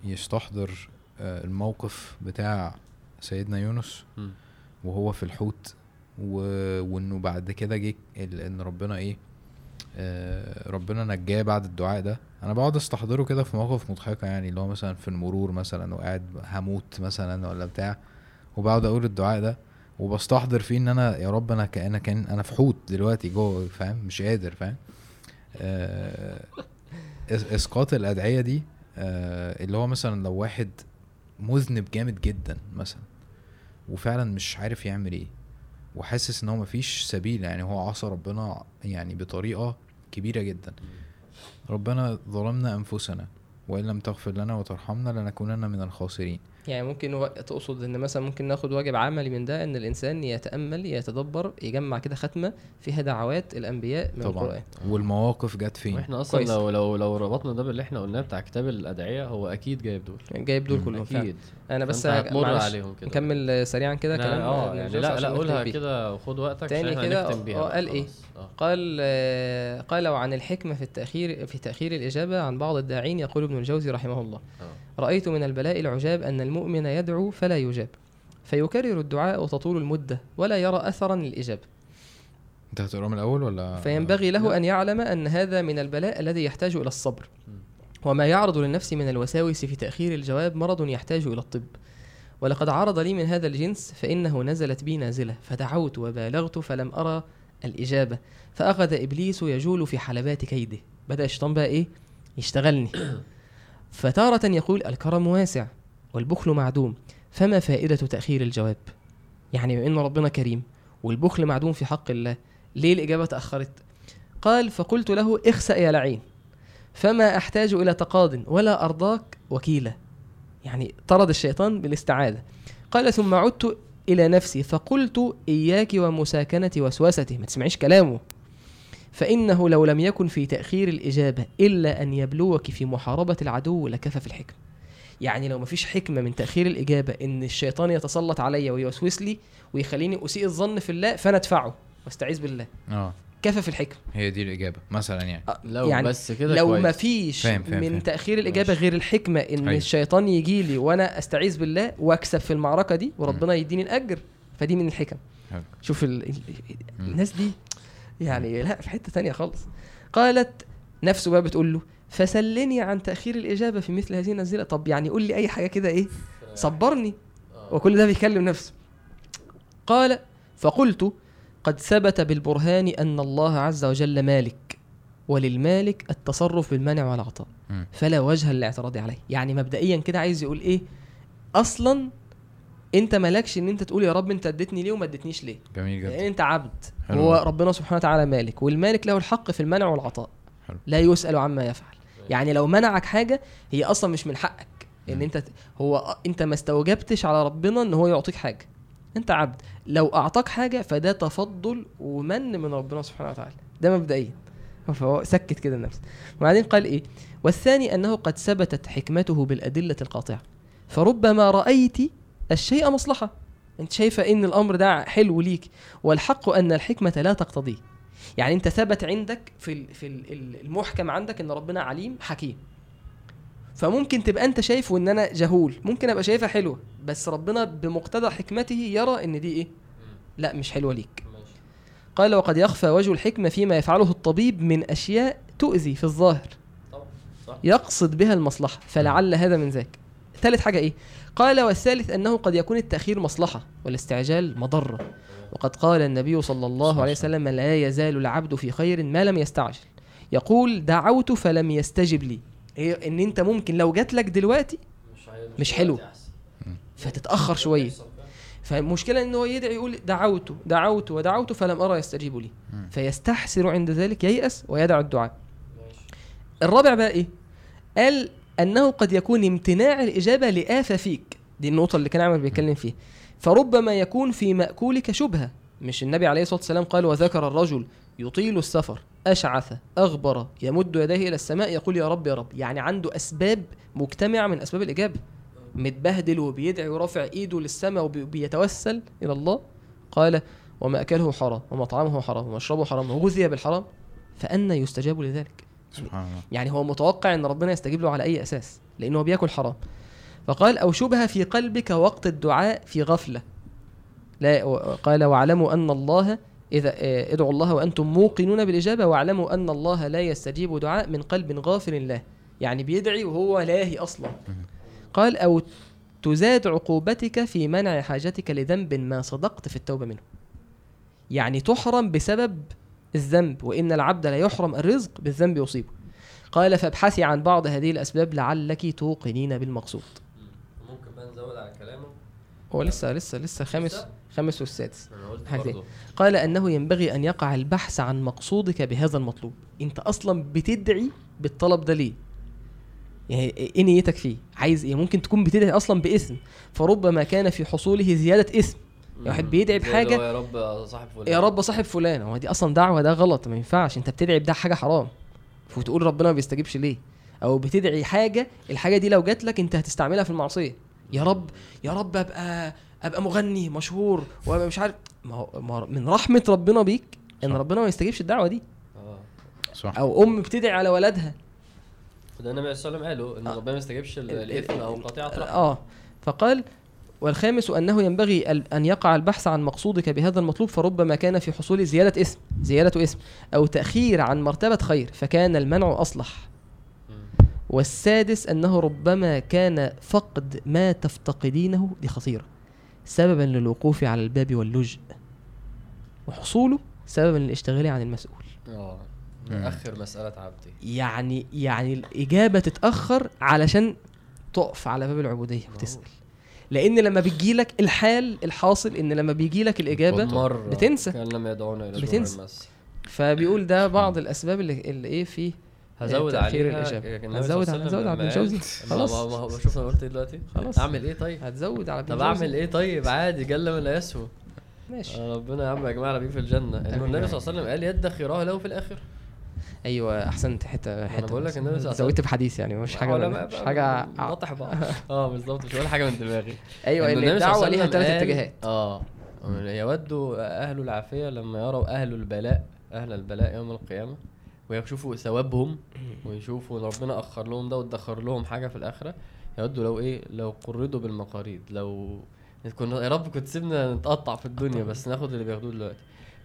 يستحضر آه، الموقف بتاع سيدنا يونس. وهو في الحوت و... وإنه بعد كده جه إن ربنا إيه آه ربنا نجاه بعد الدعاء ده. أنا بقعد أستحضره كده في مواقف مضحكة يعني اللي هو مثلا في المرور مثلا وقاعد هموت مثلا ولا بتاع وبقعد أقول الدعاء ده وبستحضر فيه إن أنا يا رب أنا كأن كان أنا في حوت دلوقتي جوه فاهم؟ مش قادر فاهم؟ آه إسقاط الأدعية دي آه اللي هو مثلا لو واحد مذنب جامد جدا مثلا وفعلا مش عارف يعمل إيه وحاسس إن هو مفيش سبيل يعني هو عصى ربنا يعني بطريقة كبيرة جدا. ربنا ظلمنا أنفسنا وإن لم تغفر لنا وترحمنا لنكونن من الخاسرين. يعني ممكن و... تقصد إن مثلا ممكن ناخد واجب عملي من ده إن الإنسان يتأمل يتدبر يجمع كده ختمة فيها دعوات الأنبياء من طبعا. القرآن. والمواقف جت فين؟ وإحنا أصلا كويس. لو لو لو ربطنا ده باللي إحنا قلناه بتاع كتاب الأدعية هو أكيد جايب دول. جايب دول. كلهم أكيد. أنا بس عليهم كده. نكمل سريعا كده لا، كلام. آه ابن يعني الجوزي لا لا قولها. كده وخد وقتك تاني عشان كده، إحنا نختم بيها. آه، بقى قال إيه؟ آه. قال آه، قال وعن الحكمة في التأخير في تأخير الإجابة عن بعض الداعين يقول ابن الجوزي رحمه الله. آه. رأيت من البلاء العجاب أن المؤمن يدعو فلا يجاب. فيكرر الدعاء وتطول المدة ولا يرى أثرا للإجابة. انت هتقرا من الأول ولا؟ فينبغي له لا. أن يعلم أن هذا من البلاء الذي يحتاج إلى الصبر. وما يعرض للنفس من الوساوس في تأخير الجواب مرض يحتاج إلى الطب. ولقد عرض لي من هذا الجنس فإنه نزلت بي نازلة. فدعوت وبالغت فلم أرى الإجابة. فأخذ إبليس يجول في حلبات كيده. بدأ الشيطان بقى إيه؟ يشتغلني. فتارة يقول الكرم واسع والبخل معدوم فما فائدة تأخير الجواب؟ يعني بما إن ربنا كريم والبخل معدوم في حق الله ليه الإجابة تأخرت؟ قال فقلت له اخسأ يا لعين فما أحتاج إلى تقاض ولا أرضاك وكيلا يعني طرد الشيطان بالاستعاذة. قال ثم عدت إلى نفسي فقلت إياك ومساكنة وسوسته ما تسمعيش كلامه. فإنه لو لم يكن في تأخير الإجابة إلا أن يبلوك في محاربة العدو لكفى في الحكمة يعني لو مفيش حكمة من تأخير الإجابة إن الشيطان يتسلط عليا ويوسوس لي ويخليني أسيء الظن في الله فأنا أدفعه وأستعيذ بالله آه كفى في الحكمة هي دي الإجابة مثلا يعني لو يعني بس كده لو كويس. ما فيش فاهم- فاهم- من فاهم. تأخير الإجابة ماشي. غير الحكمة إن أيوة. الشيطان يجي لي وأنا أستعيذ بالله وأكسب في المعركة دي وربنا يديني الأجر فدي من الحكم حلو. شوف ال... ال- مم. الناس دي يعني لا في حتة تانية خالص. قالت نفسه بقى بتقول له فسلني عن تأخير الإجابة في مثل هذه النزيله طب يعني قول لي أي حاجة كده إيه؟ صبرني. وكل ده بيكلم نفسه. قال فقلت قد ثبت بالبرهان أن الله عز وجل مالك وللمالك التصرف بالمنع والعطاء. فلا وجه للاعتراض عليه. يعني مبدئيا كده عايز يقول إيه؟ أصلا أنت مالكش إن أنت تقول يا رب أنت اديتني ليه وما اديتنيش ليه. جميل لأن جدا أنت عبد. حلو. هو ربنا سبحانه وتعالى مالك والمالك له الحق في المنع والعطاء. حلو. لا يسأل عما يفعل. يعني لو منعك حاجة هي أصلا مش من حقك. إن. أنت هو أنت ما استوجبتش على ربنا إن هو يعطيك حاجة. أنت عبد. لو أعطاك حاجة فده تفضل ومن من ربنا سبحانه وتعالى. ده مبدئيا. فهو سكت كده النفس وبعدين قال إيه؟ والثاني أنه قد ثبتت حكمته بالأدلة القاطعة. فربما رايت الشيء مصلحة. انت شايفة إن الأمر ده حلو ليك والحق أن الحكمة لا تقتضيه. يعني أنت ثبت عندك في في ال- ال- المحكم عندك إن ربنا عليم حكيم. فممكن تبقى أنت شايفه إن أنا جهول ممكن أبقى شايفها حلوة بس ربنا بمقتضى حكمته يرى إن دي إيه؟ لا مش حلوة ليك. قال وقد يخفى وجه الحكمة فيما يفعله الطبيب من أشياء تؤذي في الظاهر. يقصد بها المصلحة فلعل هذا من ذاك. ثالث حاجة إيه؟ قال والثالث أنه قد يكون التأخير مصلحة والاستعجال مضرة وقد قال النبي صلى الله عليه وسلم لا يزال العبد في خير ما لم يستعجل يقول دعوت فلم يستجب لي هي إن أنت ممكن لو جات لك دلوقتي مش حلو. فتتأخر شوية. فالمشكلة إن هو يدعي يقول دعوت دعوت ودعوت فلم أرى يستجيب لي. فيستحسر عند ذلك ييأس ويدع الدعاء. الرابع بقى إيه قال أنه قد يكون امتناع الإجابة لآفة فيك. دي النقطة اللي كان عامر بيتكلم فيها. فربما يكون في مأكولك شبهة. مش النبي عليه الصلاة والسلام قال وذكر الرجل يطيل السفر أشعث أغبر يمد يديه إلى السماء يقول يا رب يا رب. يعني عنده أسباب مجتمعة من أسباب الإجابة. متبهدل وبيدعي ورافع إيده للسماء وبيتوسل إلى الله. قال ومأكله حرام ومطعمه حرام ومشربه حرام وغذي بالحرام. فأنا يستجاب لذلك. سبحان الله. يعني هو متوقع إن ربنا يستجيب له على أي أساس لأنه بياكل حرام. فقال أو شبهه في قلبك وقت الدعاء في غفلة. لا قال واعلموا أن الله إذا آه، ادعوا الله وأنتم موقنون بالإجابة واعلموا أن الله لا يستجيب دعاء من قلب غافل له. يعني بيدعي وهو لاهي أصلا. قال أو تزاد عقوبتك في منع حاجتك لذنب ما صدقت في التوبة منه. يعني تحرم بسبب الذنب وإن العبد لا يحرم الرزق بالذنب يصيبه. قال فابحثي عن بعض هذه الأسباب لعلك توقنين بالمقصود. ممكن بقى نزود على كلامه؟ هو لسه لسه لسه خامس؟ خامس والسادس. قال إنه ينبغي أن يقع البحث عن مقصودك بهذا المطلوب. أنت أصلا بتدعي بالطلب ده ليه يعني إيه نيتك فيه؟ عايز إيه؟ ممكن تكون بتدعي أصلا باثم فربما كان في حصوله زيادة اثم واحد. بيدعي هو يا رب صاحب فلان. يا رب صاحب فلان. هو دي أصلا دعوة ده غلط ما ينفعش. أنت بتدعي بده حاجة حرام. وتقول ربنا ما بيستجيبش ليه. أو بتدعي حاجة الحاجة دي لو جات لك أنت هتستعملها في المعصية. يا رب يا رب أبقى أبقى مغني مشهور وأبقى مش عارف. ما هو ما هو من رحمة ربنا بيك إن صح. ربنا ما يستجيبش الدعوة دي. آه. صح. أو أم بتدعي على ولدها وده النبي صلى الله عليه وسلم قاله إن آه. ربنا ما يستجيبش ال- ال- الإثم ال- أو قطيعة رحم آه. فقال والخامس أنه ينبغي أن يقع البحث عن مقصودك بهذا المطلوب فربما كان في حصول زيادة اسم زيادة اسم أو تأخير عن مرتبة خير فكان المنع أصلح. مم. والسادس أنه ربما كان فقد ما تفتقدينه دي خطيره سببا للوقوف على الباب واللجء وحصوله سببا للاشتغال عن المسؤول. نأخر مسألة عبدي. يعني يعني الإجابة تتأخر علشان تقف على باب العبودية وتسال لأن لما بيجيلك الحال الحاصل ان لما بيجيلك الإجابة بتنسى. كان لم يدعونا إلى بتنسى. فبيقول ده بعض الأسباب اللي, اللي إيه فيه هزود عليها. الإجابة. عليه هتزود وسلم. على ابن خلاص. ما ما شوف أنا قلت إيه دلوقتي. خلاص. أعمل إيه طيب؟ هتزود على طب. أعمل إيه طيب؟ عادي جل من لا يسهو ماشي. آه، ربنا يا عم يجمعنا بيه في الجنة. إنه النبي صلى الله عليه وسلم قال يدخراه له في الآخر أيوه احسنت حتة حتة بقول لك الله عليه زودت بحديث يعني مش حاجة من- مش حاجة نطح بعض آه. بالظبط مش ولا حاجة من دماغي. أيوه إن الدعوة ليها ثلاث اتجاهات. آه يود أهل العافية لما يروا أهل البلاء أهل البلاء يوم القيامة ويشوفوا ثوابهم ويشوفوا إن ربنا أخر لهم ده وادخر لهم حاجة في الآخرة. يودوا لو إيه لو قرضوا بالمقاريض لو كنا يا رب كنت سيبنا نتقطع في الدنيا بس ناخد اللي بياخدوه دلوقتي.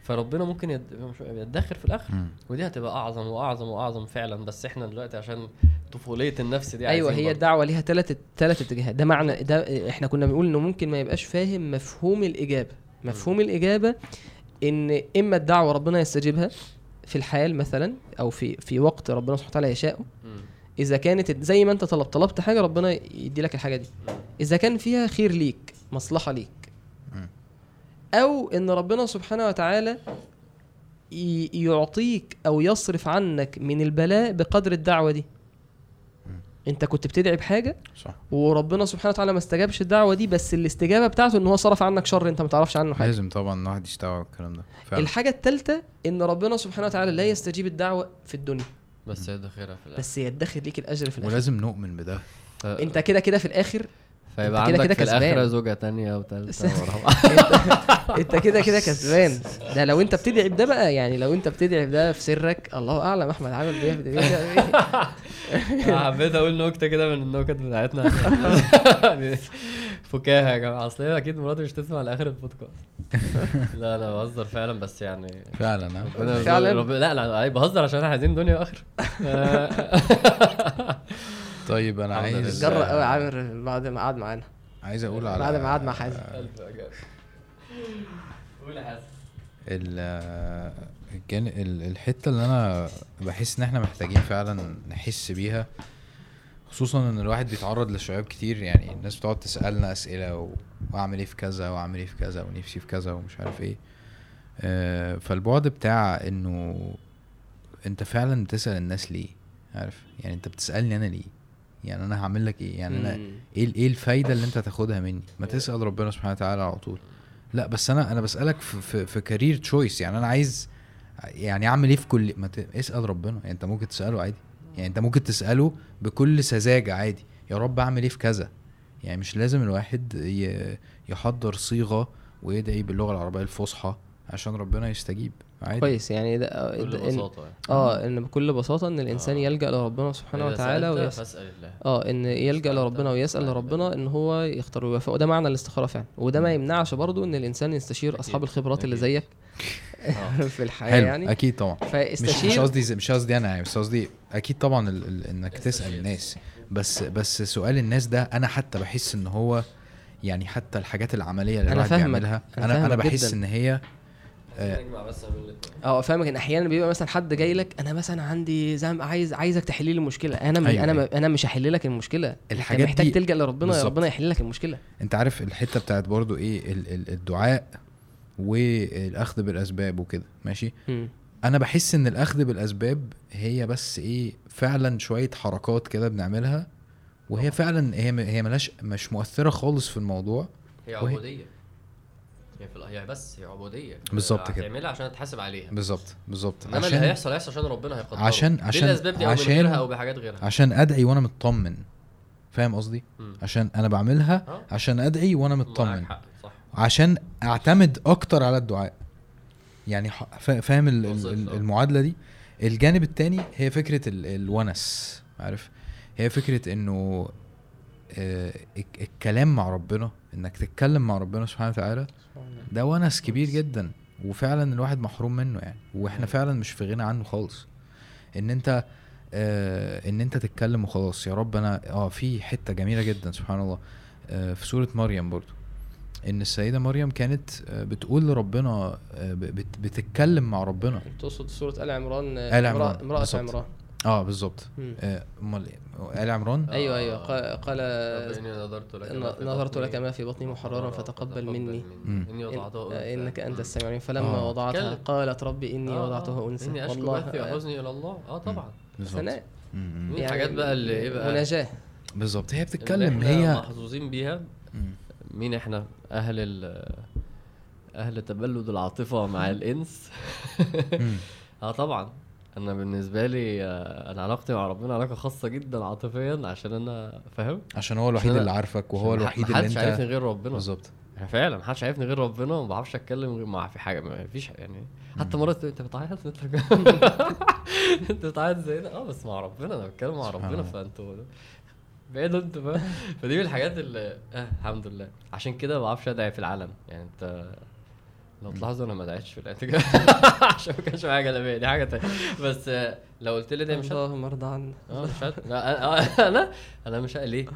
فربنا ممكن يدخر في الآخر. ودي هتبقى أعظم وأعظم وأعظم فعلا بس إحنا دلوقتي عشان طفولية النفس دي أيوه هي برضه. الدعوة ليها ثلاث ثلاث اتجاهات ده معنى ده إحنا كنا بنقول إنه ممكن ما يبقاش فاهم مفهوم الإجابة مفهوم الإجابة إن إما الدعوة ربنا يستجيبها في الحال مثلا أو في في وقت ربنا سبحانه وتعالى يشاءه مم. إذا كانت زي ما أنت طلبت طلبت حاجة ربنا يدي لك الحاجة دي إذا كان فيها خير ليك مصلحة ليك. أو إن ربنا سبحانه وتعالى يعطيك أو يصرف عنك من البلاء بقدر الدعوة دي. أنت كنت بتدعي بحاجة صح. وربنا سبحانه وتعالى ما استجابش الدعوة دي بس الاستجابة بتاعته إن هو صرف عنك شر أنت ما تعرفش عنه حاجة. لازم طبعا الواحد يستوعب الكلام ده. فعلا. الحاجة الثالثه إن ربنا سبحانه وتعالى لا يستجيب الدعوة في الدنيا. بس يدخرها في الآخر. بس يدخر ليك الأجر في الآخر. ولازم نؤمن بده. أنت كده كده في الآخر فيبقى عندك كده في الاخره. زوجة تانية وتالتة انت ورابعة. انت كده كده كسبان. ده لو انت بتدعي بده بقى يعني لو انت بتدعي بده في سرك الله أعلم أحمد عامل ده حبيت أقول نكتة كده من النكت بتاعتنا. فكاهة يا جماعة. أصل أكيد مراتي مش تسمع لآخر البودكاست. لا لا بهزر فعلا بس يعني فعلا فعلا؟ لا لا بهزر عشان إحنا عايزين دنيا واخره طيب أنا عايز. جرأ قوي عامر بعد ما قعد معانا. عايز أقول على بعد ما قعد مع حازم. قول يا الجان- ال- الحتة اللي أنا بحس إن إحنا محتاجين فعلا نحس بيها خصوصا إن الواحد بيتعرض لشعاب كتير يعني الناس بتقعد تسألنا أسئلة و... وأعمل إيه في كذا وأعمل إيه في كذا ونفسي في كذا ومش عارف إيه. آه، فالبعد بتاع إنه أنت فعلا بتسأل الناس ليه عارف؟ يعني أنت بتسألني أنا ليه. يعني أنا هعمل لك إيه؟ يعني أنا. إيه إيه الفايدة اللي أنت تاخدها مني؟ ما تسأل ربنا سبحانه وتعالى على طول. لا بس أنا أنا بسألك في في, في كارير تشويس يعني أنا عايز يعني أعمل إيه في كل ما ت... اسأل ربنا. يعني أنت ممكن تسأله عادي. يعني أنت ممكن تسأله بكل سذاجة عادي. يا رب أعمل إيه في كذا؟ يعني مش لازم الواحد ي... يحضر صيغة ويدعي باللغة العربية الفصحى عشان ربنا يستجيب. عادي. كويس. يعني ده بكل ده- إن- بساطة يعني. آه إن بكل بساطة إن الإنسان آه. يلجأ لربنا سبحانه وتعالى سألت ويس... فاسأل الله. آه إن يلجأ لربنا ويسأل لربنا إن هو يختار ويوفق وده معنى الاستخارة فعلا. وده ما. يمنعش برضو إن الإنسان يستشير أكيد، أصحاب الخبرات اللي. زيك آه. في الحياة حلو. يعني. أكيد طبعا. مش مش فاستشير قصدي زي- مش قصدي أنا يعني بس قصدي أكيد طبعا ال... ال... إنك تسأل. الناس. بس بس سؤال الناس ده أنا حتى بحس إن هو يعني حتى الحاجات العملية اللي أنا الواحد بيعملها أنا أنا أنا فاهمك بحس جداً. إن هي آه، نجمع بس بين الاتنين. آه فاهمك إن أحيانا بيبقى مثلا حد جاي لك أنا مثلا عندي زي عايز عايزك تحل لي المشكلة أنا م... أيوة، أنا أيوة. م... أنا مش هحل لك المشكلة الحاجات انت محتاج دي- تلجأ لربنا بالظبط. ربنا يحل لك المشكلة أنت عارف الحتة بتاعت برضو إيه ال... ال... الدعاء والأخذ بالأسباب وكده ماشي مم. أنا بحس إن الأخذ بالأسباب هي بس إيه فعلا شوية حركات كده بنعملها وهي فعلا هي م- هي ملاش مش مؤثرة خالص في الموضوع هي وهي- عبودية هي في هي بس هي عبودية. بالظبط كده. هتعملها عشان تتحاسب عليها. بالظبط بالظبط. إنما اللي هيحصل هيحصل عشان ربنا هيقدره. عشان- عشان- بالاسباب دي عشان- غيرها أو بحاجات غيرها. عشان أدعي وأنا مطمن فاهم قصدي. عشان أنا بعملها آه. عشان أدعي وأنا مطمن عشان أعتمد أكتر على الدعاء. يعني فاهم المعادلة دي؟ الجانب التاني هي فكرة ال- الونس. عارف؟ هي فكرة إنه آه، الك- الكلام مع ربنا إنك تتكلم مع ربنا سبحانه وتعالى ده ونس كبير جدا وفعلا الواحد محروم منه يعني وإحنا فعلا مش في غنى عنه خالص. إن أنت آه إن أنت تتكلم وخلاص يا رب أنا آه في حتة جميلة جدا سبحان الله آه في سورة مريم برضو. إن السيدة مريم كانت آه بتقول لربنا آه بتتكلم مع ربنا. تقصد سورة آل عمران عمران، امرأة بالظبط. عمران. آه بالظبط. آه، أمال إيه؟ آل عمران؟ أيوه أيوه. آه. قا- قال نظرت لك ما في نظرت بطني. لك ما في بطني محررا فتقبل مني. أنثى. آه، إنك أنت السميع فلما آه. وضعتها. قالت ربي إني آه، وضعتها آه. أنثى. إني أشكو بثي وحزني إلى الله. آه طبعا. بالظبط ثناء. من الحاجات بقى اللي إيه بقى؟ مناجاه بالظبط هي بتتكلم. هي محظوظين بيها. مين إحنا؟ أهل ال أهل تبلد العاطفة مع الإنس. آه طبعا. أنا بالنسبة لي آه، أنا علاقتي مع ربنا علاقه خاصه جدا عاطفيا عشان أنا فاهم؟ عشان هو الوحيد عشان اللي عارفك وهو الوحيد اللي محدش عارفني انت غير ربنا. بالظبط. يعني فعلا محدش عارفني غير ربنا وما بعرفش أتكلم غير مع في حاجة ما فيش يعني حتى مرات أنت بتعيط؟ أنت أنت بتعيط زي ده؟ آه بس مع ربنا أنا بتكلم مع ربنا. فأنتوا بعيدوا أنتوا بقى فدي من الحاجات اللي آه الحمد لله. عشان كده ما بعرفش أدعي في العلن يعني أنت لو تلاحظوا أنا ما دعيتش في الاعتكاف عشان ما كانش معايا جلابيه دي حاجة تانية. بس آه، لو قلت لي ده مش اللهم ارضى عنا. آه مش هت- لا أنا أنا أنا مش ليه؟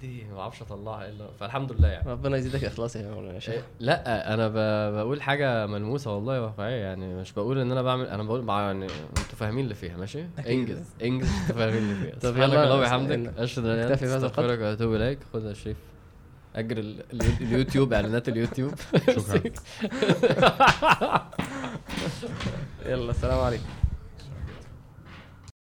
دي ما بعرفش أطلعها الا فالحمد لله يعني. ربنا يزيدك إخلاص يا مولانا إيه، لا أنا ب- بقول حاجة ملموسة والله واقعية يعني. مش بقول إن أنا بعمل أنا بقول مع يعني أنتوا فاهمين اللي فيها ماشي. إنجز إنجز أنتوا فاهمين اللي فيها. طب سبحانك يلا، اللهم بس- وبحمدك. أشهد أن لا إله إلا أنت. أستغفرك وأتوب إليك. خد يا شريف أجر ال- ال- اليوتيوب إعلانات اليوتيوب. شكرا. يلا السلام عليكم.